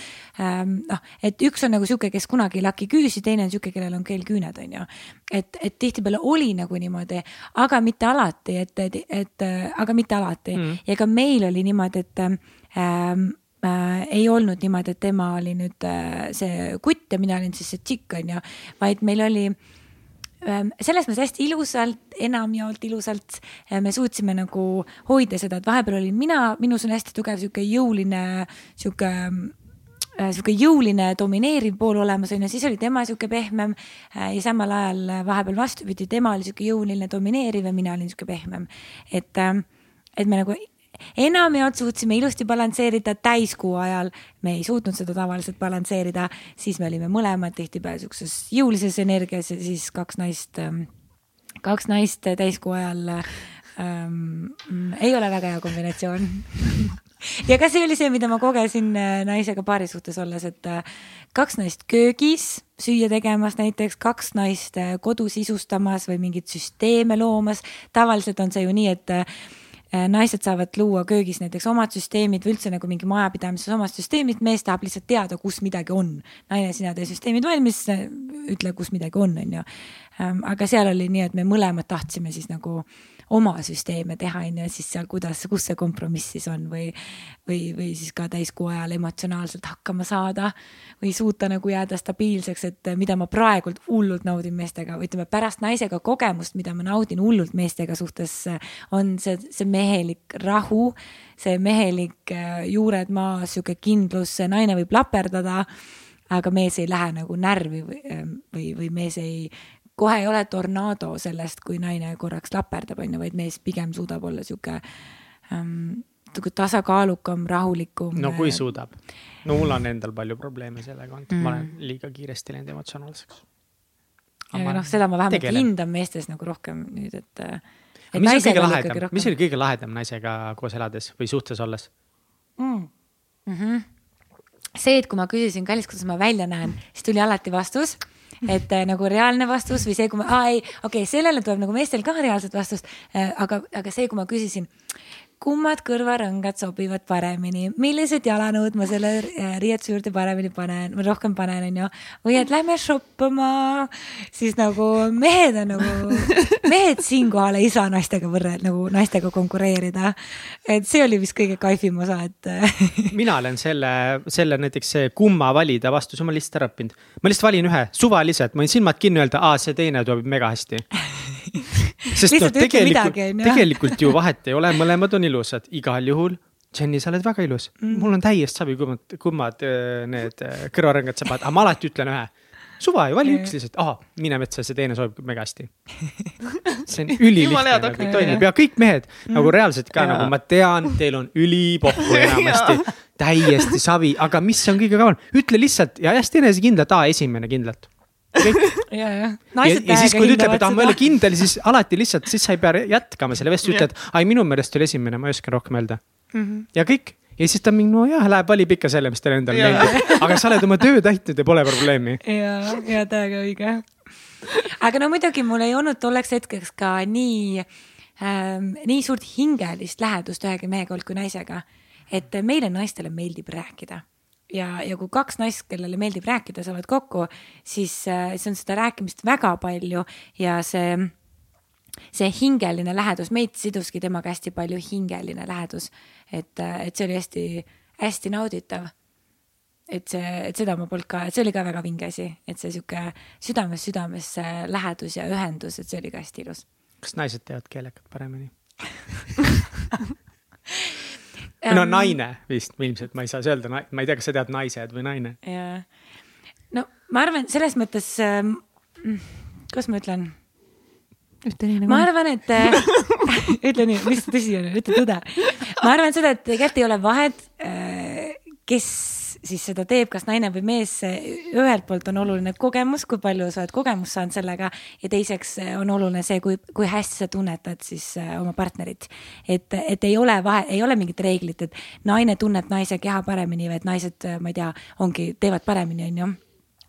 ähm,. noh, et üks on nagu sihuke, kes kunagi ei laki küüsi, teine on sihuke, kellel on keelküüned, on ju. Et, et tihtipeale oli nagu niimoodi, aga mitte alati, et, et, et aga mitte alati mm. ja ka meil oli niimoodi, et ähm, äh, ei olnud niimoodi, et tema oli nüüd äh, see kutt ja mina olin siis see tšikk on ju, vaid meil oli ähm, selles mõttes hästi ilusalt, enamjaolt ilusalt äh, me suutsime nagu hoida seda, et vahepeal olin mina, minus on hästi tugev sihuke jõuline sihuke sihuke jõuline domineeriv pool olemas on ju, siis oli tema sihuke pehmem äh, ja samal ajal äh, vahepeal vastupidi, tema oli sihuke jõuline domineeriv ja mina olin sihuke pehmem. et, et me nagu enamjaolt suutsime ilusti balansseerida, täiskuu ajal me ei suutnud seda tavaliselt balansseerida, siis me olime mõlemad tihtipeale sihukeses jõulises energias ja siis kaks naist, ähm, kaks naist täiskuu ajal ähm, ei ole väga hea kombinatsioon ja ka see oli see, mida ma kogesin äh, naisega paari suhtes olles, et äh, kaks naist köögis süüa tegemas näiteks, kaks naist äh, kodus isustamas või mingeid süsteeme loomas. tavaliselt on see ju nii, et naised saavad luua köögis näiteks omad süsteemid või üldse nagu mingi majapidamises omad süsteemid, mees tahab lihtsalt teada, kus midagi on. naine, sina tee süsteemid valmis, ütle, kus midagi on, on ju. Ähm, aga seal oli nii, et me mõlemad tahtsime siis nagu oma süsteeme teha, on ju, siis seal, kuidas, kus see kompromiss siis on või, või, või siis ka täiskuu ajal emotsionaalselt hakkama saada või suuta nagu jääda stabiilseks, et mida ma praegult hullult naudin meestega või ütleme, pärast naisega kogemust, mida ma naudin hullult meestega suhtes, on see, see mehelik rahu, see mehelik äh, juured maas, sihuke kindlus, see naine võib laperdada aga mees ei lähe nagu närvi või, või, või mees ei kohe ei ole tornaado sellest, kui naine korraks laperdab, on ju, vaid mees pigem suudab olla sihuke ähm, tasakaalukam, rahulikum. no kui suudab. no mul on endal palju probleeme sellega olnud mm., ma olen liiga kiiresti läinud emotsionaalseks. aga noh, seda ma vähemalt tegelen. hindan meestes nagu rohkem nüüd, et. mis oli kõige lahedam, mis oli kõige lahedam naisega koos elades või suhtes olles mm.? Mm -hmm. see, et kui ma küsisin, kallis, kuidas ma välja näen, siis tuli alati vastus et äh, nagu reaalne vastus või see, kui ma, aa ei, okei okay,, sellele tuleb nagu meestel ka reaalset vastust äh,. aga, aga see, kui ma küsisin kummad kõrvarõngad sobivad paremini, millised jalanõud ma selle äh, riietuse juurde paremini panen, rohkem panen, onju. või et lähme shoppama, siis nagu mehed on nagu, mehed siinkohal ei saa naistega võrrelda, nagu naistega konkureerida. et see oli vist kõige kaifim osa, et mina olen selle, selle näiteks kumma valida vastuse, ma lihtsalt ära õppinud. ma lihtsalt valin ühe, suvaliselt, ma võin silmad kinni öelda, aa, see teine sobib mega hästi sest noh, tegelikult, tegelikult ju vahet ei ole, mõlemad on ilusad, igal juhul. Jenny, sa oled väga ilus. Mm., mul on täiesti sobiv, kummad, kummad äh, need äh, kõrvarõngad sa paned, aga ma alati ütlen ühe. Suva ju, vali üks lihtsalt, ahah, mine metsa, see teine sobib mega hästi. see on ülilihtne nagu toimib. Ja kõik mehed mm. nagu reaalselt ka ja. nagu ma tean, teil on ülipohku enamasti. Täiesti savi, aga mis on kõige kaval, ütle lihtsalt ja hästi enesekindlalt, aa, esimene kindlalt ja, ja. ja, ja siis, kui ta ütleb, et ah, ma ei ole kindel, siis alati lihtsalt, siis sa ei pea jätkama selle vestluse, ütled, ai, minu meelest oli esimene, ma ei oska rohkem öelda mm. -hmm. ja kõik ja siis ta mingi, no jah, läheb valib ikka selle, mis talle endale meeldib, aga sa oled oma töö täitnud ja pole probleemi. ja, ja täiega õige. aga no muidugi mul ei olnud tolleks hetkeks ka nii ähm,, nii suurt hingelist lähedust ühegi mehega olnud kui naisega. et meile naistele meeldib rääkida ja, ja kui kaks naist, kellele meeldib rääkida, saavad kokku, siis, äh, siis on seda rääkimist väga palju ja see, see hingeline lähedus, meid siduski temaga hästi palju hingeline lähedus. et, äh, et see oli hästi, hästi nauditav. et see, et seda ma polnud ka, et see oli ka väga vinge asi, et see sihuke südamest südamesse lähedus ja ühendus, et see oli ka hästi ilus. kas naised teevad keelekat paremini või no naine vist ilmselt, ma ei saa öelda, ma ei tea, kas sa tead naised või naine. jaa, no ma arvan, selles mõttes äh,, kuidas ma ütlen ütle nii nagu. ma arvan, et äh, ütle nii, mis tõsi on, ütle tõde. ma arvan seda, et tegelikult ei ole vahet, äh, kes siis seda teeb kas naine või mees, ühelt poolt on oluline kogemus, kui palju sa oled kogemust saanud sellega ja teiseks on oluline see, kui, kui hästi sa tunnetad siis äh, oma partnerit. et, et ei ole vahe, ei ole mingit reeglit, et naine tunneb naise keha paremini või et naised, äh, ma ei tea, ongi, teevad paremini, on ju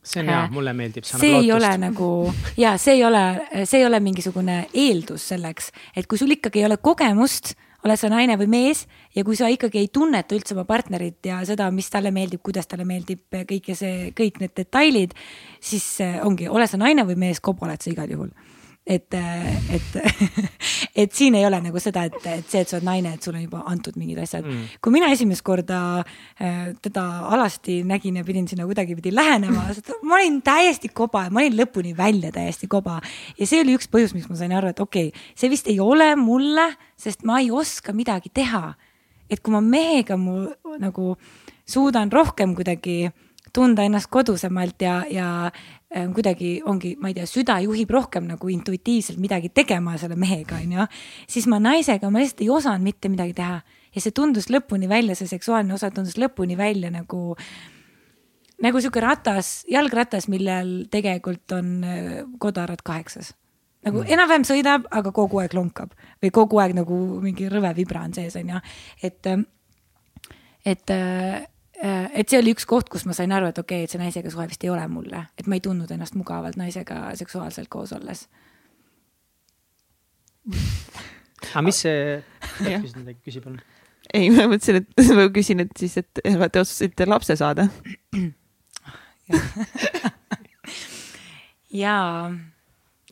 see on hea, mulle meeldib. see ei ole nagu ja see ei ole, see ei ole mingisugune eeldus selleks, et kui sul ikkagi ei ole kogemust oled sa naine või mees ja kui sa ikkagi ei tunneta üldse oma partnerit ja seda, mis talle meeldib, kuidas talle meeldib, kõike see, kõik need detailid, siis eh, ongi, ole sa naine või mees, kobu oled sa igal juhul et, et, et siin ei ole nagu seda, et, et see, et sa oled naine, et sulle on juba antud mingid asjad mm.. kui mina esimest korda äh, teda alasti nägin ja pidin sinna kuidagipidi lähenema, ma olin täiesti koba ma olin lõpuni välja täiesti koba. ja see oli üks põhjus, miks ma sain aru, et okei okay,, see vist ei ole mulle, sest ma ei oska midagi teha. et kui ma mehega mu nagu suudan rohkem kuidagi tunda ennast kodusemalt ja, ja kuidagi ongi, ma ei tea, süda juhib rohkem nagu intuitiivselt midagi tegema selle mehega, onju. siis ma naisega, ma lihtsalt ei osanud mitte midagi teha ja see tundus lõpuni välja, see seksuaalne osa tundus lõpuni välja nagu, nagu sihuke ratas, jalgratas, millel tegelikult on äh, kodarad kaheksas nagu mm. enam-vähem sõidab, aga kogu aeg lonkab või kogu aeg nagu mingi rõve vibra on sees, onju. et, et äh, Äh, et see oli üks koht, kus ma sain aru, et okei okay,, et see naisega suhe vist ei ole mulle, et ma ei tundnud ennast mugavalt naisega seksuaalselt koos olles. aga mis see, küsid midagi, küsi palun. ei, ma mõtlesin, et ma küsin, et siis, et te otsustasite lapse saada. jaa,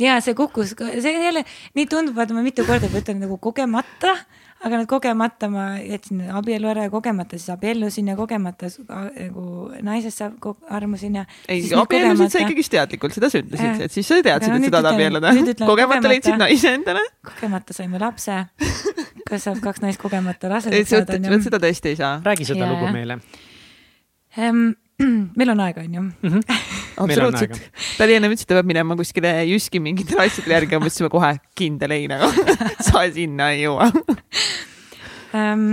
ja see kukkus, see jälle nii tundub, vaata ma mitu korda ütlen nagu kogemata aga nüüd kogemata ma jätsin abielu ära ja kogemata siis abiellusin ja kogemata nagu naisest saab, armusin ja. ei, abiellusid sa ikkagist teadlikult, seda sa ütlesid et siis sa teadsid, et sa tahad abielluda. kogemata leidsid naise endale. kogemata saime lapse. kas saab kaks naist kogemata rasedaks saada? seda tõesti ei saa. räägi seda ja. lugu meile um, meil on aega, onju. Mhm. absoluutselt. ta oli enne ütles, et ta peab minema kuskile Jyski mingitele asjadele järgi, ma mõtlesin kohe kindel ei nagu sa sinna ei jõua um,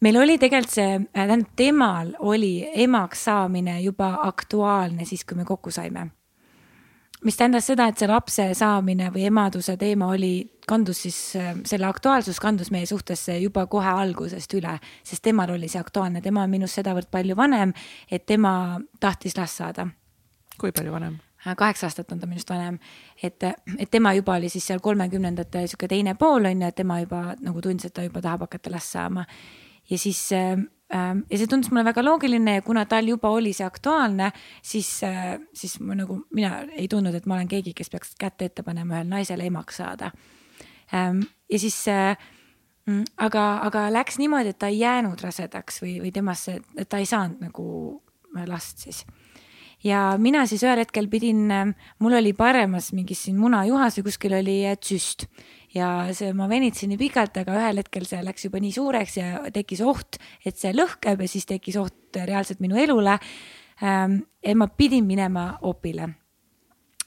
meil oli tegelikult see, äh, tähendab temal oli emaks saamine juba aktuaalne siis, kui me kokku saime mis tähendas seda, et see lapse saamine või emaduse teema oli, kandus siis, äh, selle aktuaalsus kandus meie suhtesse juba kohe algusest üle, sest temal oli see aktuaalne, tema on minust sedavõrd palju vanem, et tema tahtis last saada. kui palju vanem? Äh, kaheksa aastat on ta minust vanem, et, et tema juba oli siis seal kolmekümnendate sihuke teine pool on ju, et tema juba nagu tundis, et ta juba tahab hakata last saama. ja siis äh, ja see tundus mulle väga loogiline ja kuna tal juba oli see aktuaalne, siis, äh, siis ma nagu, mina ei tundnud, et ma olen keegi, kes peaks kätt ette panema ühele naisele emaks saada. Ähm, ja siis, äh, mm, aga, aga läks niimoodi, et ta ei jäänud rasedaks või, või temasse, et ta ei saanud nagu last siis ja mina siis ühel hetkel pidin, äh, mul oli paremas mingis siin munajuhas või kuskil oli tsüst ja see, ma venitasin nii pikalt, aga ühel hetkel see läks juba nii suureks ja tekkis oht, et see lõhkeb ja siis tekkis oht reaalselt minu elule. Ähm, et ma pidin minema opile.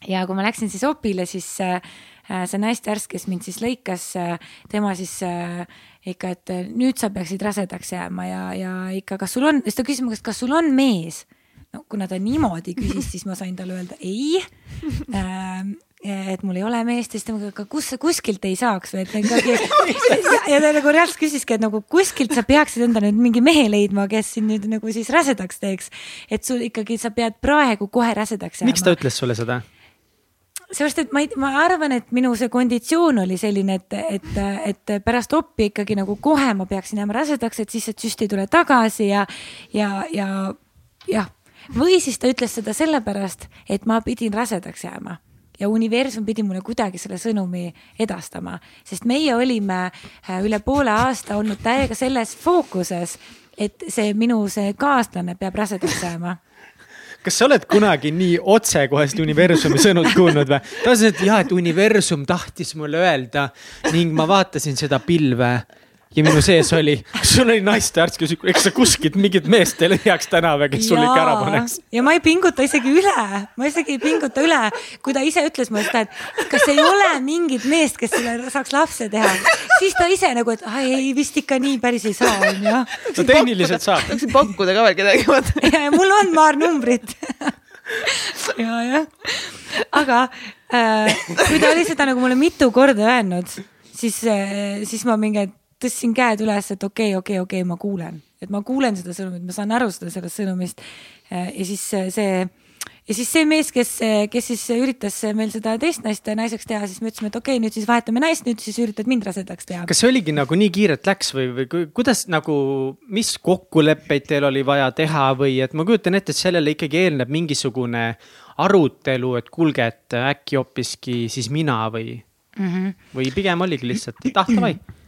ja kui ma läksin siis opile, siis äh, see naistearst, kes mind siis lõikas, äh, tema siis äh, ikka, et nüüd sa peaksid rasedaks jääma ja, ja ikka, kas sul on, siis ta küsis mu käest, kas sul on mees no kuna ta niimoodi küsis, siis ma sain talle öelda ei ähm, et mul ei ole meest ja siis temaga, aga kus, kuskilt ei saaks või et ikkagi. ja, ja ta nagu reaalselt küsiski, et nagu kuskilt sa peaksid endale nüüd mingi mehe leidma, kes sind nüüd nagu siis rasedaks teeks. et sul ikkagi, sa pead praegu kohe rasedaks jääma. miks ta ütles sulle seda? Seepärast, et ma ei, ma arvan, et minu see konditsioon oli selline, et, et, et pärast oppi ikkagi nagu kohe ma peaksin jääma rasedaks, et siis see süst ei tule tagasi ja, ja, ja jah. või siis ta ütles seda sellepärast, et ma pidin rasedaks jääma ja universum pidi mulle kuidagi selle sõnumi edastama, sest meie olime äh, üle poole aasta olnud täiega selles fookuses, et see minu see kaaslane peab rasedaks jääma kas sa oled kunagi nii otsekohest universumi sõnut kuulnud või? ta ütles, et jah, et universum tahtis mulle öelda ning ma vaatasin seda pilve ja minu sees oli, sul oli naistearst, kes ütles, eks sa kuskilt mingit meest ei leiaks tänava, kes sul ikka ära paneks. ja ma ei pinguta isegi üle, ma isegi ei pinguta üle, kui ta ise ütles mulle seda, et kas ei ole mingit meest, kes selle saaks lapse teha, siis ta ise nagu, et ai ei vist ikka nii päris ei saa, onju. no tehniliselt saab. tahaksin pakkuda ka veel kedagi, vaata. ja, ja mul on paar numbrit ja, jah, aga äh, kui ta oli seda nagu mulle mitu korda öelnud, siis äh,, siis ma mingi tõstsin käed üles, et okei okay,, okei okay,, okei okay,, ma kuulen, et ma kuulen seda sõnumit, ma saan aru seda sellest sõnumist. Äh, ja siis see ja siis see mees, kes, kes siis üritas meil seda teist naist naiseks teha, siis me ütlesime, et okei okay,, nüüd siis vahetame naist, nüüd siis üritad mind rasedaks teha. kas see oligi nagu nii kiirelt läks või, või kuidas nagu, mis kokkuleppeid teil oli vaja teha või et ma kujutan ette, et sellele ikkagi eelneb mingisugune arutelu, et kuulge, et äkki hoopiski siis mina või mm, -hmm. või pigem oligi lihtsalt, ah äh,?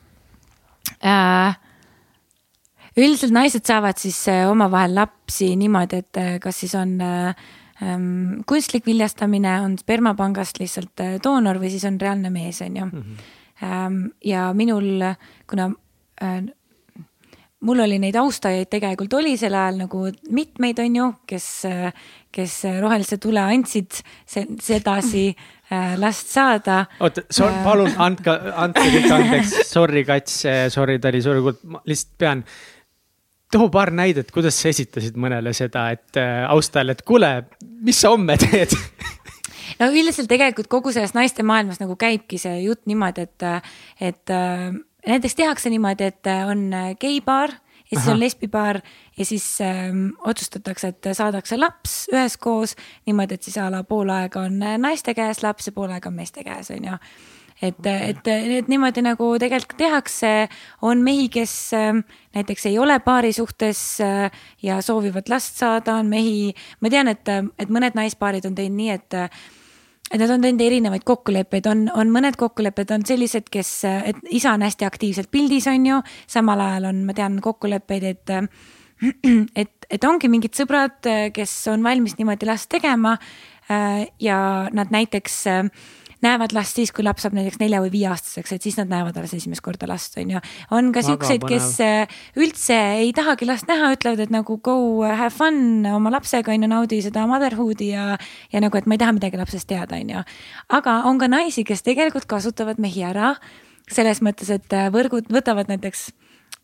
Üldiselt naised saavad siis äh, omavahel lapsi niimoodi, et äh, kas siis on äh, ähm, kunstlik viljastamine, on spermapangast lihtsalt doonor või siis on reaalne mees, on ju. -hmm. Ähm, ja minul, kuna mul oli neid austajaid tegelikult oli sel ajal nagu mitmeid, on ju, kes, kes rohelise tule andsid sedasi äh, last saada. oota, äh, palun andke, andke kõik andeks, sorry, kats, sorry, Tali, sorry, ma lihtsalt pean too paar näidet, kuidas sa esitasid mõnele seda, et äh, austajale, et kuule, mis sa homme teed no üldiselt tegelikult kogu selles naiste maailmas nagu käibki see jutt niimoodi, et, et äh, näiteks tehakse niimoodi, et äh, on äh, geipaar ja siis Aha. on lesbipaar ja siis ähm, otsustatakse, et saadakse laps üheskoos niimoodi, et siis a la pool aega on äh, naiste käes laps ja pool aega on meeste käes, on ju. Et et, et niimoodi nagu tegelikult tehakse, on mehi, kes äh, näiteks ei ole paari suhtes äh, ja soovivad last saada, on mehi, ma tean, et, et mõned naispaarid on teinud nii, et et nad on teinud erinevaid kokkuleppeid, on, on mõned kokkulepped on sellised, kes, et isa on hästi aktiivselt pildis, on ju, samal ajal on, ma tean kokkuleppeid, et et, et ongi mingid sõbrad, kes on valmis niimoodi last tegema. Ja nad näiteks näevad last siis, kui laps saab näiteks nelja või viieaastaseks, et siis nad näevad alles esimest korda last, on ju. on ka siukseid, kes äh, üldse ei tahagi last näha, ütlevad, et nagu go have fun oma lapsega, on ju, naudi seda motherhood'i ja, ja nagu, et ma ei taha midagi lapsest teada, on ju. aga on ka naisi, kes tegelikult kasutavad mehi ära selles mõttes, et äh, võrgud võtavad näiteks,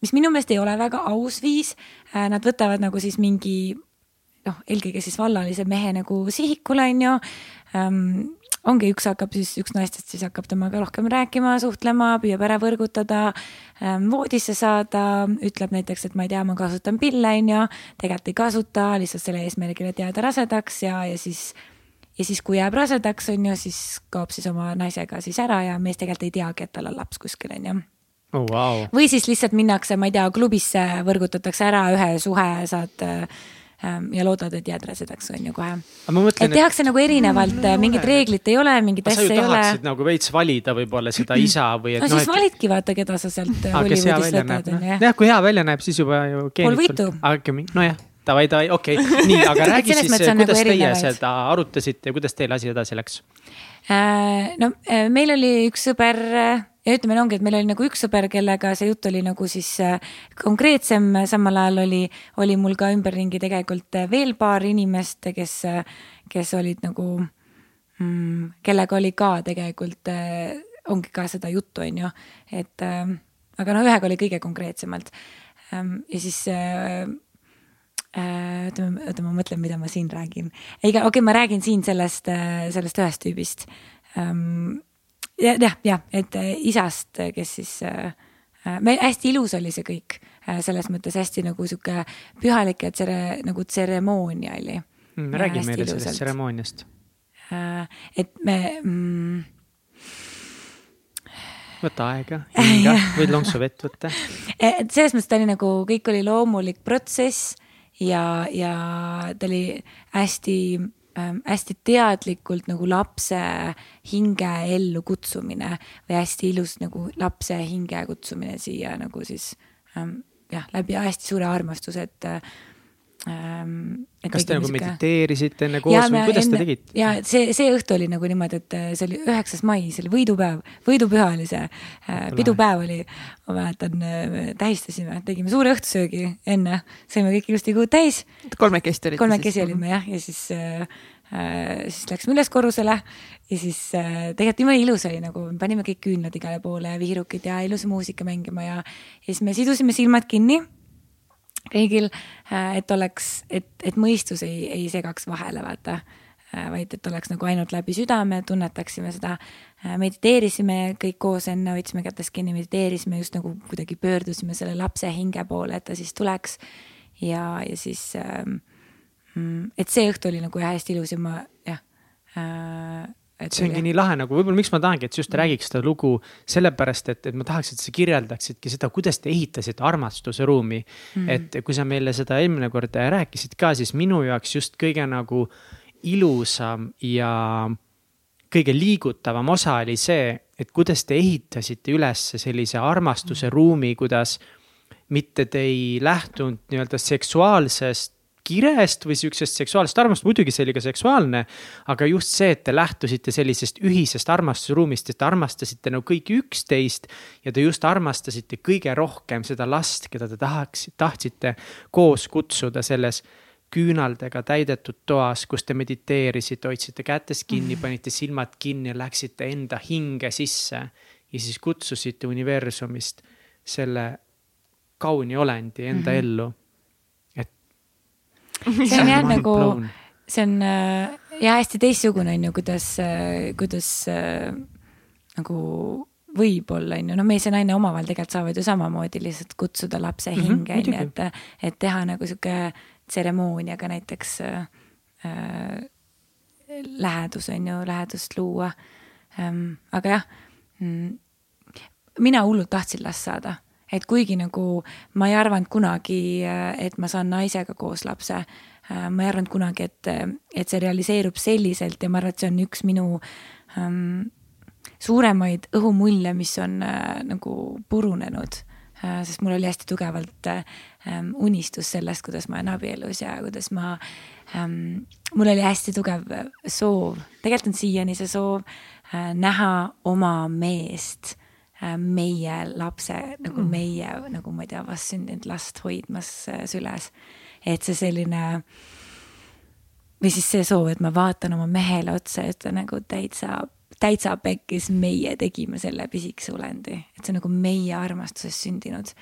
mis minu meelest ei ole väga aus viis, äh, nad võtavad nagu siis mingi noh, eelkõige siis vallalise mehe nagu sihikule, on ju ähm, ongi, üks hakkab siis, üks naistest siis hakkab temaga rohkem rääkima, suhtlema, püüab ära võrgutada, ähm, voodisse saada, ütleb näiteks, et ma ei tea, ma kasutan pille, on ju, tegelikult ei kasuta, lihtsalt selle eesmärgil, et jääda rasedaks ja, ja siis ja siis, kui jääb rasedaks, on ju, siis kaob siis oma naisega siis ära ja mees tegelikult ei teagi, et tal on laps kuskil, on ju oh,. Wow. või siis lihtsalt minnakse, ma ei tea, klubisse võrgutatakse ära ühe suhe, saad äh, ja loodad, et jääd rasedaks, on ju kohe. et tehakse et... nagu erinevalt no,, mingit reeglit ei ole, mingit asja ei ole. nagu veits valida võib-olla seda isa või et. no siis et... validki vaata, keda sa sealt Hollywoodist võtad, on ju. jah, kui hea välja näeb, siis juba ju. Aga nojah davai, davai, okei okay., nii, aga räägi siis, kuidas nagu teie seda arutasite ja kuidas teil asi edasi läks? Äh, no äh, meil oli üks sõber ja ütleme, ongi, et meil oli nagu üks sõber, kellega see jutt oli nagu siis äh, konkreetsem, samal ajal oli, oli mul ka ümberringi tegelikult äh, veel paar inimest, kes, äh, kes olid nagu mm,, kellega oli ka tegelikult, ongi ka seda juttu, on ju, et aga no ühega oli kõige konkreetsemalt. Ähm, ja siis ütleme, oota, ma mõtlen, mida ma siin räägin. ei, okei okay,, ma räägin siin sellest, sellest ühest tüübist ähm, jah, jah, et äh, isast, kes siis äh, äh,, hästi ilus oli see kõik äh,, selles mõttes hästi nagu sihuke pühalik ja tsere-, nagu tseremoonia oli mm,. räägi meile sellest tseremooniast äh,. et me mm, võta aega, hinga, võid lonksu vett võtta. et selles mõttes ta oli nagu, kõik oli loomulik protsess ja, ja ta oli hästi hästi teadlikult nagu lapse hinge ellu kutsumine või hästi ilus nagu lapse hinge kutsumine siia nagu siis ähm, jah, läbi hästi suure armastuse, et ähm,. Kas te nagu siuke... mediteerisite enne koos või kuidas enne, te tegite? ja see, see õhtu oli nagu niimoodi, et äh, see oli üheksas mai, see oli võidupäev, võidupüha oli see äh,, pidupäev oli. ma mäletan äh,, tähistasime, tegime suure õhtusöögi enne, saime kõik ilusti kuud täis. kolmekesti olite? kolmekesi olime jah, ja siis äh, äh, siis läksime üles korrusele ja siis äh, tegelikult jumala ilus oli nagu, panime kõik küünlad igale poole ja viirukid ja ilusa muusika mängima ja, ja siis me sidusime silmad kinni kõigil, äh, et oleks, et, et mõistus ei, ei segaks vahele, vaata. Äh, vaid et oleks nagu ainult läbi südame, tunnetaksime seda, äh, mediteerisime kõik koos enne, hoidsime kätest kinni, mediteerisime just nagu kuidagi pöördusime selle lapse hinge poole, et ta siis tuleks. ja, ja siis, ähm, mm, et see õhtu oli nagu hästi ilus ja ma jah see ongi nii lahe nagu võib-olla, miks ma tahangi, et sa just räägiks seda lugu sellepärast, et, et ma tahaks, et sa kirjeldaksidki seda, kuidas te ehitasite armastuse ruumi mm. -hmm. et kui sa meile seda eelmine kord rääkisid ka, siis minu jaoks just kõige nagu ilusam ja kõige liigutavam osa oli see, et kuidas te ehitasite üles sellise armastuse ruumi, kuidas mitte te ei lähtunud nii-öelda seksuaalsest kirest või sihukesest seksuaalsest armust, muidugi see oli ka seksuaalne. aga just see, et te lähtusite sellisest ühisest armastusruumist, et te armastasite nagu kõiki üksteist. ja te just armastasite kõige rohkem seda last, keda te tahaks, tahtsite koos kutsuda selles küünaldega täidetud toas, kus te mediteerisite, hoidsite kätest kinni, mm. panite silmad kinni ja läksite enda hinge sisse. ja siis kutsusite universumist selle kauni olendi enda mm -hmm. ellu see on jah nagu, see on äh, ja hästi teistsugune on ju, kuidas, äh, kuidas äh, nagu võib-olla on ju, no mees ja naine omavahel tegelikult saavad ju samamoodi lihtsalt kutsuda lapse mhm, hinge on ju, et, et teha nagu sihuke tseremooniaga näiteks äh, lähedus on ju, lähedust luua. Ähm,. aga jah mm,, mina hullult tahtsin last saada et kuigi nagu ma ei arvanud kunagi, et ma saan naisega koos lapse, ma ei arvanud kunagi, et, et see realiseerub selliselt ja ma arvan, et see on üks minu ähm, suuremaid õhumulle, mis on äh, nagu purunenud äh,. sest mul oli hästi tugevalt äh, unistus sellest, kuidas ma olen abielus ja kuidas ma ähm,, mul oli hästi tugev soov, tegelikult on siiani see soov äh, näha oma meest Äh, meie lapse nagu mm. meie nagu ma ei tea, vastsündinud last hoidmas äh, süles. et see selline või siis see soov, et ma vaatan oma mehele otsa ja ütlen nagu täitsa, täitsa pekkis, meie tegime selle pisikese olendi, et see on nagu meie armastusest sündinud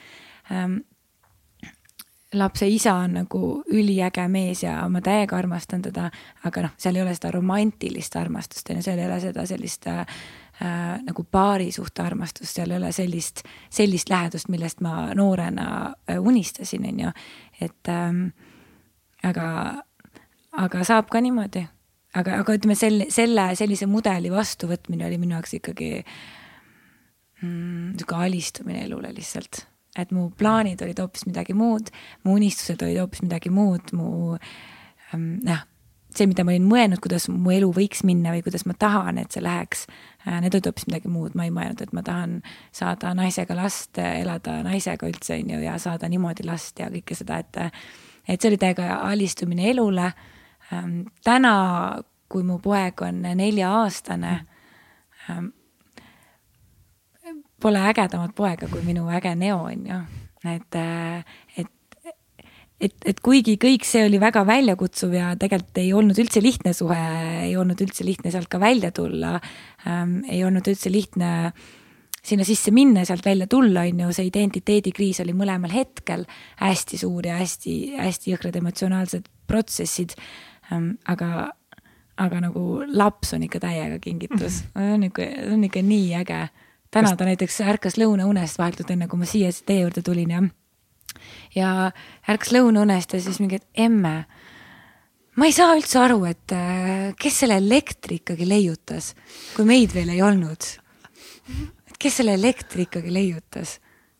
ähm, lapse isa on nagu üliäge mees ja ma täiega armastan teda, aga noh, seal ei ole seda romantilist armastust, on ju, seal ei ole seda sellist äh, nagu paari suhte armastust, seal ei ole sellist, sellist lähedust, millest ma noorena äh, unistasin, on ju. et ähm, aga, aga saab ka niimoodi. aga, aga ütleme selle, selle, sellise mudeli vastuvõtmine oli minu jaoks ikkagi mm, sihuke alistumine elule lihtsalt et mu plaanid olid hoopis midagi muud, mu unistused olid hoopis midagi muud, mu ähm, jah, see, mida ma olin mõelnud, kuidas mu elu võiks minna või kuidas ma tahan, et see läheks, äh, need olid hoopis midagi muud, ma ei mõelnud, et ma tahan saada naisega last, elada naisega üldse, on ju, ja saada niimoodi last ja kõike seda, et et see oli täiega alistumine elule. Ähm, täna, kui mu poeg on nelja-aastane, ähm, pole ägedamat poega kui minu äge Neo, on ju. et, äh, et et, et kuigi kõik see oli väga väljakutsuv ja tegelikult ei olnud üldse lihtne suhe, ei olnud üldse lihtne sealt ka välja tulla ähm,, ei olnud üldse lihtne sinna sisse minna ja sealt välja tulla, on ju, see identiteedikriis oli mõlemal hetkel hästi suur ja hästi-hästi jõhkrad emotsionaalsed protsessid ähm,. aga, aga nagu laps on ikka täiega kingitus mm, -hmm. on ikka, on ikka nii äge. täna ta näiteks ärkas lõunaunest vahetult enne, kui ma siia teie juurde tulin ja ja ärkas lõunaunest ja siis mingi, et emme, ma ei saa üldse aru, et äh, kes selle elektri ikkagi leiutas, kui meid veel ei olnud. et kes selle elektri ikkagi leiutas,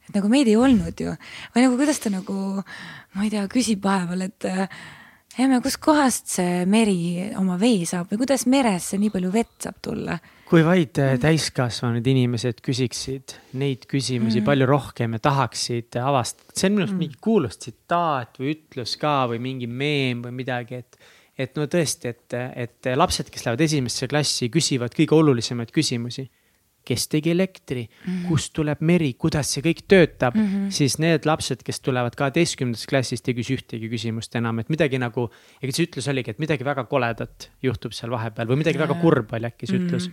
et nagu meid ei olnud ju või nagu kuidas ta nagu, ma ei tea, küsib vahepeal, et äh, Emme, kuskohast see meri oma vee saab või kuidas meresse nii palju vett saab tulla? Kui vaid äh, täiskasvanud inimesed küsiksid neid küsimusi mm -hmm. palju rohkem ja tahaksid avastada, see on minu arust mm -hmm. mingi kuulus tsitaat või ütlus ka või mingi meem või midagi, et. et no tõesti, et, et lapsed, kes lähevad esimesse klassi, küsivad kõige olulisemaid küsimusi kes tegi elektri mm, -hmm. kust tuleb meri, kuidas see kõik töötab mm, -hmm. siis need lapsed, kes tulevad kaheteistkümnendast klassist, ei küsi ühtegi küsimust enam, et midagi nagu. ega see ütlus oligi, et midagi väga koledat juhtub seal vahepeal või midagi väga kurba oli äkki see mm -hmm. ütlus.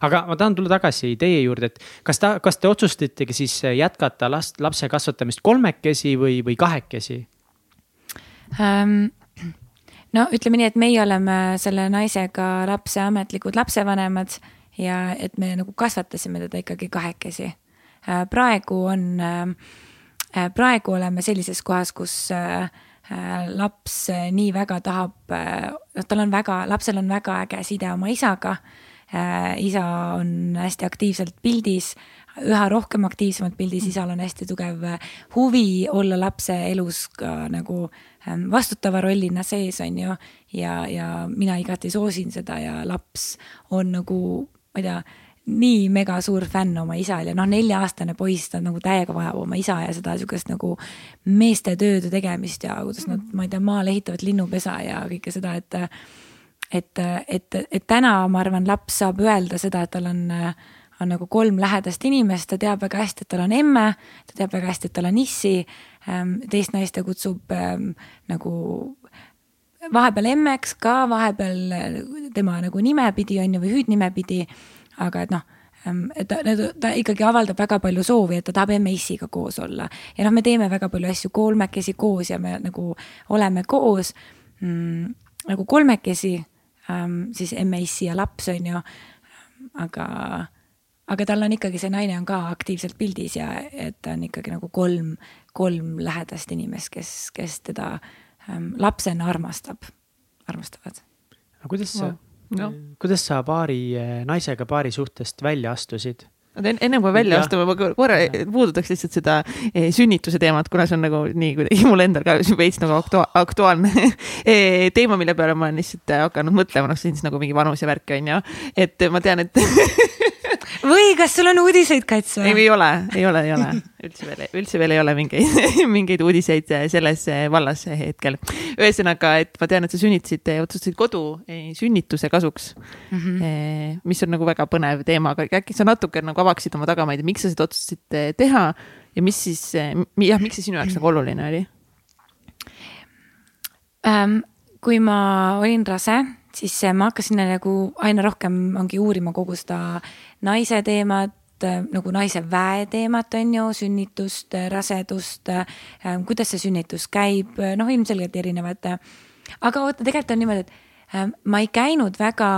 aga ma tahan tulla tagasi teie juurde, et kas ta, kas te otsustategi siis jätkata last, lapse kasvatamist kolmekesi või, või kahekesi um...? no ütleme nii, et meie oleme selle naisega lapse ametlikud lapsevanemad ja et me nagu kasvatasime teda ikkagi kahekesi. Äh, praegu on, äh, praegu oleme sellises kohas, kus äh, laps nii väga tahab, noh, tal on väga, lapsel on väga äge side oma isaga. isa on hästi aktiivselt pildis, üha rohkem aktiivsemalt pildis, isal on hästi tugev huvi olla lapse elus ka nagu ähm, vastutava rollina sees, on ju. ja, ja mina igati soosin seda ja laps on nagu ma ei tea, nii mega suur fänn oma isal ja noh, nelja-aastane poiss, ta nagu täiega vajab oma isa ja seda sihukest nagu meeste tööde tegemist ja kuidas nad, ma ei tea, maal ehitavad linnupesa ja kõike seda, et. et, et, et täna ma arvan, laps saab öelda seda, et tal on, on nagu kolm lähedast inimest, ta teab väga hästi, et tal on emme, ta teab väga hästi, et tal on issi. teist naist ta kutsub ähm, nagu vahepeal emmeks ka, vahepeal tema nagu nimepidi on ju või hüüdnimepidi. aga et noh, ta, ta ikkagi avaldab väga palju soovi, et ta tahab emme-issiga koos olla ja noh, me teeme väga palju asju kolmekesi koos ja me nagu oleme koos mm, nagu kolmekesi ähm,, siis emme-issi ja laps on ju. aga, aga tal on ikkagi, see naine on ka aktiivselt pildis ja et ta on ikkagi nagu kolm, kolm lähedast inimest, kes, kes teda äh, Ähm, lapsena armastab, armastavad. aga kuidas sa no., kuidas sa paari, äh, naisega paari suhtest välja astusid? enne kui välja astume, ma korra puudutaks lihtsalt seda eh, sünnituse teemat, kuna see on nagu nii kuidagi mul endal ka veits nagu aktua aktuaalne eh, teema, mille peale ma olen lihtsalt hakanud mõtlema, noh, siis nagu mingi vanuse värk on ju. et ma tean, et või kas sul on uudiseid, Kats ei, ei ole, ei ole, ei ole üldse veel, üldse veel ei ole mingeid, mingeid uudiseid selles vallas hetkel. ühesõnaga, et ma tean, et sa sünnitasid, otsustasid kodu sünnituse kasuks mm. -hmm. mis on nagu väga põnev teema, aga äkki sa natuke nagu avaksid oma tagamaid, miks sa seda otsustasid teha ja mis siis, jah, miks see sinu jaoks nagu oluline oli um,? kui ma olin rase siis äh, ma hakkasin nagu aina rohkem ongi uurima kogu seda naise teemat, äh, nagu naise väe teemat, on ju, sünnitust, äh, rasedust, kuidas see sünnitus käib, noh, ilmselgelt erinevad. aga oota, tegelikult on niimoodi, et ma ei käinud väga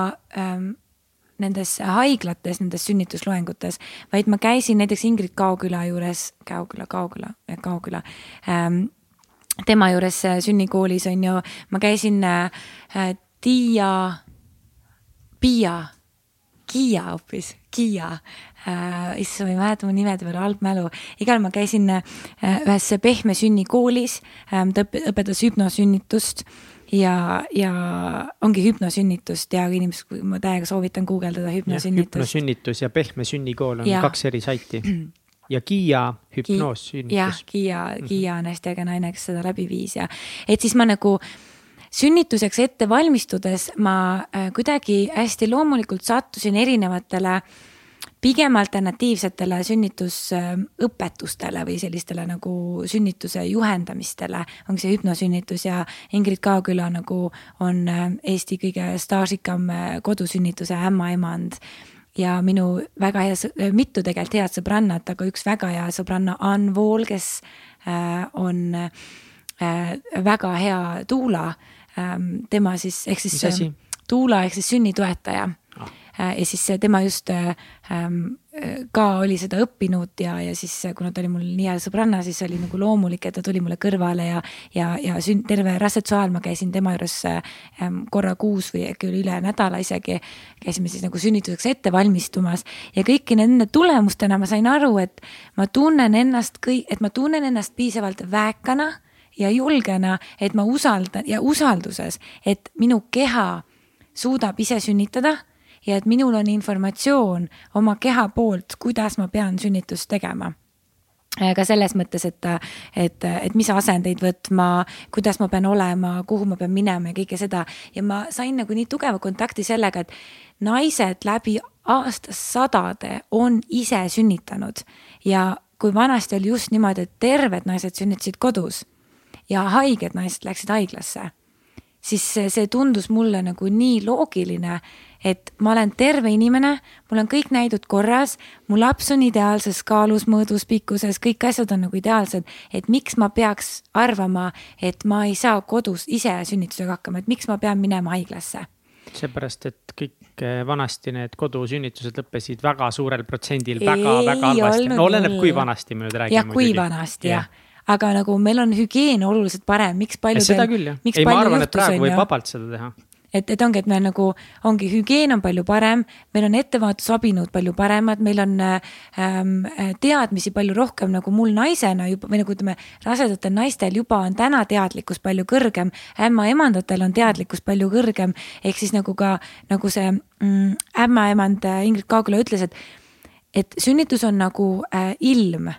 nendes haiglates, nendes sünnitusloengutes, vaid ma käisin näiteks Ingrid Kaoküla juures, Kaoküla, Kaoküla, Kaoküla ähm,. tema juures sünnikoolis on ju, ma käisin äh, Tiia, Piia, Kiia hoopis, Kiia äh,. issand, ma ei mäleta mu nimede peale, halb mälu. igal ma käisin äh, ühes pehme sünni koolis äh,, ta õpetas hüpnosünnitust ja, ja ongi hüpnosünnitust ja inimesed, ma täiega soovitan guugeldada hüpnosünnitust. hüpnosünnitus ja pehme sünnikool on ja. kaks eri saiti. ja Kiia hüpnoossünnitus. jah, Kiia, Kiia on hästi äge naine, kes seda läbi viis ja et siis ma nagu äh, sünnituseks ette valmistudes ma äh, kuidagi hästi loomulikult sattusin erinevatele pigem alternatiivsetele sünnitusõpetustele või sellistele nagu sünnituse juhendamistele, ongi see hüpnosünnitus ja Ingrid Kaoküla nagu on äh, Eesti kõige staažikam äh, kodusünnituse ämmaemand. Ja minu väga hea, mitu tegelikult head sõbrannat, aga üks väga hea sõbranna Ann Vool, kes on väga hea tuula tema siis, ehk siis ähm, Tuula ehk siis sünnitoetaja ah. Äh, ja siis tema just äh, ähm, ka oli seda õppinud ja, ja siis kuna ta oli mul nii hea sõbranna, siis oli nagu loomulik, et ta tuli mulle kõrvale ja, ja, ja sün-, terve raseduse ajal ma käisin tema juures ähm, korra kuus või äkki üle nädala isegi. käisime siis nagu sünnituseks ette valmistumas ja kõiki nende tulemustena ma sain aru, et ma tunnen ennast kõik, et ma tunnen ennast piisavalt väekana ja julgena, et ma usaldan ja usalduses, et minu keha suudab ise sünnitada ja et minul on informatsioon oma keha poolt, kuidas ma pean sünnitust tegema ka selles mõttes, et, et, et mis asendeid võtma, kuidas ma pean olema, kuhu ma pean minema ja kõike seda. ja ma sain nagu nii tugeva kontakti sellega, et naised läbi aastasadade on ise sünnitanud ja kui vanasti oli just niimoodi, et terved naised sünnitasid kodus ja haiged naised läksid haiglasse, siis see, tundus mulle nagu nii loogiline et ma olen terve inimene, mul on kõik näidud korras, mu laps on ideaalses kaalus, mõõdus, pikkuses, kõik asjad on nagu ideaalsed, et miks ma peaks arvama, et ma ei saa kodus ise sünnitusega hakkama, et miks ma pean minema haiglasse seepärast, et kõik eh, vanasti need kodusünnitused lõppesid väga suurel protsendil väga-väga halvasti, no oleneb, kui vanasti me nüüd räägime. jah, kui vanasti jah ja. Aga nagu meil on hügieen oluliselt parem, miks paljudel. seda küll jah, ei ma arvan, et praegu võib vabalt seda teha. Et, et ongi, et me nagu, ongi hügieen on palju parem, meil on ettevaatusabinõud palju paremad, meil on ähm, teadmisi palju rohkem nagu mul naisena juba või nagu ütleme, rasedatel naistel juba on täna teadlikkus palju kõrgem, ämmaemandatel on teadlikkus palju kõrgem, ehk siis nagu ka nagu see mm, ämmaemand äh, Ingrid Kaagula ütles, et, et sünnitus on nagu äh, ilm,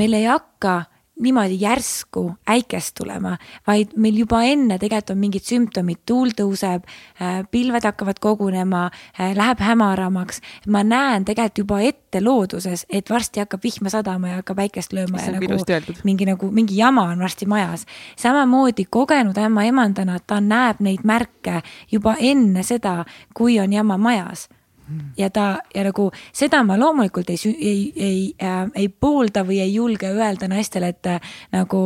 meil ei hakka niimoodi järsku äikest tulema, vaid meil juba enne tegelikult on mingid sümptomid, tuul tõuseb, äh, pilved hakkavad kogunema, äh, läheb hämaramaks. ma näen tegelikult juba ette looduses, et varsti hakkab vihma sadama ja hakkab äikest lööma ja nagu mingi nagu mingi jama on varsti majas. samamoodi kogenud ämmaemandana, ta näeb neid märke juba enne seda, kui on jama majas ja ta ja nagu seda ma loomulikult ei, ei, ei äh,, ei poolda või ei julge öelda naistele, et äh, nagu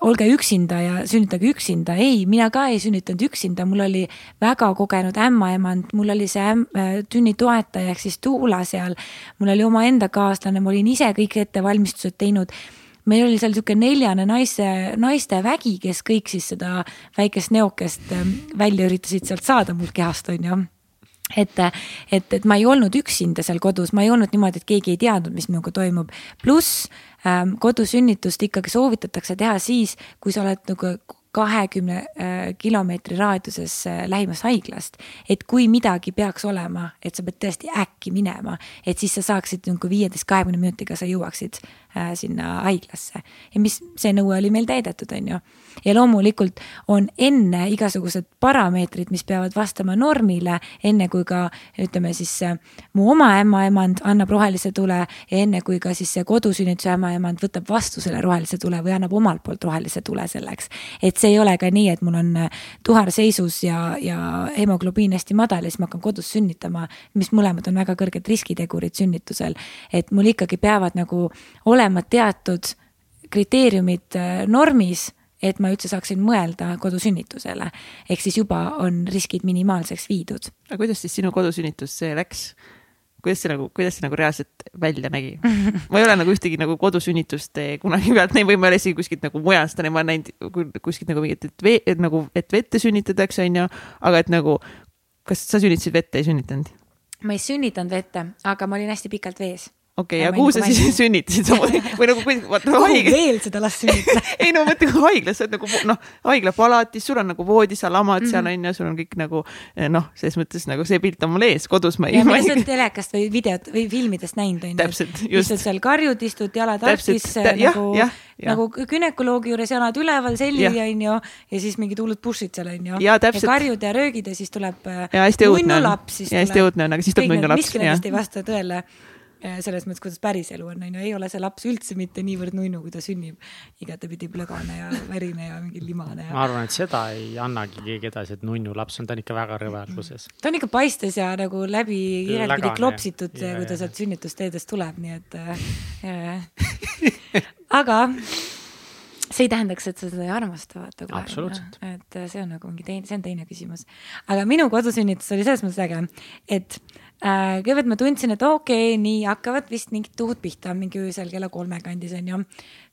olge üksinda ja sünnitage üksinda. ei, mina ka ei sünnitanud üksinda, mul oli väga kogenud ämmaemand, mul oli see äm, äh, tünnitoetaja ehk siis tuula seal. mul oli omaenda kaaslane, ma olin ise kõik ettevalmistused teinud. Meil oli seal niisugune neljane naise, naiste vägi, kes kõik siis seda väikest neokest äh, välja üritasid sealt saada mul kehast, on ju et, et, et ma ei olnud üksinda seal kodus, ma ei olnud niimoodi, et keegi ei teadnud, mis minuga toimub. pluss ähm, kodusünnitust ikkagi soovitatakse teha siis, kui sa oled nagu kahekümne äh, kilomeetri raadiuses äh, lähimast haiglast. et kui midagi peaks olema, et sa pead tõesti äkki minema, et siis sa saaksid nagu viieteist, kahekümne minutiga sa jõuaksid sinna haiglasse. ja mis, see nõue oli meil täidetud, on ju ja loomulikult on enne igasugused parameetrid, mis peavad vastama normile, enne kui ka ütleme siis mu oma ämmaemand annab rohelise tule ja enne kui ka siis see kodusünnituse ämmaemand võtab vastu selle rohelise tule või annab omalt poolt rohelise tule selleks. et see ei ole ka nii, et mul on tuhar seisus ja, ja hemoglobiin hästi madal ja siis ma hakkan kodus sünnitama, mis mõlemad on väga kõrged riskitegurid sünnitusel. et mul ikkagi peavad nagu olema teatud kriteeriumid normis et ma üldse saaksin mõelda kodusünnitusele. ehk siis juba on riskid minimaalseks viidud. aga kuidas siis sinu kodusünnitus see läks? kuidas see nagu, kuidas see nagu reaalselt välja nägi? ma ei ole nagu ühtegi nagu kodusünnitust eh, kunagi pealt näinud või ma ei ole isegi kuskilt nagu mujalt seda, ma olen näinud kuskilt nagu mingit, et vee, et nagu, et vette sünnitatakse, onju, aga et nagu, kas sa sünnitasid vette, ei sünnitanud? ma ei sünnitanud vette, aga ma olin hästi pikalt vees okei okay,, ja kuhu sa siis sünnitasid samamoodi või nagu kui vaata haigla. veel seda las sünnitada ei no mõtle, kui haiglas sa oled nagu noh, haiglapalatis, sul on nagu voodi, sa lamad mm -hmm. seal mhm. on ju, sul on kõik nagu eh, noh, selles mõttes nagu see pilt on mul ees kodus. ma ei. sa oled telekast või videot või filmidest näinud on ju. täpselt, just. istud seal karjud, istud jalad arstis äh, nagu, nagu günekoloogi juures jalad üleval, selili on ju ja siis mingid hullud push'id seal on ju. ja, ja karjud ja röögid ja siis tuleb. Äh, ja hästi õudne on. ja hästi õudne on, aga siis tuleb nunnulaps. miski nendest ei vasta tõele selles mõttes, kuidas päris elu on, on ju, ei ole see laps üldse mitte niivõrd nunnu, kui ta sünnib. igatepidi plõgane ja verine ja mingi limane ja. ma arvan, et seda ei annagi keegi edasi, et nunnu laps on, ta on ikka väga rõve alguses. ta on ikka paistes ja nagu läbi igatepidi klopsitud, kui ta sealt sünnitusteedest tuleb, nii et äh,. aga see ei tähendaks, et sa seda ei armasta, vaata kohe. et see on nagu mingi teine, see on teine küsimus. aga minu kodusünnitus oli selles mõttes äge, et Äh, kõigepealt ma tundsin, et okei okay,, nii hakkavad vist mingid tuhud pihta mingi öösel kella kolme kandis onju.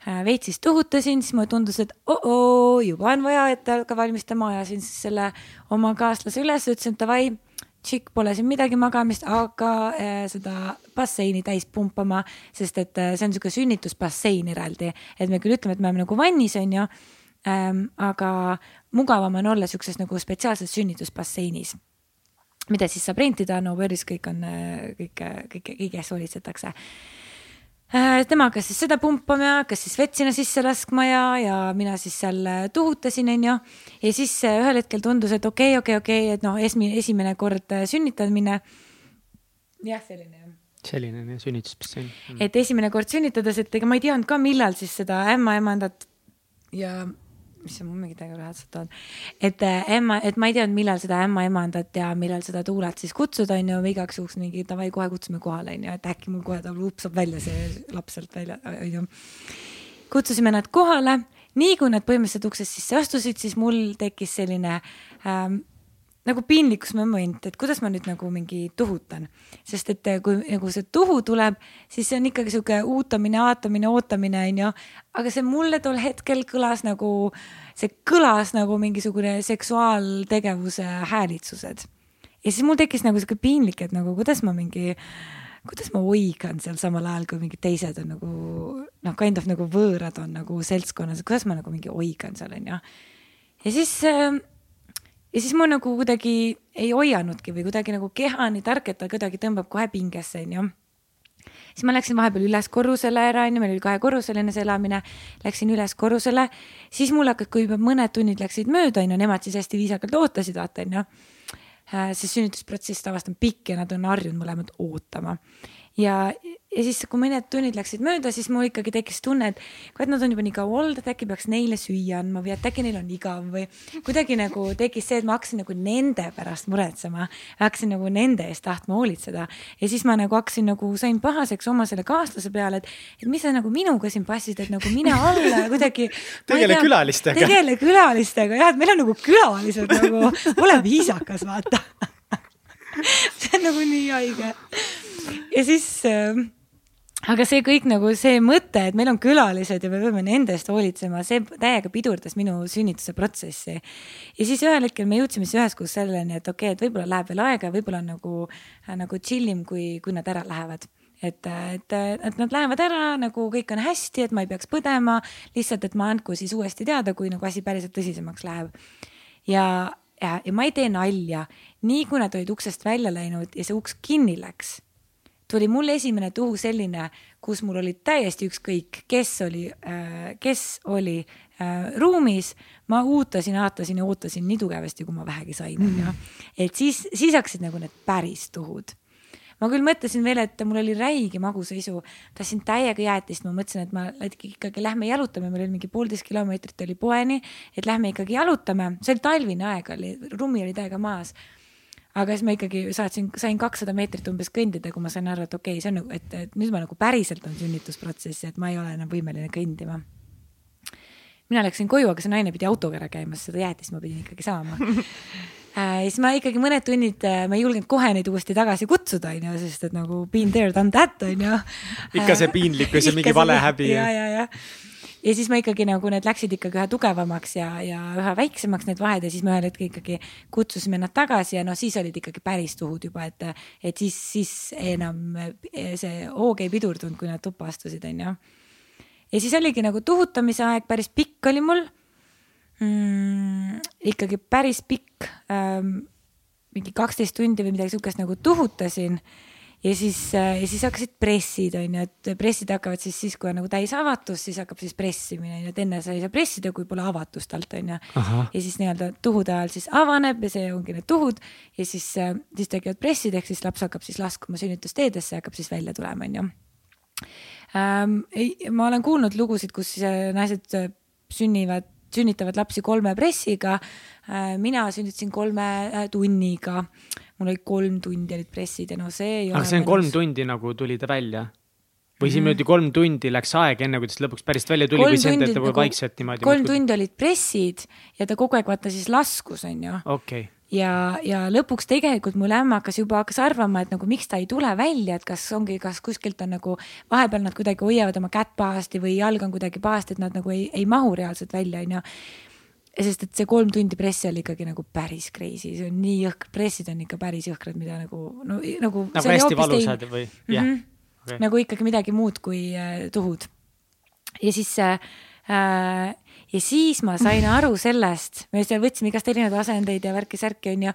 Äh, veits siis tuhutasin, siis mulle tundus, et oo, juba on vaja, et hakka valmistama, ajasin siis selle oma kaaslase üles, ütlesin, davai, tšikk pole siin midagi magamist, hakka äh, seda basseini täis pumpama, sest et äh, see on niisugune sünnitusbassein eraldi, et me küll ütleme, et me oleme nagu vannis, on ju. Ähm,, aga mugavam on olla niisuguses nagu spetsiaalses sünnitusbasseinis mida siis saab rentida, no Veris kõik on, kõik, kõik, kõige eest hoolitsetakse Äh, tema hakkas siis seda pumpama, hakkas siis vett sinna sisse laskma ja, ja mina siis seal äh, tuhutasin, onju. ja siis äh, ühel hetkel tundus, et okei okay,, okei okay,, okei okay,, et noh, esmine, esimene kord sünnitamine. jah, selline jah selline on jah, sünnitusbassein. et esimene kord sünnitades, et ega ma ei teadnud ka, millal siis seda ämmaemandat ja issand, mul mingid väga lähedased on. et ämma, äh, et ma ei teadnud, millal seda ämmaemandat ja millal seda tuulet siis kutsuda, on ju, igaks juhuks mingi davai, kohe kutsume kohale, on ju, et äkki mul kohe ta lupsab välja see laps sealt välja, on ju. kutsusime nad kohale, nii kui nad põhimõtteliselt uksest sisse astusid, siis mul tekkis selline ähm, nagu piinlikkusmoment, et kuidas ma nüüd nagu mingi tuhutan, sest et eh, kui nagu see tuhu tuleb, siis see on ikkagi sihuke uutamine, aatamine, ootamine onju, aga see mulle tol hetkel kõlas nagu, see kõlas nagu mingisugune seksuaaltegevuse häälitsused. ja siis mul tekkis nagu sihuke piinlik, et nagu kuidas ma mingi, kuidas ma oigan seal samal ajal, kui mingid teised on nagu noh, kind of nagu võõrad on nagu seltskonnas, kuidas ma nagu mingi oigan seal onju. ja siis äh, ja siis ma nagu kuidagi ei hoianudki või kuidagi nagu keha nii tark, et ta kuidagi tõmbab kohe pingesse, onju siis ma läksin vahepeal üles korrusele ära, onju, meil oli kahekorruseline see elamine. Läksin üles korrusele, siis mul hakkas, kui juba mõned tunnid läksid mööda, onju, nemad siis hästi viisakalt ootasid, vaata, onju. Äh, see sünnitusprotsess tavaliselt on pikk ja nad on harjunud mõlemad ootama ja, ja siis, kui mõned tunnid läksid mööda, siis mul ikkagi tekkis tunne, et kurat, nad on juba nii kaua olnud, et äkki peaks neile süüa andma või et äkki neil on igav või kuidagi nagu tekkis see, et ma hakkasin nagu nende pärast muretsema, hakkasin nagu nende eest tahtma hoolitseda ja siis ma nagu hakkasin nagu sain pahaseks oma selle kaaslase peale, et, et mis sa nagu minuga siin passid, et nagu mine alla ja kuidagi. tegele külalistega. tegele külalistega jah, et meil on nagu külalised nagu, ole viisakas, vaata see on nagu nii haige ja siis äh, aga see kõik nagu see mõte, et meil on külalised ja me peame nende eest hoolitsema, see täiega pidurdas minu sünnituse protsessi. ja siis ühel hetkel me jõudsime siis üheskoos selleni, et okei okay,, et võib-olla läheb veel aega, võib-olla on nagu, nagu chill im, kui, kui nad ära lähevad et, et, et nad lähevad ära, nagu kõik on hästi, et ma ei peaks põdema, lihtsalt, et ma andku siis uuesti teada, kui nagu asi päriselt tõsisemaks läheb. ja, ja, ja ma ei tee nalja, nii kui nad olid uksest välja läinud ja see uks kinni läks tuli mul esimene tuhu selline, kus mul oli täiesti ükskõik, kes oli, äh, kes oli äh, ruumis. ma ootasin, aatasin ja ootasin nii tugevasti, kui ma vähegi sain, onju. et siis, siis hakkasid nagu need päris tuhud. Ma küll mõtlesin veel, et mul oli räige magusaisu, tahtsin täiega jäätist, ma mõtlesin, et ma ikkagi lähme jalutame, meil oli mingi poolteist kilomeetrit oli poeni, et lähme ikkagi jalutame, see oli talvine aeg oli, lumi oli täiega maas aga siis ma ikkagi saatsin, sain kakssada meetrit umbes kõndida, kui ma sain aru, et okei okay,, see on nagu, et, et nüüd ma nagu päriselt on sünnitusprotsess, et ma ei ole enam võimeline kõndima. mina läksin koju, aga see naine pidi autoga ära käima, seda jäätist ma pidin ikkagi saama äh, siis ma ikkagi mõned tunnid, äh, ma ei julgenud kohe neid uuesti tagasi kutsuda, onju, sest et nagu been there, done that, onju. ikka see piinlikkus ja mingi valehäbi. ja, ja, ja ja siis ma ikkagi nagu need läksid ikkagi üha tugevamaks ja, ja üha väiksemaks need vahed ja siis me ühel hetkel ikkagi kutsusime nad tagasi ja noh, siis olid ikkagi päris tuhud juba, et, et siis, siis enam see hoog ei pidurdunud, kui nad tuppa astusid, onju. ja siis oligi nagu tuhutamise aeg, päris pikk oli mul mm,. ikkagi päris pikk ähm,, mingi kaksteist tundi või midagi sihukest nagu tuhutasin ja siis, äh, ja siis hakkasid pressid, on ju, et pressid hakkavad siis siis, kui on nagu täisavatus, siis hakkab siis pressimine, on ju, et enne sa ei saa pressida, kui pole avatust alt, on ju. ja siis nii-öelda tuhude ajal siis avaneb ja see ongi need tuhud ja siis, äh, siis tekivad pressid, ehk siis laps hakkab siis laskuma sünnitusteedesse, hakkab siis välja tulema, on ju ähm,. ma olen kuulnud lugusid, kus äh, naised sünnivad sünnitavad lapsi kolme pressiga. mina sünnitasin kolme tunniga mul oli kolm tundi olid pressid ja no see ei aga see on kolm tundi nagu tuli ta välja? või siin niimoodi kolm tundi läks aeg, enne kui ta lõpuks päriselt välja tuli või see on nagu vaikselt niimoodi? kolm tundi olid pressid ja ta kogu aeg vaata siis laskus, onju. okay. ja, ja lõpuks tegelikult mul ämm hakkas juba, hakkas arvama, et nagu miks ta ei tule välja, et kas ongi, kas kuskilt on nagu vahepeal nad kuidagi hoiavad oma kätt pahasti või jalg on kuidagi pahasti, et nad nagu ei, ei mahu reaalselt välja, onju sest et see kolm tundi pressi oli ikkagi nagu päris crazy, see on nii jõhker, pressid on ikka päris jõhkrad, mida nagu, no nagu. nagu hästi valusad või, jah mm -hmm. okay. nagu ikkagi midagi muud kui äh, tuhud. ja siis äh, äh, ja siis ma sain aru sellest, me seal võtsime igast erinevaid asendeid ja värki-särki onju.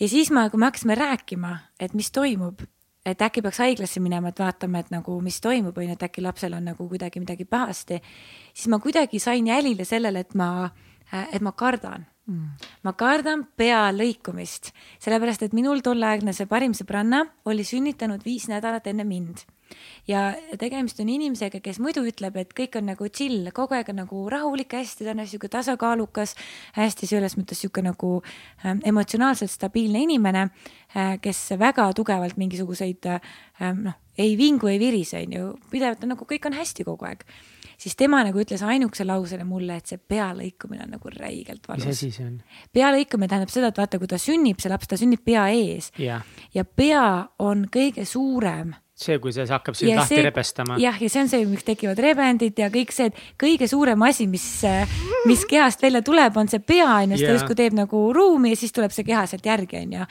ja siis ma, kui me hakkasime rääkima, et mis toimub, et äkki peaks haiglasse minema, et vaatame, et nagu, mis toimub, onju, et äkki lapsel on nagu kuidagi midagi pahasti. siis ma kuidagi sain jälile sellele, et ma et ma kardan. Mm.. ma kardan pea lõikumist, sellepärast et minul tolleaegne see parim sõbranna oli sünnitanud viis nädalat enne mind. Ja tegemist on inimesega, kes muidu ütleb, et kõik on nagu chill, kogu aeg on nagu rahulik, hästi, ta on sihuke tasakaalukas, hästi selles mõttes sihuke nagu äh, emotsionaalselt stabiilne inimene äh,, kes väga tugevalt mingisuguseid äh, noh, ei vingu, ei virise, on ju, pidevalt on nagu kõik on hästi kogu aeg siis tema nagu ütles ainukese lausena mulle, et see pealõikumine on nagu räigelt valus. mis asi see on? pealõikumine tähendab seda, et vaata, kui ta sünnib, see laps, ta sünnib pea ees yeah. ja pea on kõige suurem see, kui see hakkab sind lahti see, rebestama. jah, ja see on see, miks tekivad rebendid ja kõik see, et kõige suurem asi, mis, mis kehast välja tuleb, on see pea on ju, sest ta justkui teeb nagu ruumi ja siis tuleb see keha sealt järgi on ju.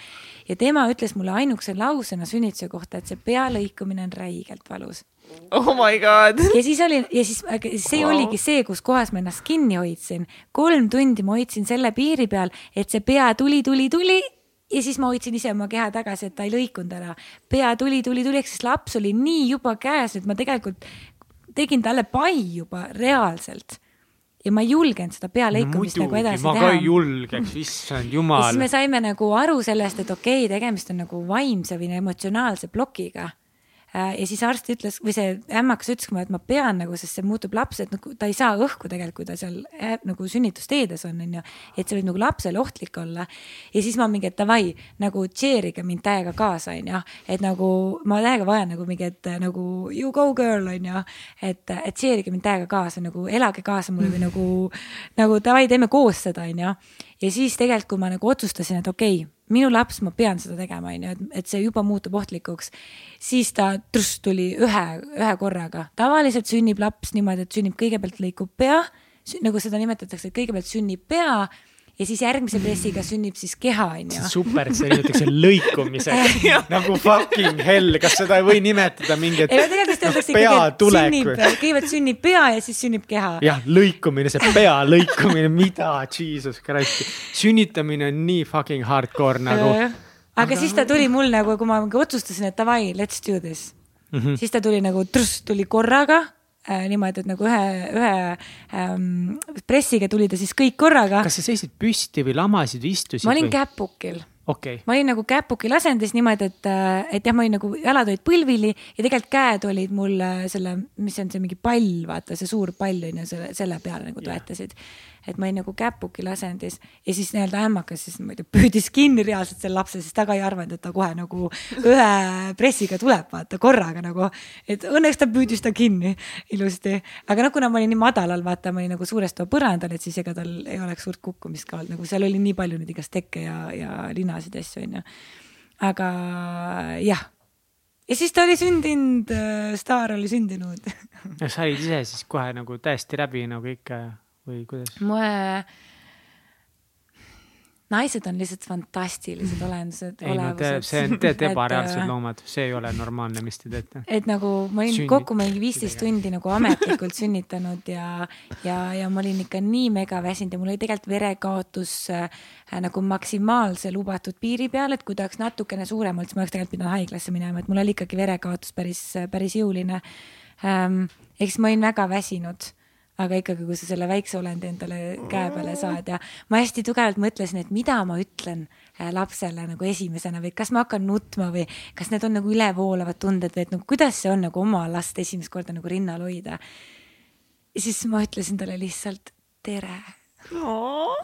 ja tema ütles mulle ainukese lausena sünnituse kohta, et see pea lõikumine on räigelt valus oh my god. ja siis oli ja siis see wow. oligi see, kus kohas ma ennast kinni hoidsin. kolm tundi ma hoidsin selle piiri peal, et see pea tuli, tuli, tuli ja siis ma hoidsin ise oma keha tagasi, et ta ei lõikunud ära. pea tuli, tuli, tuli, ehk siis laps oli nii juba käes, et ma tegelikult tegin talle pai juba reaalselt ja ma ei julgenud seda pealõikumist no, nagu edasi ma teha. ma ka ei julgeks, issand jumal. siis me saime nagu aru sellest, et okei okay,, tegemist on nagu vaimse või emotsionaalse plokiga ja siis arst ütles või see ämmakas ütles mulle, et ma pean nagu, sest see muutub laps, et nagu ta ei saa õhku tegelikult, kui ta seal äh, nagu sünnitusteedes on, onju. et see võib nagu lapsele ohtlik olla. ja siis ma mingi, et davai, nagu cheer'ige mind täiega kaasa, onju. et nagu ma täiega vajan nagu mingi, et nagu you go girl, onju. et, et cheer ige mind täiega kaasa, nagu elage kaasa mulle või nagu, nagu davai, teeme koos seda, onju. ja siis tegelikult, kui ma nagu otsustasin, et okei okay, minu laps, ma pean seda tegema, onju, et, et see juba muutub ohtlikuks. siis ta trust tuli ühe, ühe korraga. tavaliselt sünnib laps niimoodi, et sünnib kõigepealt lõikub pea, nagu seda nimetatakse, et kõigepealt sünnib pea ja siis järgmise pressiga sünnib siis keha, onju. super, seda nimetatakse lõikumiseks nagu fucking hell, kas seda ei või nimetada mingi, et. ei no tegelikult öeldakse ikkagi, et sünnib, kõigepealt sünnib pea ja siis sünnib keha. jah, lõikumine, see pea lõikumine, mida, jesus christ. sünnitamine on nii fucking hardcore nagu. aga, aga siis ta tuli mul nagu, kui ma otsustasin, et davai, let's do this mm. -hmm. siis ta tuli nagu, tuli korraga äh, niimoodi, et nagu ühe, ühe ähm, pressiga tuli ta siis kõik korraga. kas sa seisid püsti või lamasid või istusid? ma olin või? käpukil okay.. ma olin nagu käpukil asendis niimoodi, et, äh, et jah, ma olin nagu, jalad olid põlvili ja tegelikult käed olid mul äh, selle, mis see on, see mingi pall, vaata see suur pall on ju, selle, selle peale nagu toetasid yeah et ma olin nagu käpukil asendis ja siis nii-öelda ämmakas siis tea, püüdis kinni reaalselt selle lapse, sest ta ka ei arvanud, et ta kohe nagu ühe pressiga tuleb, vaata korraga nagu. et õnneks ta püüdis ta kinni ilusti, aga noh, kuna ma olin nii madalal, vaata, ma olin nagu suures toa põrandal, et siis ega tal ei oleks suurt kukkumist ka olnud, nagu seal oli nii palju neid igast tekke ja, ja linasid ja asju, onju. aga jah. Ja siis ta oli sündinud, staar oli sündinud. Sa olid ise siis kohe nagu täiesti läbi nagu ikka või kuidas? moe, naised on lihtsalt fantastilised olendused. ei no te, see on, te olete ebareaalsed äh, loomad, see ei ole normaalne, mis te teete. et nagu ma olin Sünnit. kokku mingi viisteist tundi nagu ametlikult sünnitanud ja, ja, ja ma olin ikka nii mega väsinud ja mul oli tegelikult verekaotus äh, nagu maksimaalse lubatud piiri peal, et kui ta oleks natukene suurem olnud, siis ma oleks tegelikult pidanud haiglasse minema, et mul oli ikkagi verekaotus päris, päris jõuline ähm,. eks ma olin väga väsinud aga ikkagi, kui sa selle väikse olendi endale käe peale saad ja ma hästi tugevalt mõtlesin, et mida ma ütlen äh, lapsele nagu esimesena või kas ma hakkan nutma või kas need on nagu ülevoolavad tunded või et nagu kuidas see on nagu oma last esimest korda nagu rinnal hoida. siis ma ütlesin talle lihtsalt tere. Oh..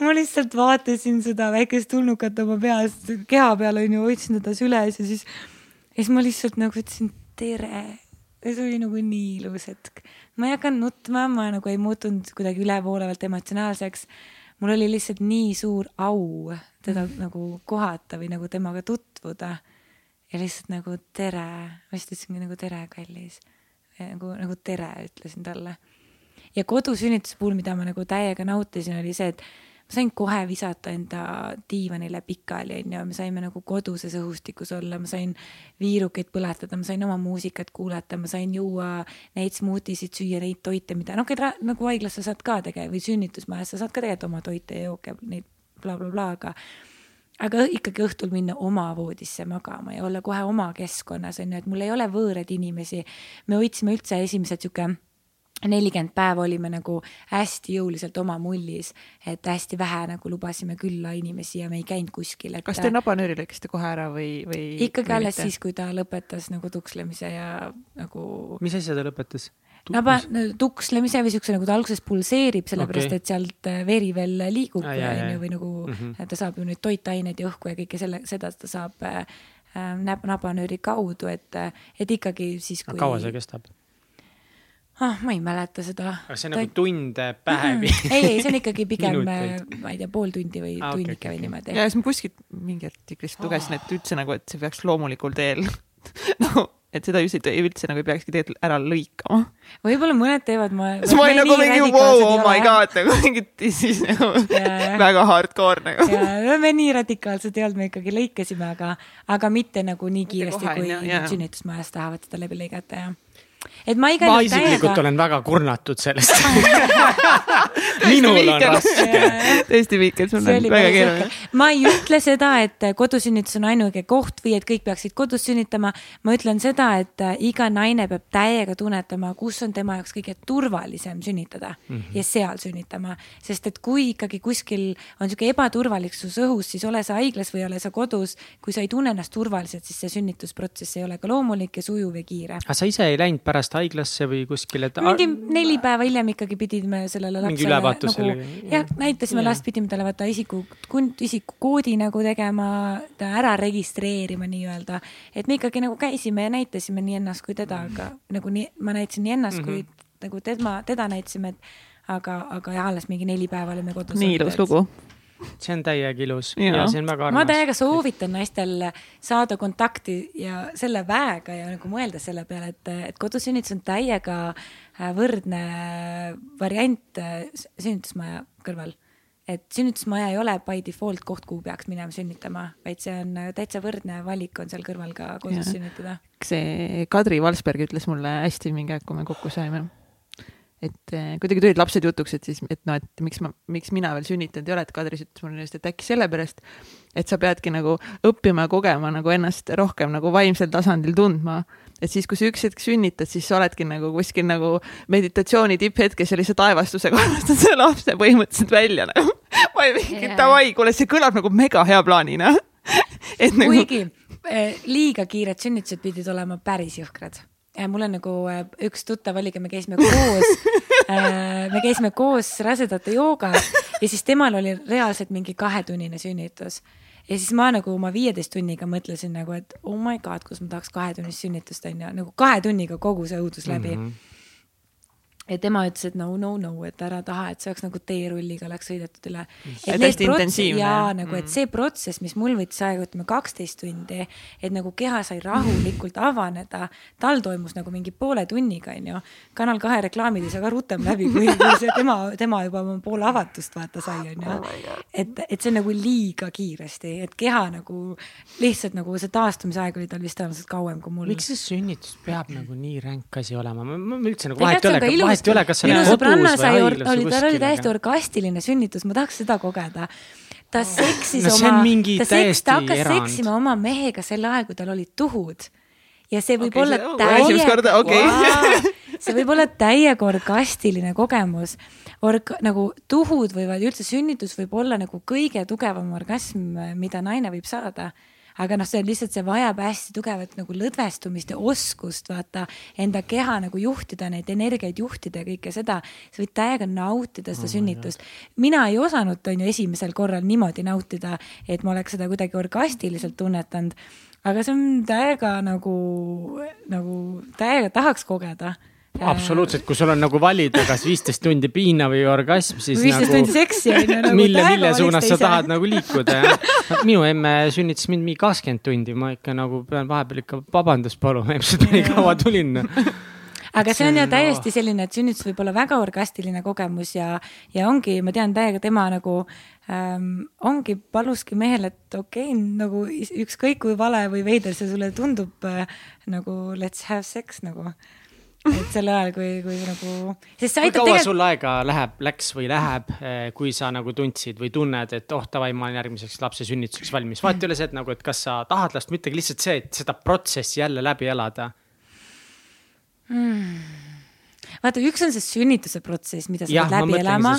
ma lihtsalt vaatasin seda väikest tulnukat oma peas, keha peal onju, hoidsin teda süles ja siis, ja siis ma lihtsalt nagu ütlesin tere see oli nagu nii ilus hetk. ma ei hakanud nutma, ma nagu ei muutunud kuidagi ülevoolavalt emotsionaalseks. mul oli lihtsalt nii suur au teda mm. nagu kohata või nagu temaga tutvuda. ja lihtsalt nagu tere, ma lihtsalt ütlesingi nagu tere, kallis. nagu, nagu tere ütlesin talle. ja kodusünnituse puhul, mida ma nagu täiega nautisin, oli see, et ma sain kohe visata enda diivanile pikali, onju, me saime nagu koduses õhustikus olla, ma sain viirukeid põletada, ma sain oma muusikat kuulata, ma sain juua neid smuutisid, süüa neid toite, mida noh, nagu haiglas sa saad ka tegelikult või sünnitusmajas sa saad ka tegelikult oma toite ja jooke, neid blablabla bla, bla, aga aga ikkagi õhtul minna oma voodisse magama ja olla kohe oma keskkonnas on ju, et mul ei ole võõraid inimesi. me hoidsime üldse esimesed sihuke nelikümmend päeva olime nagu hästi jõuliselt oma mullis, et hästi vähe nagu lubasime külla inimesi ja me ei käinud kuskil, et. kas te nabanööri lõikasite kohe ära või, või? ikkagi alles siis, kui ta lõpetas nagu tukslemise ja nagu. mis asja ta lõpetas? naba, tukslemise või siukse nagu ta alguses pulseerib, sellepärast okay. et sealt äh, veri veel liigub ah, onju, või nagu mm -hmm. ta saab ju neid toitaineid ja õhku ja kõike selle, seda ta saab äh, äh nabanööri kaudu, et, et ikkagi siis kui. kaua see kestab? Ah, ma ei mäleta seda. kas see on ta... nagu tunde, päevi mm? -hmm. ei, ei, see on ikkagi pigem, ma ei tea, pool tundi või ah, tunnike okay, või okay. niimoodi. ja siis ma kuskilt mingi artiklist lugesin, et üldse nagu, et see peaks loomulikul teel no et seda just ei, üldse nagu ei peakski tegelikult ära lõikama. võib-olla mõned teevad, ma. siis ma olin nagu mingi wow, oh my god nagu mingit siis nagu väga hardcore nagu. ja me nii radikaalsed ei olnud, me ikkagi lõikasime, aga, aga mitte nagu nii kiiresti, kui sünnitusmajas tahavad seda läbi lõigata ja et ma igal juhul. ma isiklikult täiega... olen väga kurnatud sellest minul on raske. tõesti, Mihkel, sul on väga keeruline. ma ei ütle seda, et kodusünnitus on ainuke koht või et kõik peaksid kodus sünnitama. ma ütlen seda, et äh, iga naine peab täiega tunnetama, kus on tema jaoks kõige turvalisem sünnitada mm -hmm. ja seal sünnitama. sest et kui ikkagi kuskil on sihuke ebaturvalisus õhus, siis ole sa haiglas või ole sa kodus. kui sa ei tunne ennast turvaliselt, siis see sünnitusprotsess ei ole ka loomulik ja sujuv ja kiire. aga sa ise ei läinud pärast haiglasse või kuskile? mingi neli päeva hiljem ikkagi pidime sellele lapsele. nagu, jah, näitasime ja. last, pidime talle vaata isiku, isikukoodi nagu tegema, ta ära registreerima nii-öelda. et me ikkagi nagu käisime ja näitasime nii ennast kui teda, aga nagu nii, ma näitasin nii ennast mm -hmm. kui nagu tema, teda näitasime, et aga, aga ja alles mingi neli päeva olime kodus. nii ilus lugu see on täiega ilus ja, ja see on väga armas. ma täiega soovitan naistel saada kontakti ja selle väega ja nagu mõelda selle peale, et, et kodusünnitus on täiega äh, võrdne variant äh, sünnitusmaja kõrval. et sünnitusmaja ei ole by default koht, kuhu peaks minema sünnitama, vaid see on äh, täitsa võrdne valik on seal kõrval ka kodus ja. sünnitada. see Kadri Valsberg ütles mulle hästi mingi aeg, kui me kokku saime et eh, kuidagi tulid lapsed jutuks, et siis, et noh, et miks ma, miks mina veel sünnitanud ei ole, et Kadri ütles mulle just, et äkki sellepärast, et sa peadki nagu õppima ja kogema nagu ennast rohkem nagu vaimsel tasandil tundma. et siis, kui sa üks hetk sünnitad, siis sa oledki nagu kuskil nagu meditatsiooni tipphetkes ja lihtsalt aevastusega armastad selle lapse põhimõtteliselt välja nagu. ma ei mingi yeah., davai, kuule, see kõlab nagu mega hea plaanina et nagu. kuigi eh, liiga kiired sünnitused pidid olema päris jõhkrad mul on nagu äh, üks tuttav oli, me käisime koos äh, me käisime koos rasedate joogas ja siis temal oli reaalselt mingi kahetunnine sünnitus. ja siis ma nagu oma viieteist tunniga mõtlesin nagu, et oh my god, kus ma tahaks kahetunnist sünnitust on ju, nagu kahe tunniga kogu see õudus läbi mm. -hmm ja tema ütles, et no, no, no, et ära taha, et see oleks nagu teerulliga oleks sõidetud üle. intensiivne. jaa, nagu, et mm. see protsess, mis mul võttis aega, ütleme kaksteist tundi, et nagu keha sai rahulikult avaneda, tal toimus nagu mingi poole tunniga, onju. Kanal kahe reklaamid ei saa ka rutem läbi, kui, see tema, tema juba oma poole avatust vaata sai, onju. Oh et, et see on nagu liiga kiiresti, et keha nagu lihtsalt nagu see taastumisaeg oli tal vist tõenäoliselt kauem kui mul. miks see sünnitus peab nagu nii ränk asi olema, ma üldse nagu vahet ei ole vahet ei ole, kas sa oled kodus või haiglas või kuskil. tal oli täiesti orgastiline sünnitus, ma tahaks seda kogeda ta seksis no, oma, ta, seks, ta hakkas erand. seksima oma mehega sel ajal, kui tal olid tuhud. ja see võib okay, olla see, täiega okay. wow, see võib olla täiega orgastiline kogemus. Org-, nagu tuhud võivad, üldse sünnitus võib olla nagu kõige tugevam orgasm, mida naine võib saada aga noh, see on lihtsalt, see vajab hästi tugevat nagu lõdvestumist ja oskust vaata enda keha nagu juhtida, neid energiaid juhtida ja kõike seda. sa võid täiega nautida seda oh, sünnitust. mina ei osanud, on ju, esimesel korral niimoodi nautida, et ma oleks seda kuidagi orgastiliselt tunnetanud. aga see on täiega nagu, nagu täiega tahaks kogeda absoluutselt, kui sul on nagu valida, kas viisteist tundi piina või orgasm, siis viisteist nagu, tundi seksi on ju nagu. mille, mille suunas sa tahad nagu liikuda ja minu emme sünnitas mind mingi kakskümmend tundi, ma ikka nagu pean vahepeal ikka vabandust paluma, ilmselt nii kaua tulin. Aga see on ju täiesti selline, et sünnitus võib olla väga orgastiline kogemus ja, ja ongi, ma tean täiega tema nagu ähm, ongi, paluski mehele, et okei okay,, nagu ükskõik kui vale või veider see sulle tundub äh, nagu let's have sex nagu. Et sel ajal, kui, kui nagu, kui kaua tegelikult, sul aega läheb, läks või läheb, kui sa nagu tundsid või tunned, et oh davai, ma olen järgmiseks lapse sünnituseks valmis. vaata ole see, et nagu, et kas sa tahad last, mitte lihtsalt see, et seda protsessi jälle läbi elada. vaata, üks on see sünnituse protsess, mida sa Jah, pead läbi elama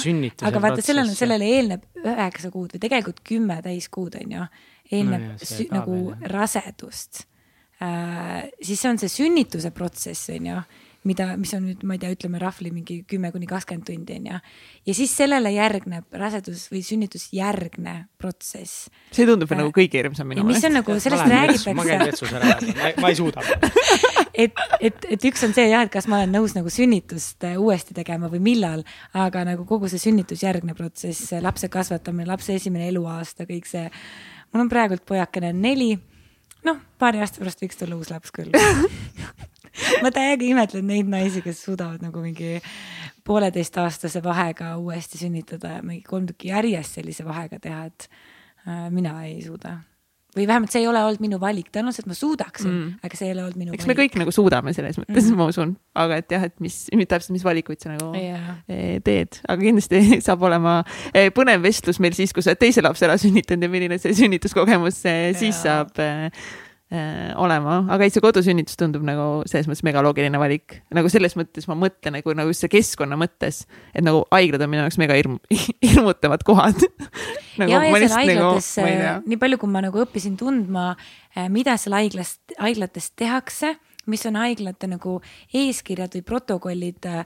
aga vaata, sellele, sellele eelneb üheksa kuud või tegelikult kümme täiskuud on ju, eelneb No ja, ka nagu veel, jah. rasedust äh,. siis on see sünnituse protsess on ju mida, mis on nüüd, ma ei tea, ütleme rahvli mingi kümme kuni kakskümmend tundi on ju. ja siis sellele järgneb rasedus või sünnitusjärgne protsess. see tundub nagu kõige hirmsam minu mis meelest. on nagu, sellest ma käin räägitakse, vetsus ära, ma, ma ei suuda. et, et, et üks on see jah, et kas ma olen nõus nagu sünnitust äh, uuesti tegema või millal, aga nagu kogu see sünnitusjärgne protsess, lapse kasvatamine, lapse esimene eluaasta, kõik see. mul on praegult pojakene neli, noh, paari aasta pärast võiks tulla uus laps küll. ma täiega imetlen neid naisi, kes suudavad nagu mingi pooleteistaastase vahega uuesti sünnitada ja mingi kolm tükki järjest sellise vahega teha, et äh, mina ei suuda. või vähemalt see ei ole olnud minu valik, tõenäoliselt ma suudaksin mm., aga see ei ole olnud minu eks me valik. kõik nagu suudame selles mõttes mm, ma usun, aga et jah, et mis, täpselt, mis valikuid sa nagu Jaa. eh, teed, aga kindlasti saab olema eh, põnev vestlus meil siis, kui sa oled teise lapse ära sünnitanud ja milline see sünnituskogemus eh, siis saab eh, olema, aga ei, see kodusünnitus tundub nagu selles mõttes megaloogiline valik, nagu selles mõttes ma mõtlen nagu, nagu just see keskkonna mõttes, et nagu haiglad on minu jaoks mega hirm-, hirmutavad kohad. Nagu, ja, ja seal lihtsalt haiglates nagu,, nii palju, kui ma nagu õppisin tundma, mida seal haiglas, haiglates tehakse, mis on haiglate nagu eeskirjad või protokollid äh,.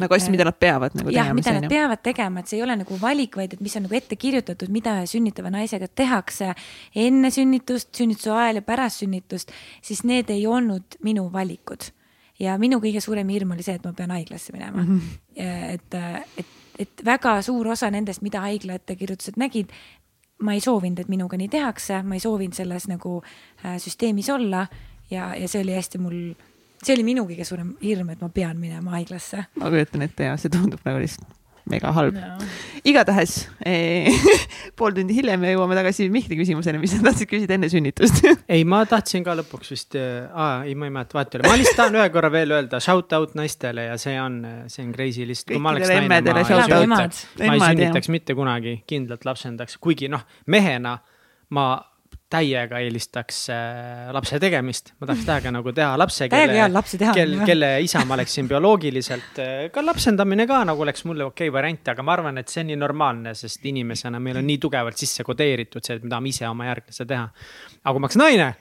nagu asju, mida nad peavad nagu jah, tegema, mida see nad peavad tegema, et see ei ole nagu valik, vaid et mis on nagu ette kirjutatud, mida ühe sünnitava naisega tehakse enne sünnitust, sünnituse ajal ja pärast sünnitust, siis need ei olnud minu valikud. ja minu kõige suurem hirm oli see, et ma pean haiglasse minema mm. -hmm. et, et, et väga suur osa nendest, mida haigla ettekirjutused nägid, ma ei soovinud, et minuga nii tehakse, ma ei soovinud selles nagu äh, süsteemis olla ja, ja see oli hästi mul, see oli minu kõige suurem hirm, et ma pean minema haiglasse ma kujutan ette ja see tundub nagu lihtsalt mega halb no.. igatahes eh, pool tundi hiljem ja jõuame tagasi Mihkli küsimuseni, mis sa tahtsid küsida enne sünnitust ei, ma tahtsin ka lõpuks vist äh,, ei, ma ei mäleta, vahet ei ole, ma lihtsalt tahan ühe korra veel öelda shout out naistele ja see on, see on crazy lihtsalt. kui ma oleks Kõikidele emmedele ma ei shout out. ma ei sünnitaks mitte kunagi, kindlalt lapsendaks, kuigi noh, mehena ma täiega eelistaks äh, lapse tegemist, ma tahaks täiega nagu teha lapse, kelle kel, kelle isa ma oleksin bioloogiliselt, ka lapsendamine ka nagu oleks mulle okei okay variant, aga ma arvan, et see on nii normaalne, sest inimesena meil on nii tugevalt sisse kodeeritud see, et me tahame ise oma järglase teha. aga kui ma oleks naine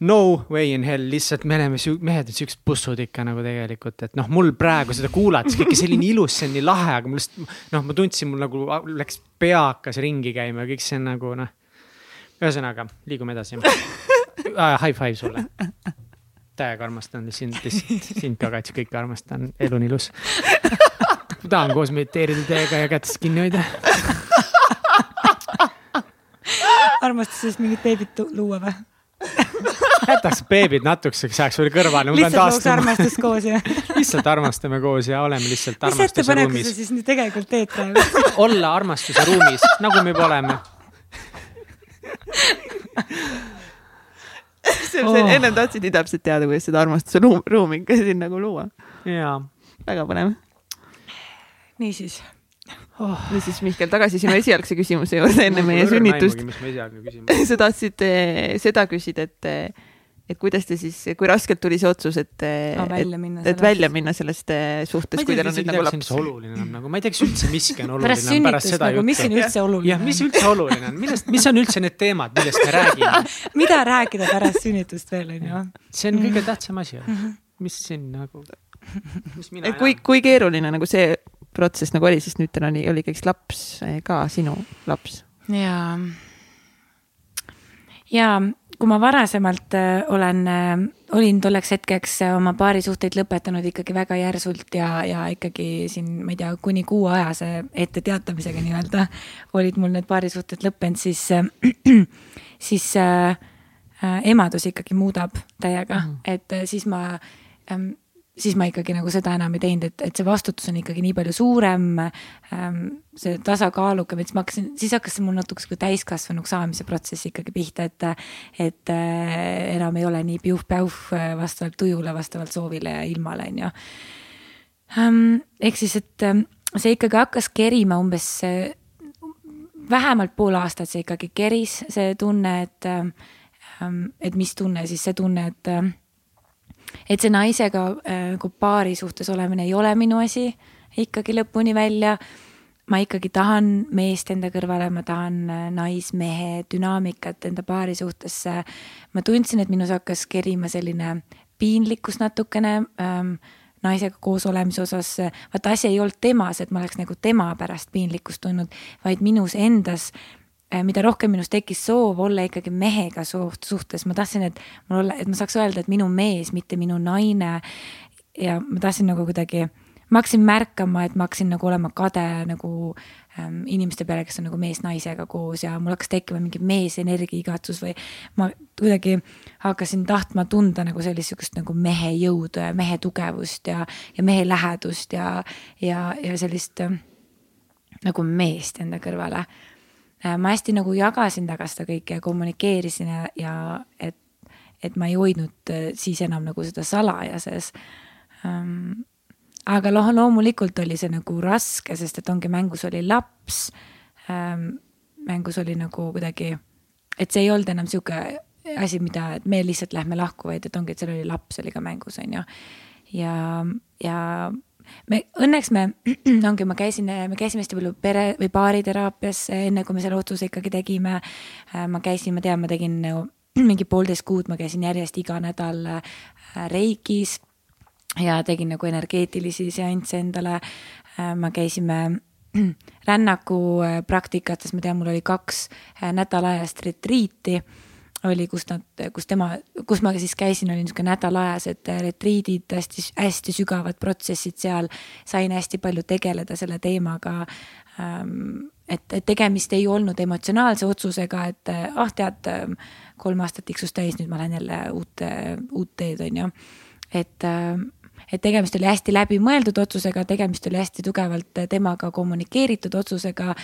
no way in hell, lihtsalt me oleme mehed on siuksed bussud ikka nagu tegelikult, et noh, mul praegu seda kuulates kõike selline ilus, see on nii lahe, aga mul lihtsalt noh, ma tundsin, mul nagu läks pea hakkas ringi käima ja kõik see on nagu noh. ühesõnaga, liigume edasi ah,. High five sulle. täiega armastan sind, sind ka, Kats, kõike armastan, elu on ilus. tahan koos mediteerida teiega ja kätest kinni hoida. armastusest mingit beebit luua või? jätaks beebid natukeseks ajaks veel kõrvale, lihtsalt looks armastust koos ja. lihtsalt armastame koos ja oleme lihtsalt mis armastuse ettepaneku sa ruumis. siis nüüd tegelikult teed praegu? olla armastuse ruumis, nagu me juba oleme. See Oh. oh. ennem tahtsid nii täpselt teada, kuidas seda armastuse ruum, ruumi ikka siin nagu luua. jaa. väga põnev. niisiis, nüüd siis Mihkel tagasi sinu esialgse küsimuse juurde enne meie sünnitust. sa tahtsid eh, seda küsida, et, et kuidas te siis, kui raskelt tuli see otsus, et, Aa, et välja minna, et sellest. välja minna sellest eh, suhtest, kui teil on nüüd nagu laps oluline on nagu, ma ei tea, kas üldse miski on oluline on pärast sünnitust nagu, mis siin juttu. üldse oluline jah, mis üldse oluline on, millest, mis on üldse need teemad, millest me räägime? mida rääkida pärast sünnitust veel onju? see on kõige tähtsam asi, mis siin nagu, mis mina kui, kui keeruline nagu see protsess nagu oli, sest nüüd teil oli, oli kõik laps eh, ka sinu laps. ja, ja kui ma varasemalt äh, olen äh,, olin tolleks hetkeks äh, oma paarisuhteid lõpetanud ikkagi väga järsult ja, ja ikkagi siin, ma ei tea, kuni kuuajase etteteatamisega nii-öelda olid mul need paarisuhted lõppenud, siis äh, siis äh, emadus ikkagi muudab täiega mm, -hmm. et siis ma ähm, siis ma ikkagi nagu seda enam ei teinud, et, et see vastutus on ikkagi nii palju suurem ähm,. see tasakaalukam, et siis ma hakkasin, siis hakkas see mul natuke sihuke täiskasvanuks saamise protsess ikkagi pihta, et, et äh, enam ei ole nii piuh-päuh äh, vastavalt tujule, vastavalt soovile ja ilmale, on ju ähm,. ehk siis, et äh, see ikkagi hakkas kerima umbes äh, vähemalt pool aastat see ikkagi keris, see tunne, et, ähm, et mis tunne siis see tunne, et et see naisega nagu paari suhtes olemine ei ole minu asi ikkagi lõpuni välja. ma ikkagi tahan meest enda kõrvale, ma tahan äh, naismehe dünaamikat enda paari suhtesse. ma tundsin, et minus hakkas kerima selline piinlikkus natukene ähm, naisega koos olemise osas. vaata, asi ei olnud temas, et ma oleks nagu tema pärast piinlikkust tundnud, vaid minus endas mida rohkem minus tekkis soov olla ikkagi mehega suht-, suhtes, ma tahtsin, et mul olla, et ma saaks öelda, et minu mees, mitte minu naine. ja ma tahtsin nagu kuidagi, ma hakkasin märkama, et ma hakkasin nagu olema kade nagu ähm, inimeste peale, kes on nagu mees naisega koos ja mul hakkas tekkima mingi meesenergia igatsus või ma kuidagi hakkasin tahtma tunda nagu sellist sihukest nagu mehe jõudu ja mehe tugevust ja, ja mehe lähedust ja, ja, ja sellist äh, nagu meest enda kõrvale Äh, ma hästi nagu jagasin taga seda kõike ja kommunikeerisin ja, ja et, et ma ei hoidnud äh, siis enam nagu seda salaja sees ähm,. aga noh, loomulikult oli see nagu raske, sest et ongi mängus oli laps ähm,. mängus oli nagu kuidagi, et see ei olnud enam sihuke asi, mida, et me lihtsalt lähme lahku, vaid et ongi, et seal oli laps oli ka mängus, on ju. ja, ja me õnneks me, ongi, ma käisin, me käisime hästi palju pere või baariteraapias, enne kui me selle otsuse ikkagi tegime. Äh, ma käisin, ma tean, ma tegin mingi poolteist kuud, ma käisin järjest iga nädal äh, Reikis ja tegin nagu energeetilisi seansse endale. Äh, me käisime rännaku praktikates, ma tean, mul oli kaks nädalajast retriiti oli, kus nad, kus tema, kus ma siis käisin, oli niisugune nädalajased retriidid, hästi, hästi sügavad protsessid seal. sain hästi palju tegeleda selle teemaga. Ähm, et, et tegemist ei olnud emotsionaalse otsusega, et ah, tead, kolm aastat tiksus täis, nüüd ma lähen jälle uut, uut teed, on ju. et ähm, et tegemist oli hästi läbimõeldud otsusega, tegemist oli hästi tugevalt temaga kommunikeeritud otsusega.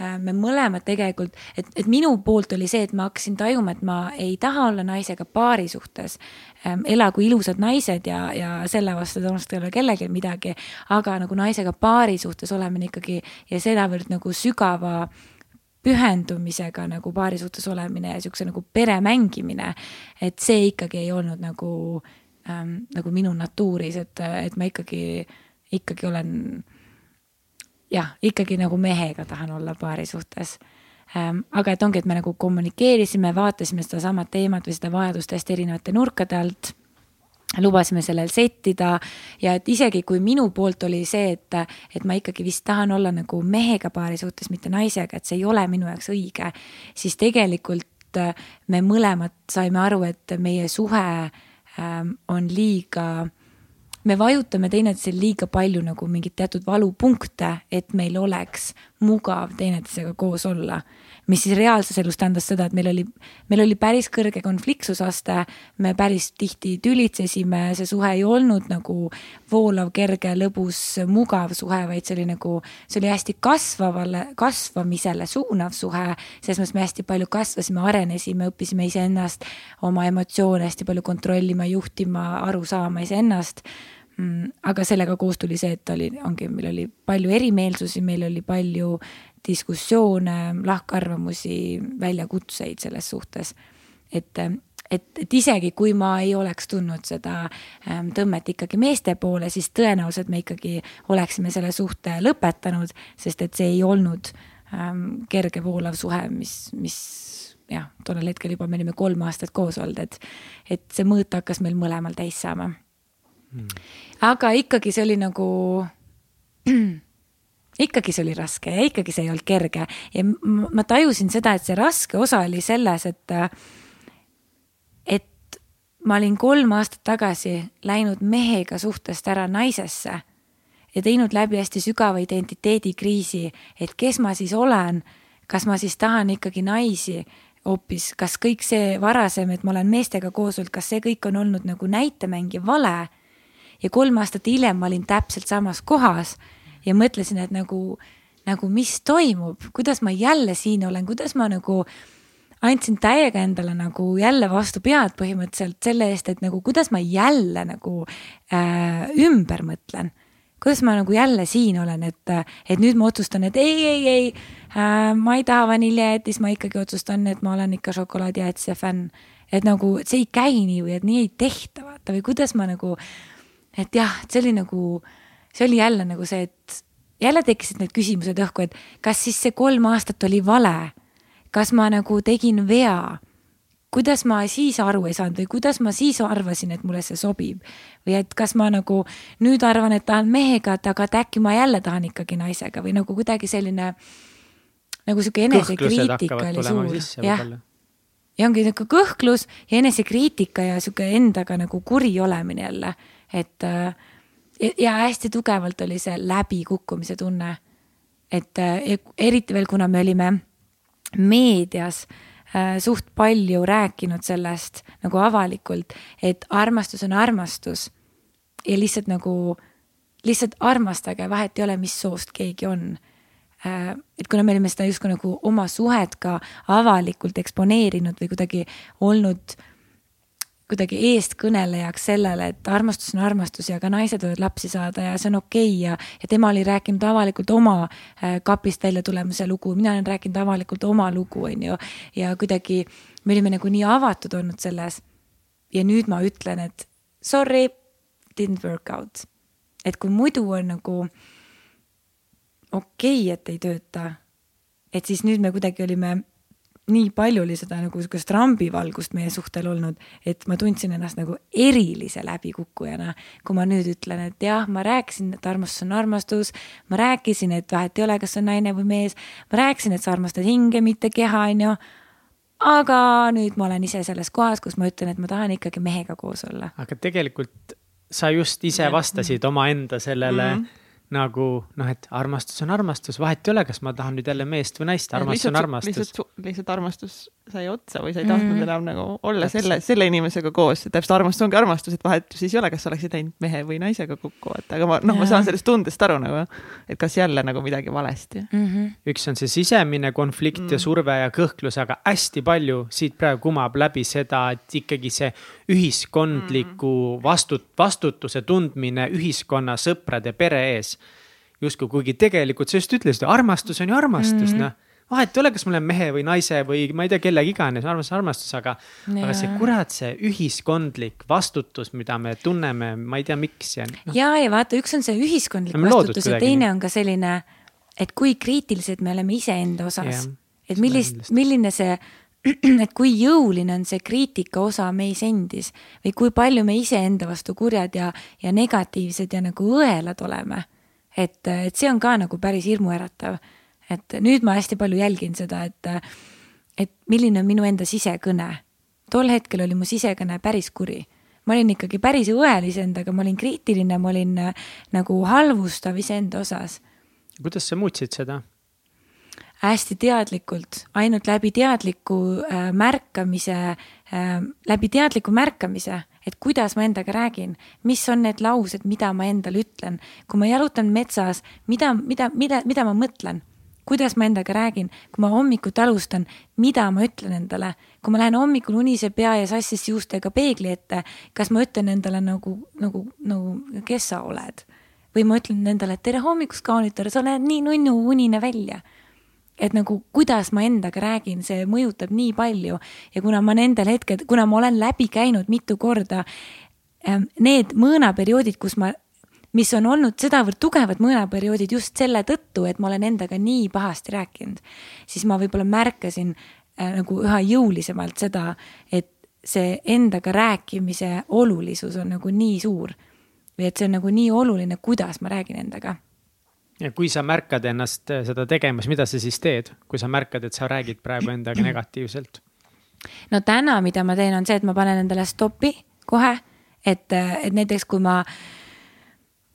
Äh, me mõlemad tegelikult, et, et minu poolt oli see, et ma hakkasin tajuma, et ma ei taha olla naisega paari suhtes. Ähm, elagu ilusad naised ja, ja selle vastu tõenäoliselt ei ole kellelgi midagi, aga nagu naisega paari suhtes olemine ikkagi ja sedavõrd nagu sügava pühendumisega nagu paari suhtes olemine ja siukse nagu pere mängimine. et see ikkagi ei olnud nagu ähm, nagu minu natuuris, et, et ma ikkagi, ikkagi olen jah, ikkagi nagu mehega tahan olla paari suhtes ähm,. aga et ongi, et me nagu kommunikeerisime, vaatasime sedasama teemat või seda vajadust hästi erinevate nurkade alt lubasime sellel settida ja et isegi kui minu poolt oli see, et, et ma ikkagi vist tahan olla nagu mehega paari suhtes, mitte naisega, et see ei ole minu jaoks õige, siis tegelikult me mõlemad saime aru, et meie suhe on liiga, me vajutame teineteisel liiga palju nagu mingeid teatud valupunkte, et meil oleks mugav teineteisega koos olla mis siis reaalses elus tähendas seda, et meil oli, meil oli päris kõrge konfliktsusaste, me päris tihti tülitsesime, see suhe ei olnud nagu voolav, kerge, lõbus, mugav suhe, vaid see oli nagu, see oli hästi kasvavale, kasvamisele suunav suhe. selles mõttes me hästi palju kasvasime, arenesime, õppisime iseennast, oma emotsioone hästi palju kontrollima, juhtima, aru saama iseennast mm, aga sellega koos tuli see, et oli, ongi, meil oli palju erimeelsusi, meil oli palju diskussioone, lahkarvamusi, väljakutseid selles suhtes. et, et, et isegi kui ma ei oleks tundnud seda ähm, tõmmet ikkagi meeste poole, siis tõenäoliselt me ikkagi oleksime selle suhte lõpetanud, sest et see ei olnud ähm, kerge voolav suhe, mis, mis jah, tollel hetkel juba me olime kolm aastat koos olnud, et, et see mõõt hakkas meil mõlemal täis saama hmm.. aga ikkagi see oli nagu ikkagi see oli raske ja ikkagi see ei olnud kerge. Ja ma tajusin seda, et see raske osa oli selles, et, et ma olin kolm aastat tagasi läinud mehega suhtest ära naisesse ja teinud läbi hästi sügava identiteedikriisi, et kes ma siis olen, kas ma siis tahan ikkagi naisi hoopis, kas kõik see varasem, et ma olen meestega koos olnud, kas see kõik on olnud nagu näitemäng ja vale. Ja kolm aastat hiljem ma olin täpselt samas kohas ja mõtlesin, et nagu, nagu mis toimub, kuidas ma jälle siin olen, kuidas ma nagu andsin täiega endale nagu jälle vastu pead põhimõtteliselt selle eest, et nagu kuidas ma jälle nagu äh, ümber mõtlen. kuidas ma nagu jälle siin olen, et, et nüüd ma otsustan, et ei, ei, ei äh,, ma ei taha vaniljejäätis, ma ikkagi otsustan, et ma olen ikka šokolaadijäätise fänn. et nagu see ei käi nii või et nii ei tehta, vaata või kuidas ma nagu, et jah, see oli nagu, see oli jälle nagu see, et jälle tekkisid need küsimused õhku, et kas siis see kolm aastat oli vale? Kas ma nagu tegin vea, kuidas ma siis aru ei saanud või kuidas ma siis arvasin, et mulle see sobib. või et kas ma nagu nüüd arvan, et tahan mehega, aga et äkki ma jälle tahan ikkagi naisega? Või nagu kuidagi selline nagu sihuke enesekriitika oli suur, jah. ja ongi niisugune kõhklus ja enesekriitika ja sihuke endaga nagu kuri olemine jälle, et äh, ja hästi tugevalt oli see läbikukkumise tunne. et äh, eriti veel, kuna me olime meedias äh, suht palju rääkinud sellest nagu avalikult, et armastus on armastus ja lihtsalt nagu, lihtsalt armastage, vahet ei ole, mis soost keegi on äh,. et kuna me olime seda justkui nagu oma suhet ka avalikult eksponeerinud või kuidagi olnud kuidagi eestkõnelejaks sellele, et armastus on armastus ja ka naised võivad lapsi saada ja see on okei okay ja, ja tema oli rääkinud avalikult oma äh, kapist välja tulemise lugu, mina olen rääkinud avalikult oma lugu, on ju. ja kuidagi me olime nagu nii avatud olnud selles. ja nüüd ma ütlen, et sorry, didn't work out. et kui muidu on nagu okei okay,, et ei tööta, et siis nüüd me kuidagi olime nii palju oli seda nagu sihukest rambivalgust meie suhtel olnud, et ma tundsin ennast nagu erilise läbikukkujana. kui ma nüüd ütlen, et jah, ma rääkisin, et armastus on armastus, ma rääkisin, et vahet ei ole, kas on naine või mees, ma rääkisin, et sa armastad hinge, mitte keha, on ju. aga nüüd ma olen ise selles kohas, kus ma ütlen, et ma tahan ikkagi mehega koos olla. aga tegelikult sa just ise vastasid omaenda sellele mm. -hmm nagu noh, et armastus on armastus, vahet ei ole, kas ma tahan nüüd jälle meest või naist, armastus on armastus. lihtsalt, lihtsalt armastus sai otsa või sa ei tahtnud mm. enam nagu olla Täpselt. selle, selle inimesega koos, täpselt armastus ongi armastus, et vahet siis ei ole, kas sa oleksid läinud mehe või naisega kokku, et aga ma noh, ma saan sellest tundest aru nagu, et kas jälle nagu midagi valesti mm. -hmm. üks on see sisemine konflikt mm. ja surve ja kõhklus, aga hästi palju siit praegu kumab läbi seda, et ikkagi see ühiskondliku mm. vastut-, vastutuse tundmine ühiskonna, sõprade, pere ees justkui, kuigi tegelikult sa just ütlesid, armastus on ju armastus mm, -hmm. noh vahet ei ole, kas ma olen mehe või naise või ma ei tea, kellega iganes, armastus, armastus, aga, aga see kurat, see ühiskondlik vastutus, mida me tunneme, ma ei tea, miks ja no.. ja, ja vaata, üks on see ühiskondlik no, vastutus ja teine on ka selline, et kui kriitilised me oleme iseenda osas. et millist, milline see, et kui jõuline on see kriitika osa meis endis või kui palju me iseenda vastu kurjad ja, ja negatiivsed ja nagu õelad oleme. et, et see on ka nagu päris hirmuäratav et nüüd ma hästi palju jälgin seda, et, et milline on minu enda sisekõne. tol hetkel oli mu sisekõne päris kuri. ma olin ikkagi päris õel iseendaga, ma olin kriitiline, ma olin äh, nagu halvustav iseenda osas. kuidas sa muutsid seda? Hästi teadlikult, ainult läbi teadliku äh, märkamise äh,, läbi teadliku märkamise, et kuidas ma endaga räägin, mis on need laused, mida ma endale ütlen, kui ma jalutan metsas, mida, mida, mida, mida ma mõtlen? Kuidas ma endaga räägin, kui ma hommikuti alustan, mida ma ütlen endale, kui ma lähen hommikul unise pea ja sassis juustega peegli ette, kas ma ütlen endale nagu, nagu, nagu, kes sa oled? või ma ütlen endale, et tere hommikust, kaunitar, sa oled nii nunnu unine välja et nagu kuidas ma endaga räägin, see mõjutab nii palju ja kuna ma nendel hetkedel, kuna ma olen läbi käinud mitu korda ähm, need mõõnaperioodid, kus ma mis on olnud sedavõrd tugevad mõõnaperioodid just selle tõttu, et ma olen endaga nii pahasti rääkinud, siis ma võib-olla märkasin äh, nagu üha jõulisemalt seda, et see endaga rääkimise olulisus on nagu nii suur. või et see on nagu nii oluline, kuidas ma räägin endaga ja kui sa märkad ennast äh, seda tegemas, mida sa siis teed, kui sa märkad, et sa räägid praegu endaga negatiivselt? no täna, mida ma teen, on see, et ma panen endale stopi kohe, et, äh, et näiteks kui ma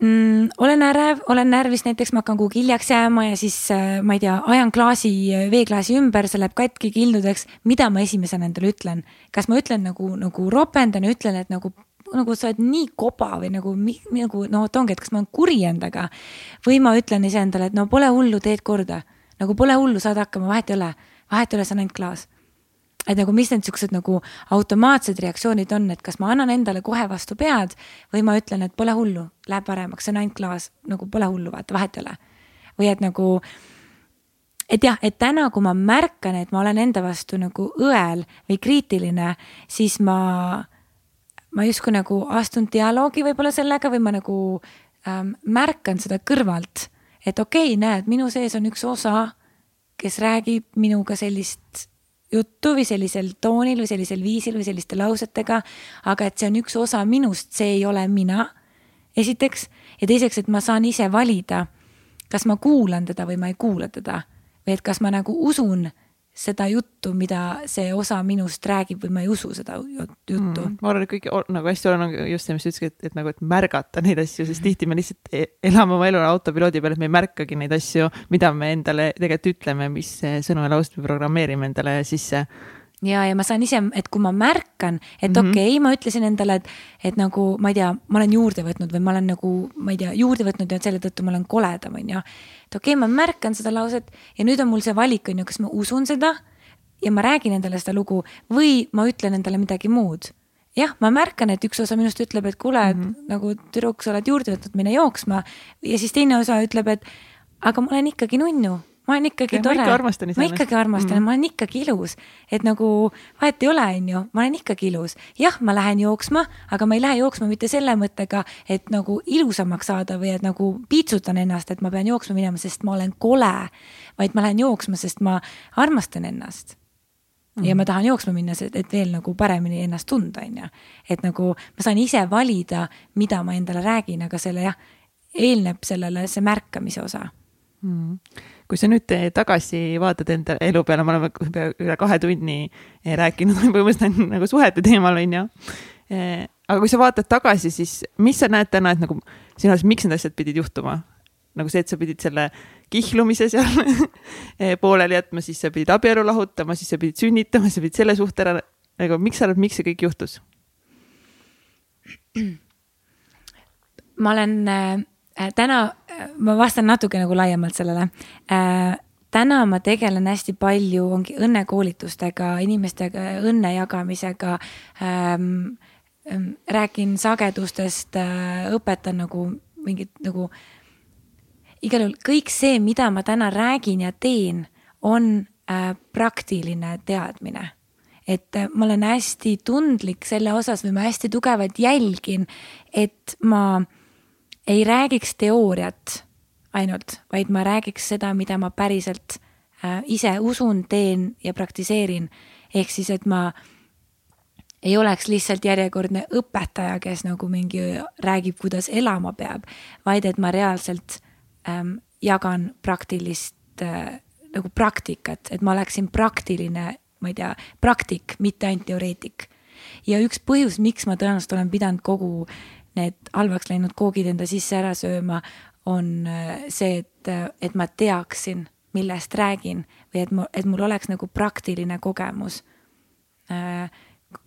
mm,? olen ärev, olen närvis, näiteks ma hakkan kuhugi hiljaks jääma ja siis äh, ma ei tea, ajan klaasi, veeklaasi ümber, see läheb katki kildudeks. mida ma esimesena endale ütlen? kas ma ütlen nagu, nagu ropendan ja ütlen, et nagu nagu sa oled nii koba või nagu, nagu no vot ongi, et kas ma olen kuri endaga või ma ütlen iseendale, et no pole hullu, teed korda. nagu pole hullu, saad hakkama, vahet ei ole, vahet ei ole, see on ainult klaas et nagu, mis need siuksed nagu automaatsed reaktsioonid on, et kas ma annan endale kohe vastu pead või ma ütlen, et pole hullu, läheb paremaks, see on ainult klaas, nagu pole hullu, vaata, vahet ei ole. või et nagu, et jah, et täna, kui ma märkan, et ma olen enda vastu nagu õel või kriitiline, siis ma, ma justkui nagu astun dialoogi võib-olla sellega või ma nagu ähm, märkan seda kõrvalt, et okei okay,, näed, minu sees on üks osa, kes räägib minuga sellist juttu või sellisel toonil või sellisel viisil või selliste lausetega. aga et see on üks osa minust, see ei ole mina. esiteks ja teiseks, et ma saan ise valida, kas ma kuulan teda või ma ei kuula teda või et kas ma nagu usun seda juttu, mida see osa minust räägib või ma ei usu seda juttu mm,. ma arvan, et kõik nagu hästi oluline on just see, mis sa ütlesid, et, et nagu, et märgata neid asju, sest tihti me lihtsalt e-, elame oma elu autopiloodi peal, et me ei märkagi neid asju, mida me endale tegelikult ütleme, mis sõnu ja lauset me programmeerime endale sisse ja, ja ma saan ise, et kui ma märkan, et mm -hmm. okei okay,, ma ütlesin endale, et, et nagu ma ei tea, ma olen juurde võtnud või ma olen nagu, ma ei tea, juurde võtnud ja selle tõttu ma olen koledam, on ju. et okei okay,, ma märkan seda lauset ja nüüd on mul see valik, on ju, kas ma usun seda ja ma räägin endale seda lugu või ma ütlen endale midagi muud. jah, ma märkan, et üks osa minust ütleb, et kuule mm, -hmm. nagu tüdruk, sa oled juurde võtnud, mine jooksma ja siis teine osa ütleb, et aga ma olen ikkagi nunnu ma olen ikkagi ja, tore. ma ikkagi armastan mm, ma olen ikkagi ilus, et nagu vahet ei ole, on ju, ma olen ikkagi ilus. jah, ma lähen jooksma, aga ma ei lähe jooksma mitte selle mõttega, et nagu ilusamaks saada või et nagu piitsutan ennast, et ma pean jooksma minema, sest ma olen kole. vaid ma lähen jooksma, sest ma armastan ennast Mm ja ma tahan jooksma minna, et veel nagu paremini ennast tunda, on ju. et nagu ma saan ise valida, mida ma endale räägin, aga selle jah, eelneb sellele see märkamise osa mm kui sa nüüd tagasi vaatad enda elu peale, me oleme üle kahe tunni rääkinud põhimõtteliselt nagu suhete teemal, on ju. Aga kui sa vaatad tagasi, siis mis sa näed täna, et nagu sinu arust, miks need asjad pidid juhtuma? nagu see, et sa pidid selle kihlumise seal pooleli jätma, siis sa pidid abielu lahutama, siis sa pidid sünnitama, sa pidid selle suhte ära, nagu miks sa arvad, miks see kõik juhtus? ma olen Äh, täna äh, ma vastan natuke nagu laiemalt sellele. Äh, täna ma tegelen hästi palju, ongi õnnekoolitustega, inimestega õnne jagamisega ähm,. Ähm, räägin sagedustest, õpetan nagu mingit nagu, igal juhul kõik see, mida ma täna räägin ja teen, on äh, praktiline teadmine et ma olen hästi tundlik selle osas või ma hästi tugevalt jälgin, et ma äh, ei räägiks teooriat ainult, vaid ma räägiks seda, mida ma päriselt äh, ise usun, teen ja praktiseerin. ehk siis, et ma ei oleks lihtsalt järjekordne õpetaja, kes nagu mingi räägib, kuidas elama peab, vaid et ma reaalselt ähm, jagan praktilist äh, nagu praktikat, et ma oleksin praktiline, ma ei tea, praktik, mitte ainult teoreetik. ja üks põhjus, miks ma tõenäoliselt olen pidanud kogu need halvaks läinud koogid enda sisse ära sööma, on äh, see, et, äh, et ma teaksin, millest räägin või et mu, et mul oleks nagu praktiline kogemus. Äh,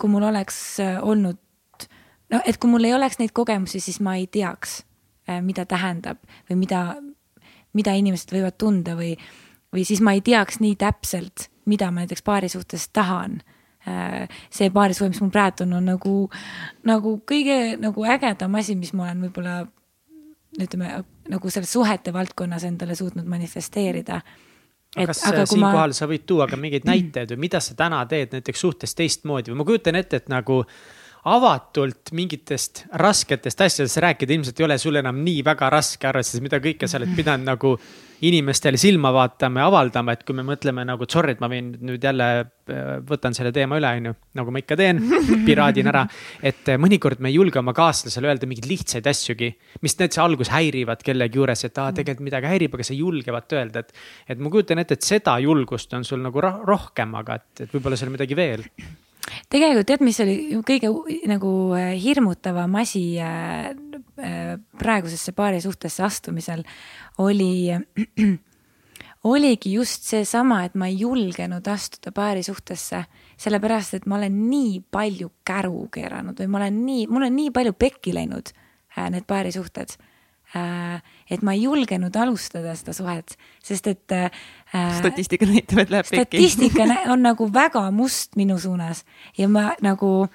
kui mul oleks olnud, no et kui mul ei oleks neid kogemusi, siis ma ei teaks, mida tähendab või mida, mida inimesed võivad tunda või, või siis ma ei teaks nii täpselt, mida ma näiteks paari suhtes tahan see paarissuhe, mis mul praegu on, on nagu, nagu kõige nagu ägedam asi, mis ma olen võib-olla ütleme nagu selles suhete valdkonnas endale suutnud manifesteerida. Et, kas aga siinkohal ma... sa võid tuua ka mingeid näiteid või mida sa täna teed näiteks suhtes teistmoodi või ma kujutan ette, et nagu avatult mingitest rasketest asjadest rääkida ilmselt ei ole sul enam nii väga raske, arvestades, mida kõike sa oled pidanud nagu inimestele silma vaatama ja avaldama, et kui me mõtleme nagu, et sorry, et ma võin nüüd jälle, äh, võtan selle teema üle, on ju, nagu ma ikka teen, piraadin ära. et äh, mõnikord me ei julge oma kaaslasele öelda mingeid lihtsaid asjugi, mis näiteks alguses häirivad kellegi juures, et aa, tegelikult midagi häirib, aga sa ei julge vaata öelda, et. et ma kujutan ette, et seda julgust on sul nagu rohkem, aga et, et võib-olla seal midagi veel tegelikult tead, mis oli kõige nagu äh, hirmutavam asi äh, äh, praegusesse paari suhtesse astumisel oli, oligi just seesama, et ma ei julgenud astuda paarisuhtesse, sellepärast et ma olen nii palju käru keeranud või ma olen nii, mul on nii palju pekki läinud need paarisuhted äh,. et ma ei julgenud alustada seda suhet, sest et. Statistika näitab, et läheb pekki. statistika on nagu väga must minu suunas ja ma nagu,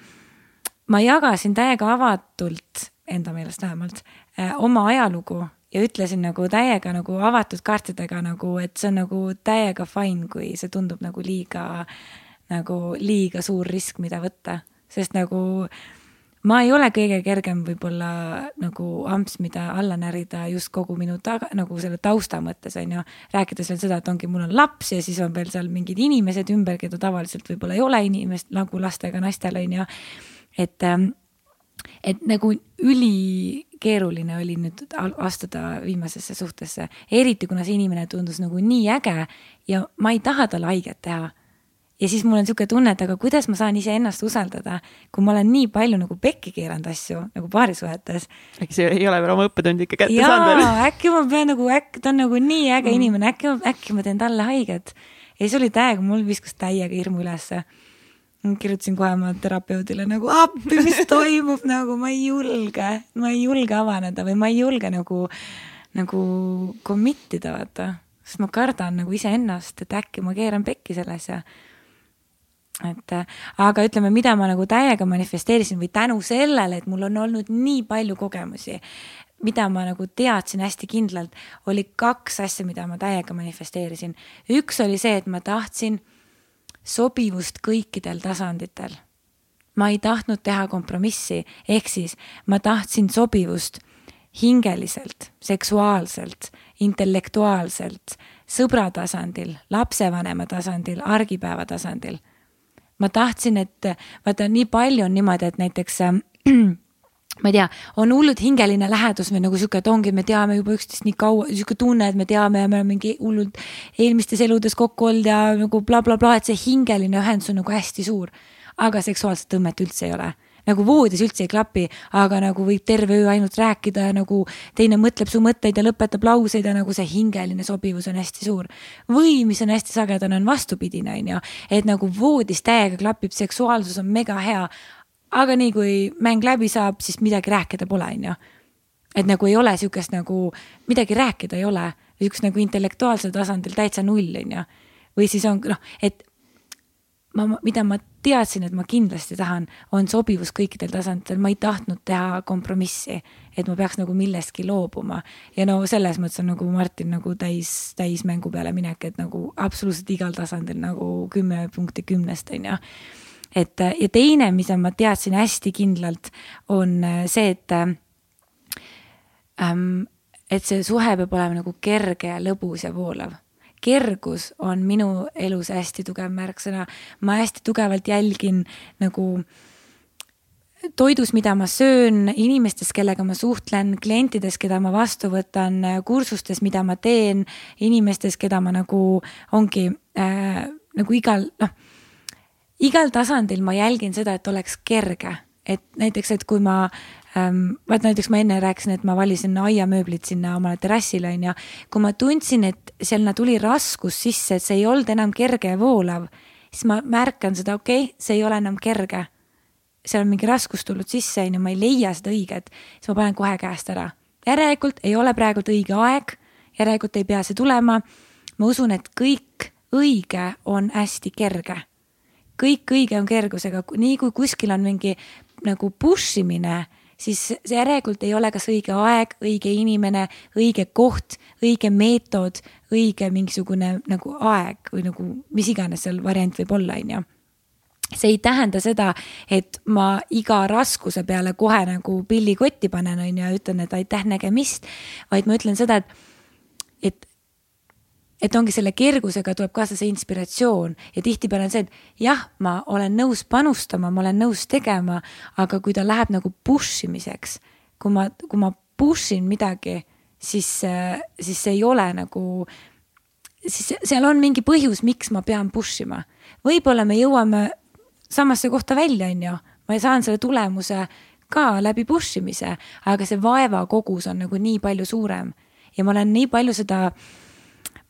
ma jagasin täiega avatult, enda meelest vähemalt äh,, oma ajalugu ja ütlesin nagu täiega nagu avatud kaartidega nagu, et see on nagu täiega fine, kui see tundub nagu liiga, nagu liiga suur risk, mida võtta, sest nagu ma ei ole kõige kergem võib-olla nagu amps, mida alla närida just kogu minu taga, nagu selle tausta mõttes on ju. rääkides veel seda, et ongi, mul on laps ja siis on veel seal mingid inimesed ümber, keda tavaliselt võib-olla ei ole inimest nagu lastega naistel on ju. et, ähm, et nagu üli keeruline oli nüüd astuda viimasesse suhtesse, eriti kuna see inimene tundus nagu nii äge ja ma ei taha talle haiget teha. Ja siis mul on niisugune tunne, et aga kuidas ma saan iseennast usaldada, kui ma olen nii palju nagu pekki keeranud asju nagu paarisuhetes. äkki see ei ole veel oma õppetundi ikka kätte saanud veel? äkki ma pean nagu, äkki ta on nagu nii äge mm. inimene, äkki, äkki ma teen talle haiget. ja siis oli täiega, mul viskas täiega hirmu ülesse kirjutasin kohe oma terapeudile nagu appi, mis toimub nagu ma ei julge, ma ei julge avaneda või ma ei julge nagu, nagu commit ida, vaata. sest ma kardan nagu iseennast, et äkki ma keeran pekki selles ja et aga ütleme, mida ma nagu täiega manifesteerisin või tänu sellele, et mul on olnud nii palju kogemusi, mida ma nagu teadsin hästi kindlalt, oli kaks asja, mida ma täiega manifesteerisin. üks oli see, et ma tahtsin sobivust kõikidel tasanditel. ma ei tahtnud teha kompromissi, ehk siis ma tahtsin sobivust hingeliselt, seksuaalselt, intellektuaalselt, sõbra tasandil, lapsevanema tasandil, argipäeva tasandil. Ma tahtsin, et vaata, nii palju on niimoodi, et näiteks äh, ma ei tea, on hullult hingeline lähedus või nagu sihuke, et ongi, me teame juba üksteist nii kaua, sihuke tunne, et me teame ja me oleme mingi hullult eelmistes eludes kokku olnud ja nagu blablabla bla, bla, et see hingeline ühendus on nagu hästi suur. aga seksuaalset tõmmet üldse ei ole nagu voodis üldse ei klapi, aga nagu võib terve öö ainult rääkida ja nagu teine mõtleb su mõtteid ja lõpetab lauseid ja nagu see hingeline sobivus on hästi suur. või mis on hästi sagedane, on vastupidine, on ju, et nagu voodis täiega klapib, seksuaalsus on mega hea, aga nii kui mäng läbi saab, siis midagi rääkida pole, on ju. et nagu ei ole sihukest nagu, midagi rääkida ei ole, sihukest nagu intellektuaalsel tasandil täitsa null, on ju. või siis on noh, et ma, mida ma teadsin, et ma kindlasti tahan, on sobivus kõikidel tasanditel, ma ei tahtnud teha kompromissi, et ma peaks nagu millestki loobuma. ja no selles mõttes on nagu Martin nagu täis, täismängu peale minek, et nagu absoluutselt igal tasandil nagu kümme punkti kümnest, on ju. Et ja teine, mis ma teadsin hästi kindlalt, on see, et äh, ähm, et see suhe peab olema nagu kerge, lõbus ja voolav kergus on minu elus hästi tugev märksõna. ma hästi tugevalt jälgin nagu toidus, mida ma söön, inimestes, kellega ma suhtlen, klientides, keda ma vastu võtan, kursustes, mida ma teen, inimestes, keda ma nagu ongi äh, nagu igal noh igal tasandil ma jälgin seda, et oleks kerge, et näiteks, et kui ma vaat näiteks ma enne rääkisin, et ma valisin aiamööblit sinna omale terrassile onju. kui ma tundsin, et sinna tuli raskus sisse, et see ei olnud enam kerge ja voolav, siis ma märkan seda, okei okay,, see ei ole enam kerge. seal on mingi raskus tulnud sisse onju, ma ei leia seda õiget, siis ma panen kohe käest ära. järelikult ei ole praegult õige aeg, järelikult ei pea see tulema. ma usun, et kõik õige on hästi kerge kõik õige on kergusega, nii kui kuskil on mingi nagu push imine, siis see järelikult ei ole kas õige aeg, õige inimene, õige koht, õige meetod, õige mingisugune nagu aeg või nagu mis iganes seal variant võib olla, on ju. See ei tähenda seda, et ma iga raskuse peale kohe nagu pilli kotti panen, on ju, ja ütlen, et aitäh nägemist, vaid ma ütlen seda, et, et et ongi selle kergusega tuleb kaasa see inspiratsioon. Ja tihtipeale on see, et jah, ma olen nõus panustama, ma olen nõus tegema, aga kui ta läheb nagu push imiseks, kui ma, kui ma push in midagi, siis, siis see ei ole nagu, siis seal on mingi põhjus, miks ma pean push ima. võib-olla me jõuame samasse kohta välja, on ju, ma saan selle tulemuse ka läbi push imise, aga see vaeva kogus on nagu nii palju suurem. Ja ma olen nii palju seda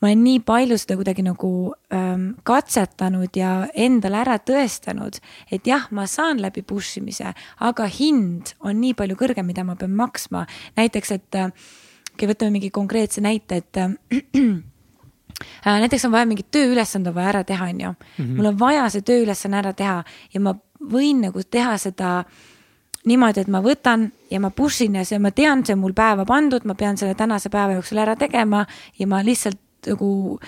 ma olen nii palju seda kuidagi nagu ähm, katsetanud ja endale ära tõestanud, et jah, ma saan läbi push imise, aga hind on nii palju kõrgem, mida ma pean maksma. näiteks, et äh, okei okay,, võtame mingi konkreetse näite, et äh, näiteks on vaja mingit tööülesande vaja ära teha, on ju. Mhm. mul on vaja see tööülesanne ära teha ja ma võin nagu teha seda niimoodi, et ma võtan ja ma push in ja see, ma tean, see on mul päeva pandud, ma pean selle tänase päeva jooksul ära tegema ja ma lihtsalt nagu,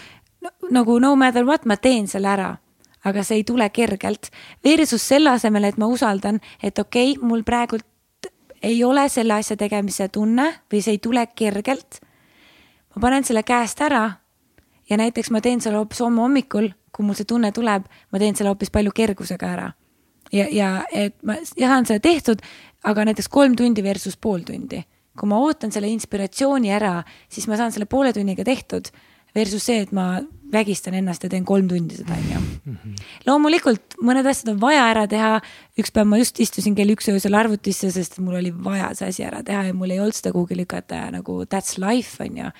nagu no matter what, ma teen selle ära. aga see ei tule kergelt. Versus selle asemel, et ma usaldan, et okei okay,, mul praegult ei ole selle asja tegemise tunne või see ei tule kergelt. ma panen selle käest ära ja näiteks ma teen selle hoopis homme hommikul, kui mul see tunne tuleb, ma teen selle hoopis palju kergusega ära. ja, ja et ma saan selle tehtud, aga näiteks kolm tundi versus pool tundi. kui ma ootan selle inspiratsiooni ära, siis ma saan selle poole tunniga tehtud versus see, et ma vägistan ennast ja teen kolm tundi seda, onju. Mhm. loomulikult mõned asjad on vaja ära teha. üks päev ma just istusin kell üks öösel arvutisse, sest mul oli vaja see asi ära teha ja mul ei olnud seda kuhugi lükata ja nagu that's life, onju.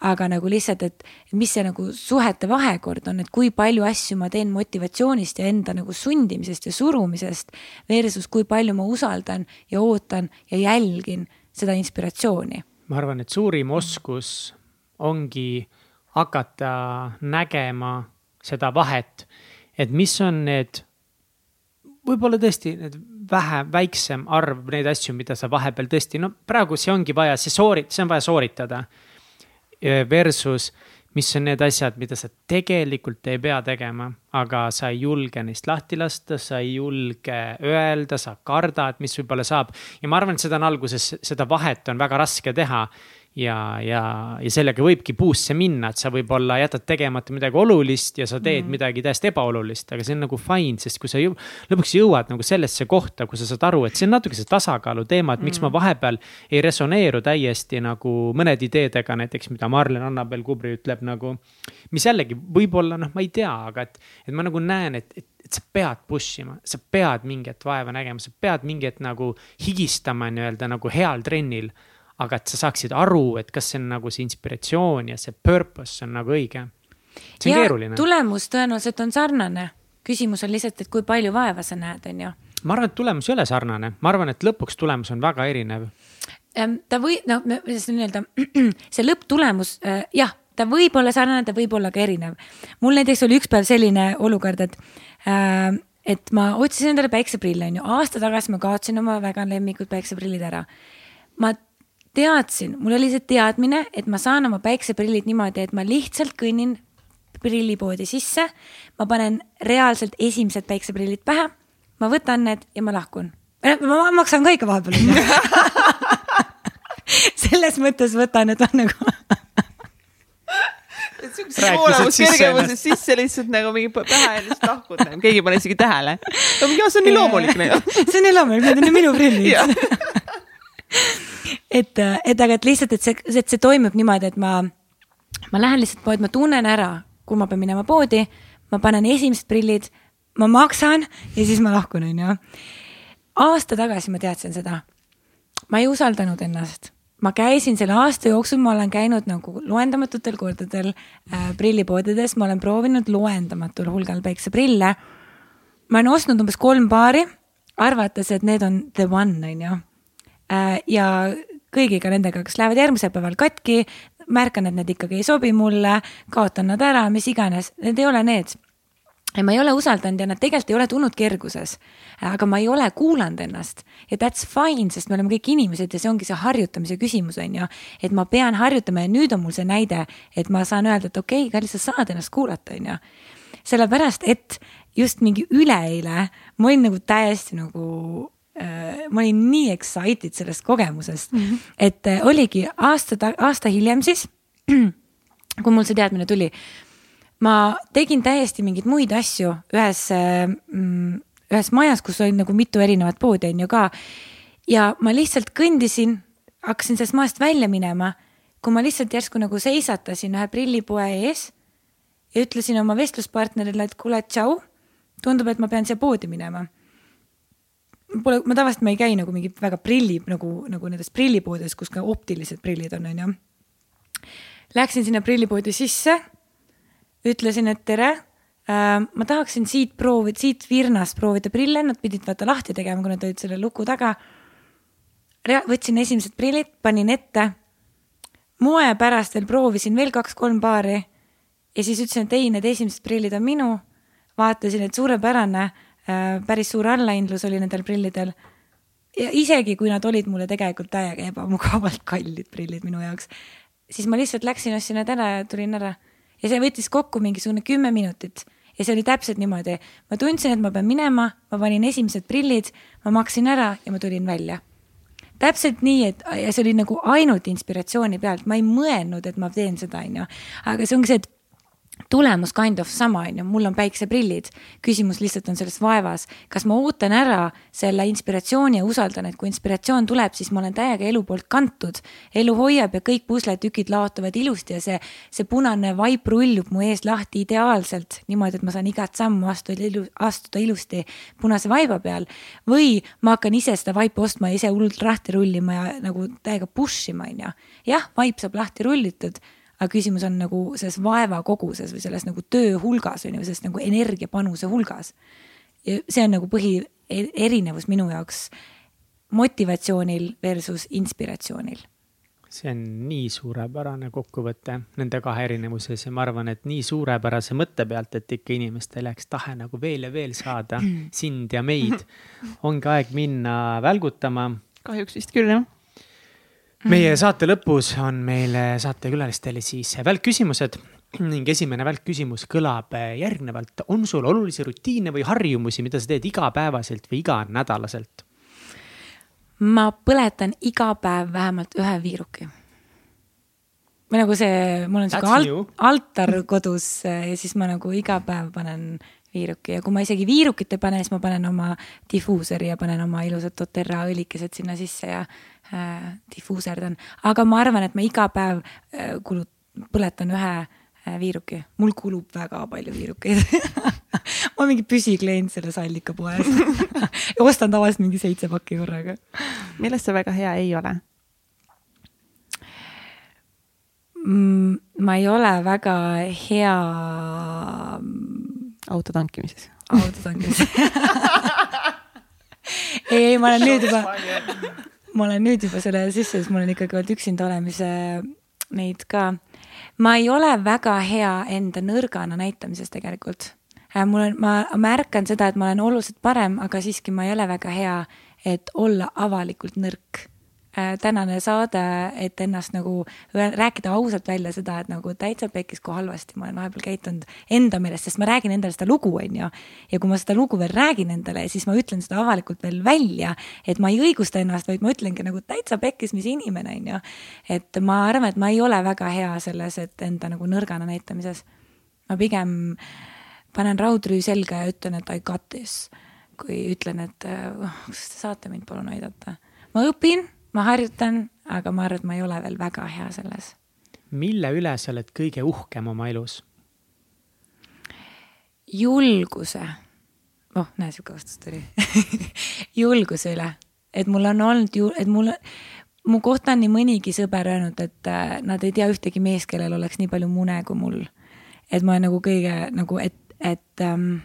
aga nagu lihtsalt, et mis see nagu suhete vahekord on, et kui palju asju ma teen motivatsioonist ja enda nagu sundimisest ja surumisest versus kui palju ma usaldan ja ootan ja jälgin seda inspiratsiooni. ma arvan, et suurim oskus ongi hakata nägema seda vahet, et mis on need, võib-olla tõesti need vähe, väiksem arv neid asju, mida sa vahepeal tõesti, no praegu see ongi vaja, see soorit-, see on vaja sooritada. Versus, mis on need asjad, mida sa tegelikult ei pea tegema, aga sa ei julge neist lahti lasta, sa ei julge öelda, sa kardad, mis võib-olla saab. ja ma arvan, et seda on alguses, seda vahet on väga raske teha ja, ja, ja sellega võibki puusse minna, et sa võib-olla jätad tegemata midagi olulist ja sa teed mm midagi täiesti ebaolulist, aga see on nagu fine, sest kui sa jõu, lõpuks jõuad nagu sellesse kohta, kus sa saad aru, et see on natuke see tasakaalu teema, et miks mm ma vahepeal ei resoneeru täiesti nagu mõnede ideedega, näiteks mida Marlen Annabel Kubri ütleb nagu. mis jällegi võib-olla noh, ma ei tea, aga et, et ma nagu näen, et, et et sa pead push ima, sa pead mingit vaeva nägema, sa pead mingit nagu higistama nii-öelda nagu heal trennil aga et sa saaksid aru, et kas see on nagu see inspiratsioon ja see purpose on nagu õige. see on ja, keeruline. tulemus tõenäoliselt on sarnane. küsimus on lihtsalt, et kui palju vaeva sa näed, on ju. ma arvan, et tulemus ei ole sarnane, ma arvan, et lõpuks tulemus on väga erinev. ta või, no nii-öelda see lõpptulemus, äh, jah, ta võib olla sarnane, ta võib olla ka erinev. mul näiteks oli üks päev selline olukord, et äh, et ma otsisin endale päikseprille, on ju, aasta tagasi ma kaotasin oma väga lemmikud päikseprillid ära. ma teadsin, mul oli see teadmine, et ma saan oma päikseprillid niimoodi, et ma lihtsalt kõnnin prillipoodi sisse, ma panen reaalselt esimesed päikseprillid pähe, ma võtan need ja ma lahkun. ma maksan ka ikka vahepeal selles mõttes võtan, et on nagu siukses voolamus kergemuses sisse lihtsalt nagu mingi pähe ja lihtsalt lahkud, keegi ei pane isegi tähele. see on nii loomulik. see on nii loomulik, need on ju minu prillid et, et aga, et lihtsalt, et see, et see toimub niimoodi, et ma, ma lähen lihtsalt poodi, ma tunnen ära, kui ma pean minema poodi, ma panen esimesed prillid, ma maksan ja siis ma lahkun, onju. aasta tagasi ma teadsin seda. ma ei usaldanud ennast ma käisin selle aasta jooksul, ma olen käinud nagu loendamatutel kordadel äh, prillipoodides, ma olen proovinud loendamatul hulgal päikseprille. ma olen ostnud umbes kolm paari, arvates, et need on the one, onju Äh, ja kõigiga nendega, kes lähevad järgmisel päeval katki, märkan, et need ikkagi ei sobi mulle, kaotan nad ära, mis iganes, need ei ole need ja ma ei ole usaldanud ja nad tegelikult ei ole tulnud kerguses. aga ma ei ole kuulanud ennast ja that's fine, sest me oleme kõik inimesed ja see ongi see harjutamise küsimus, on ju. et ma pean harjutama ja nüüd on mul see näide, et ma saan öelda, et okei okay,, Kallis, sa saad ennast kuulata, on ju. sellepärast, et just mingi üleeile ma olin nagu täiesti nagu Äh, ma olin nii excited sellest kogemusest mm, -hmm. et äh, oligi aasta, aasta hiljem siis, kui mul see teadmine tuli, ma tegin täiesti mingeid muid asju ühes, äh, mm, ühes majas, kus oli nagu mitu erinevat poodi on ju ka. ja ma lihtsalt kõndisin, hakkasin sellest majast välja minema, kui ma lihtsalt järsku nagu seisatasin ühe prillipoe ees ja ütlesin oma vestluspartnerile, et kuule, tšau, tundub, et ma pean siia poodi minema pole, ma tavaliselt ma ei käi nagu mingi väga prilli nagu, nagu nendes prillipoodides, kus ka optilised prillid on, onju. Läksin sinna prillipoodi sisse, ütlesin, et tere äh,. ma tahaksin siit proovida, siit virnast proovida prille, nad pidid vaata lahti tegema, kui nad olid selle luku taga. võtsin esimesed prillid, panin ette. moe pärast veel proovisin veel kaks-kolm paari ja siis ütlesin, et ei, need esimesed prillid on minu. vaatasin, et suurepärane päris suur allahindlus oli nendel prillidel ja isegi kui nad olid mulle tegelikult täiega ebamugavalt kallid prillid minu jaoks, siis ma lihtsalt läksin, ostsin need ära ja tulin ära. ja see võttis kokku mingisugune kümme minutit ja see oli täpselt niimoodi. ma tundsin, et ma pean minema, ma panin esimesed prillid, ma maksin ära ja ma tulin välja. täpselt nii, et ja see oli nagu ainult inspiratsiooni pealt, ma ei mõelnud, et ma teen seda, onju. aga see ongi see, et tulemus kind of sama, on ju, mul on päikseprillid. küsimus lihtsalt on selles vaevas, kas ma ootan ära selle inspiratsiooni ja usaldan, et kui inspiratsioon tuleb, siis ma olen täiega elu poolt kantud. elu hoiab ja kõik pusletükid laotuvad ilusti ja see, see punane vaip rullub mu ees lahti ideaalselt niimoodi, et ma saan igat sammu astuda, ilu, astuda ilusti punase vaiba peal. või ma hakkan ise seda vaipa ostma ja ise hullult lahti rullima ja nagu täiega push ima, on ju. jah, vaip saab lahti rullitud aga küsimus on nagu selles vaeva koguses või selles nagu töö hulgas on ju, selles nagu energiapanuse hulgas. ja see on nagu põhi e-, erinevus minu jaoks motivatsioonil versus inspiratsioonil see on nii suurepärane kokkuvõte nende kahe erinevuses ja ma arvan, et nii suurepärase mõtte pealt, et ikka inimestel jääks tahe nagu veel ja veel saada sind ja meid. ongi aeg minna välgutama. kahjuks vist küll jah meie saate lõpus on meil saatekülalistele siis välkküsimused ning esimene välkküsimus kõlab järgnevalt. on sul olulisi rutiine või harjumusi, mida sa teed igapäevaselt või iganädalaselt? ma põletan iga päev vähemalt ühe viiruki. või nagu see, mul on sihuke alt, altar kodus ja siis ma nagu iga päev panen viiruki ja kui ma isegi viirukit ei pane, siis ma panen oma difuuseri ja panen oma ilusad doTERRA õlikesed sinna sisse ja äh, difuuserdan. aga ma arvan, et ma iga päev äh, kulut-, põletan ühe äh, viiruki, mul kulub väga palju viirukeid ma olen mingi püsiklient selles allikapoes ostan tavaliselt mingi seitse pakki korraga. millest see väga hea ei ole? Mm, ma ei ole väga hea auto tankimises. auto tankimises ei, ei, ma olen nüüd juba, ma olen nüüd juba selle sisse, sest mul on ikkagi olnud üksinda olemise neid ka. ma ei ole väga hea enda nõrgana näitamises tegelikult. Äh, mul on, ma märkan seda, et ma olen oluliselt parem, aga siiski ma ei ole väga hea, et olla avalikult nõrk tänane saade, et ennast nagu rääkida ausalt välja seda, et nagu täitsa pekkis, kui halvasti ma olen vahepeal käitunud enda meelest, sest ma räägin endale seda lugu, on ju. ja kui ma seda lugu veel räägin endale, siis ma ütlen seda avalikult veel välja, et ma ei õigusta ennast, vaid ma ütlengi nagu täitsa pekkis, mis inimene, on ju. et ma arvan, et ma ei ole väga hea selles, et enda nagu nõrgana näitamises. ma pigem panen raudrüü selga ja ütlen, et I got this. kui ütlen, et oh, kas te saate mind palun aidata. ma õpin ma harjutan, aga ma arvan, et ma ei ole veel väga hea selles. mille üle sa oled kõige uhkem oma elus? julguse. oh, näe, sihuke vastus tuli julguse üle, et mul on olnud ju, et mul, mu kohta on nii mõnigi sõber öelnud, et äh, nad ei tea ühtegi meest, kellel oleks nii palju mune kui mul. et ma olen nagu kõige nagu, et, et ähm,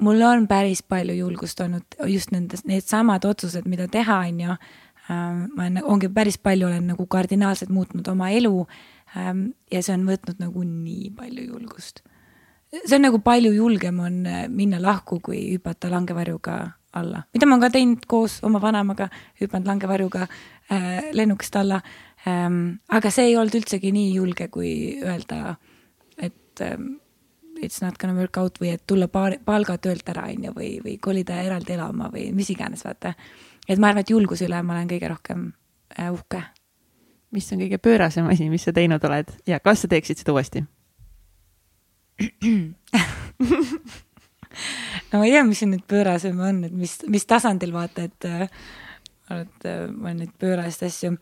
mul on päris palju julgust olnud just nendes, needsamad otsused, mida teha, on ju ma olen, ongi päris palju olen nagu kardinaalselt muutnud oma elu. Ähm, ja see on võtnud nagu nii palju julgust. see on nagu palju julgem on äh, minna lahku, kui hüpata langevarjuga alla, mida ma ka teinud koos oma vanemaga, hüpanud langevarjuga äh, lennukist alla ähm,. aga see ei olnud üldsegi nii julge, kui öelda, et ähm, it's not gonna work out või et tulla paar, palgatöölt ära, on ju, või, või kolida eraldi elama või mis iganes, vaata et ma arvan, et julguse üle ma olen kõige rohkem äh, uhke. mis on kõige pöörasem asi, mis sa teinud oled ja kas sa teeksid seda uuesti no ma ei tea, mis see nüüd pöörasem on, et mis, mis tasandil vaata, et äh, et äh, ma olen neid pööraseid asju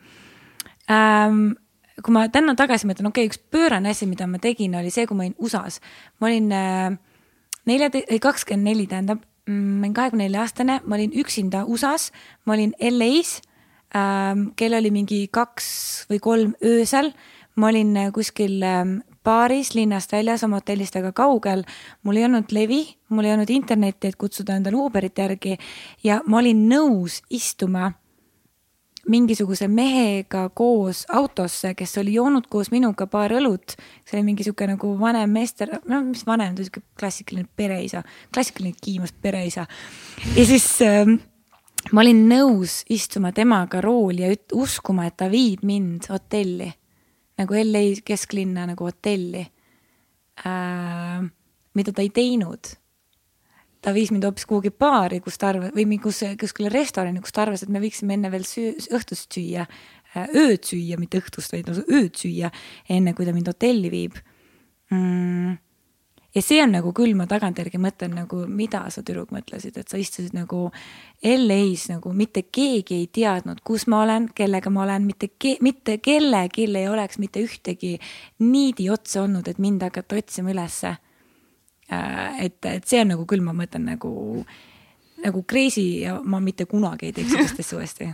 ähm,. kui ma täna tagasi mõtlen, okei okay,, üks pöörane asi, mida ma tegin, oli see, kui ma olin USA-s. ma olin äh, neljateist, ei kakskümmend neli tähendab ma olin kahekümne nelja aastane, ma olin üksinda USA-s, ma olin LA-s ähm,. kell oli mingi kaks või kolm öösel. ma olin äh, kuskil ähm, baaris linnast väljas oma hotellist väga kaugel, mul ei olnud levi, mul ei olnud internetti, et kutsuda endale Uberit järgi ja ma olin nõus istuma mingisuguse mehega koos autosse, kes oli joonud koos minuga paar õlut. see oli mingi sihuke nagu vanem meester, no mis vanem, ta oli sihuke klassikaline pereisa, klassikaline kiimas pereisa. ja siis äh, ma olin nõus istuma temaga rooli ja üt, uskuma, et ta viib mind hotelli nagu LA kesklinna nagu hotelli äh,. mida ta ei teinud ta viis mind hoopis kuhugi baari, kus ta arvas või kus, kuskile restorani, kus ta arvas, et me võiksime enne veel süü, õhtust süüa, äh, ööd süüa, mitte õhtust, vaid ööd süüa, enne kui ta mind hotelli viib. Mm. Ja see on nagu küll, ma tagantjärgi mõtlen nagu, mida sa tüdruk mõtlesid, et sa istusid nagu LA-s nagu mitte keegi ei teadnud, kus ma olen, kellega ma olen, mitte ke-, mitte kellelgi ei oleks mitte ühtegi niidi otsa olnud, et mind hakata otsima ülesse et, et see on nagu küll, ma mõtlen nagu, nagu crazy ja ma mitte kunagi ei teeks sellist asja uuesti.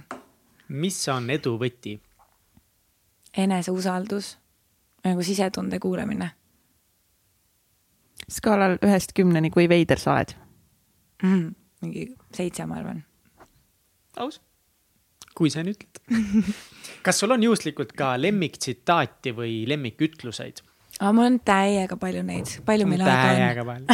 mis on edu võti? eneseusaldus, nagu sisetunde kuulamine. skaalal ühest kümneni, kui veider sa oled mm,? mingi seitse, ma arvan. aus? kui sa nii ütled kas sul on juhuslikult ka lemmiktsitaati või lemmikütluseid? Aga mul on täiega palju neid, palju meil aega on?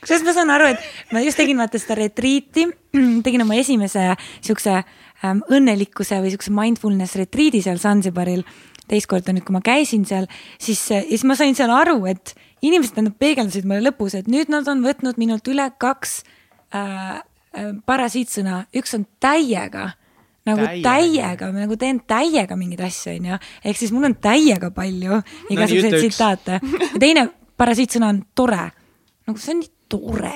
kusjuures ma saan aru, et ma just tegin vaata seda retriiti, tegin oma esimese siukse ähm, õnnelikkuse või siukse mindfulness retriidi seal Zanzibaril. teist korda nüüd, kui ma käisin seal, siis, äh, siis ma sain seal aru, et inimesed tähendab peegeldasid mulle lõpus, et nüüd nad on võtnud minult üle kaks äh, äh parasiitsõna, üks on täiega nagu täiega, ma nagu teen täiega mingeid asju, onju. ehk siis mul on täiega palju igasuguseid no, tsitaate. teine parasiitsõna on tore. nagu see on nii tore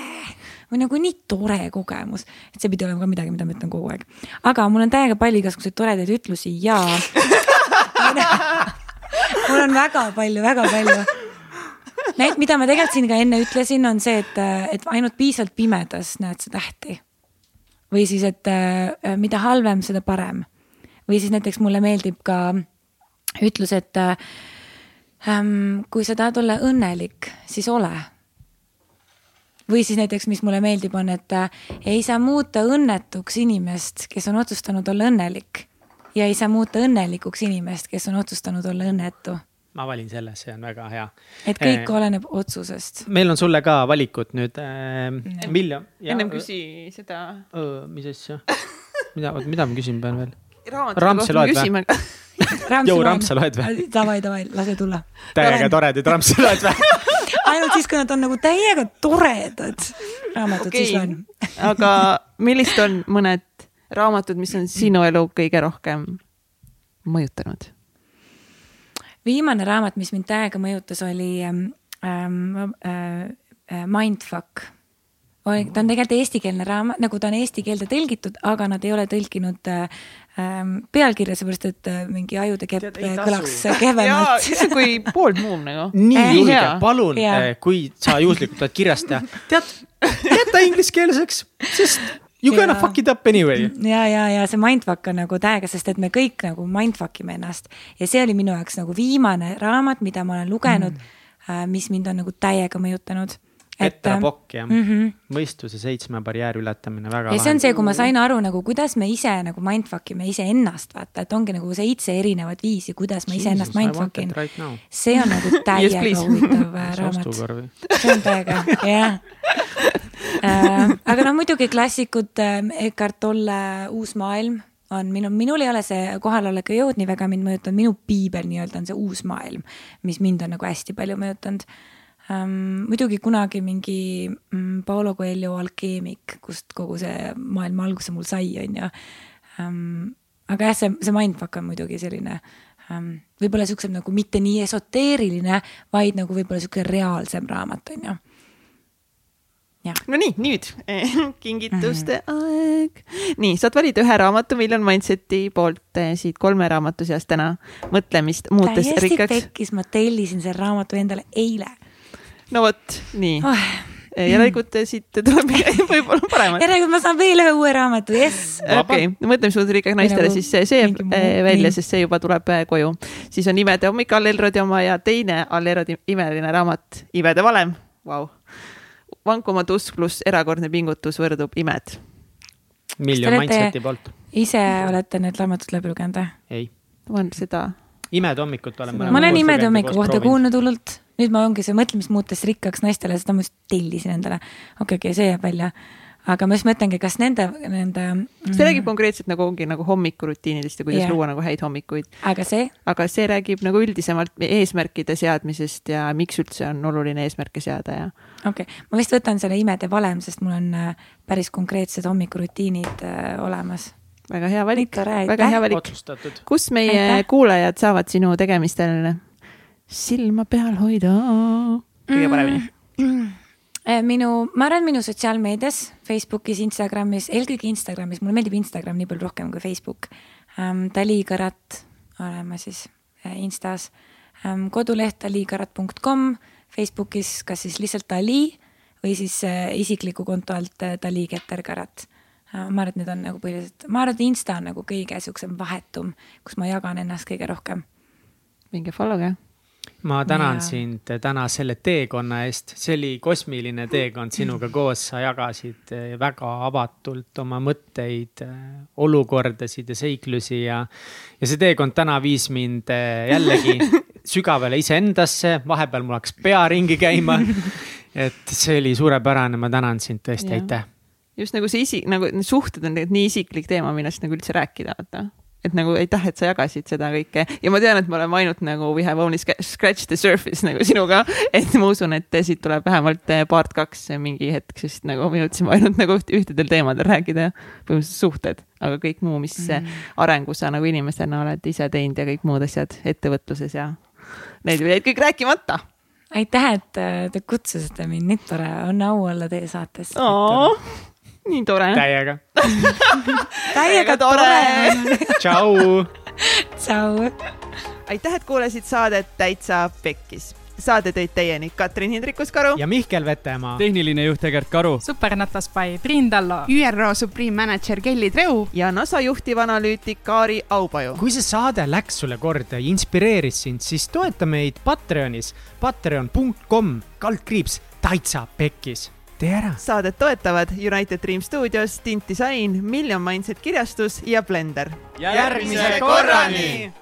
või nagu nii tore kogemus, et see pidi olema ka midagi, mida ma ütlen kogu aeg. aga mul on täiega palju igasuguseid toredaid ütlusi ja mul on väga palju, väga palju. Need, mida ma tegelikult siin ka enne ütlesin, on see, et, et ainult piisavalt pimedas näed sa tähti või siis, et äh, mida halvem, seda parem. või siis näiteks mulle meeldib ka ütlus, et äh, ähm, kui sa tahad olla õnnelik, siis ole. või siis näiteks, mis mulle meeldib, on, et äh, ei saa muuta õnnetuks inimest, kes on otsustanud olla õnnelik ja ei saa muuta õnnelikuks inimest, kes on otsustanud olla õnnetu ma valin selle, see on väga hea. et kõik eh, oleneb otsusest. meil on sulle ka valikut nüüd äh,. Vilja. ennem küsi seda. mis asja? mida, mida ma küsima pean veel? raamatu kohta me küsime Jõu, Ramps sa loed või? davai, davai, lase tulla. täiega toredad Rampsi loed või? ainult siis, kui nad on nagu täiega toredad raamatud okay., siis loen aga millised on mõned raamatud, mis on sinu elu kõige rohkem mõjutanud? Viimane raamat, mis mind täiega mõjutas, oli ähm, ähm, äh, Mindfuck. ta on tegelikult eestikeelne raamat, nagu ta on eesti keelde tõlgitud, aga nad ei ole tõlkinud äh, ähm, pealkirja, seepärast et äh, mingi ajude kepp kõlaks kehvemalt. see kui poolmuum nagu. nii äh, julge, palun, äh, kui sa juhuslikult oled kirjast teha, tead, jäta ingliskeelseks, sest You gonna fuck it up anyway. ja, ja, ja see mindfuck on nagu täiega, sest et me kõik nagu mindfuck ime ennast ja see oli minu jaoks nagu viimane raamat, mida ma olen lugenud mm., mis mind on nagu täiega mõjutanud. Petra Pokk jah mm -hmm., mõistuse seitsme barjääri ületamine, väga. ja see on see, kui ma sain aru nagu, kuidas me ise nagu mindfuck ime iseennast, vaata, et ongi nagu seitse erinevat viisi, kuidas ma iseennast mindfuck in right. see on nagu täiega yes, huvitav äh, raamat. see on täiega, jah äh, aga noh, muidugi klassikud äh, Eckart Tolle Uus maailm on minu, minul ei ole see kohaloleku jõud nii väga mind mõjutanud, minu piibel nii-öelda on see uus maailm, mis mind on nagu hästi palju mõjutanud ähm,. muidugi kunagi mingi mm, Paolo Coelho alkeemik, kust kogu see maailma alguse mul sai, on ju ähm,. aga jah, see, see mindfuck on muidugi selline ähm, võib-olla siuksem nagu mitte nii esoteeriline, vaid nagu võib-olla sihuke reaalsem raamat, on ju no nii, nüüd kingituste mm -hmm. aeg. nii, saad valida ühe raamatu, mille on Mindseti poolt eh, siit kolme raamatu seast täna mõtlemist muutes täiesti rikkaks. tekkis, ma tellisin selle raamatu endale eile. No vot, nii oh järelikult siit tuleb võib-olla paremat. järelikult ma saan veel ühe uue raamatu, jess. okei ikkagi naistele, siis see, see jääb eh, välja, sest see juba tuleb koju. siis on Imede hommik Allelrodi oma ja teine Allelrodi imeline raamat Imede valem, vau. vankumatus pluss erakordne pingutus võrdub imed. miljon Mindseti poolt. ise olete need raamatud läbi lugenud või? ei. on seda Imede hommikut olen ma olen Imede hommiku kohta kuulnud hullult, nüüd ma ongi see mõtlemist muutes rikkaks naistele, seda ma just tellisin endale. okei okay,, okei okay,, see jääb välja. aga ma just mõtlengi, kas nende, nende mm.... see räägib konkreetselt nagu ongi nagu hommikurutiinidest ja kuidas yeah. luua nagu häid hommikuid. aga see? aga see räägib nagu üldisemalt eesmärkide seadmisest ja miks üldse on oluline eesmärke seada ja. okei okay., ma vist võtan selle Imede valem, sest mul on äh, päris konkreetsed hommikurutiinid äh, olemas väga hea valik, väga hea valik. kus meie Aitäh. kuulajad saavad sinu tegemistel silma peal hoida kõige paremini mm.? minu, ma arvan, minu sotsiaalmeedias, Facebookis, Instagramis, eelkõige Instagramis, mulle meeldib Instagram nii palju rohkem kui Facebook ähm,. Dali Karat olen ma siis äh, Instas ähm,, koduleht dalikarat.com, Facebookis kas siis lihtsalt Dali või siis äh, isikliku konto alt äh, Dali Keter Karat Äh, ma arvan, et need on nagu põhiliselt, ma arvan, et Insta on nagu kõige siuksem vahetum, kus ma jagan ennast kõige rohkem. minge follow'ge. Ma tänan ja. sind täna selle teekonna eest, see oli kosmiline teekond sinuga koos, sa jagasid äh, väga avatult oma mõtteid, äh, olukordasid ja seiklusi ja. ja see teekond täna viis mind jällegi sügavale iseendasse, vahepeal mul hakkas pea ringi käima. et see oli suurepärane, ma tänan sind tõesti, aitäh just nagu see isi-, nagu need suhted on tegelikult nii isiklik teema, millest nagu üldse rääkida, vaata. Et nagu aitäh, et sa jagasid seda kõike ja ma tean, et me oleme ainult nagu we have only scratched the surface nagu sinuga. et ma usun, et siit tuleb vähemalt eh, part kaks mingi hetk, sest nagu me jõudsime ainult nagu ühtedel teemadel rääkida. põhimõtteliselt suhted, aga kõik muu, mis mm. arengu sa nagu inimesena oled ise teinud ja kõik muud asjad ettevõtluses ja need jäid kõik rääkimata aitäh, et eh, te kutsusite mind, nii tore on au olla teie saates nii tore. täiega täiega tore tšau. tšau. aitäh, et kuulasid saadet Täitsa Pekkis saade tõid teieni Katrin Hindrikus-Karu ja Mihkel Vetemaa. tehniline juht Egert Karu. supernatas by Priin Tallo. ÜRO Supreme Manager Kelly Treu. ja NASA juhtivanalüütik Kaari Aupaju. kui see saade läks sulle korda ja inspireeris sind, siis toeta meid Patreonis, patreon.com kaldkriips Täitsa Pekkis tee ära. saadet toetavad United Dream Studios, Tint Disain, Million Mindset kirjastus ja Blender. järgmise korrani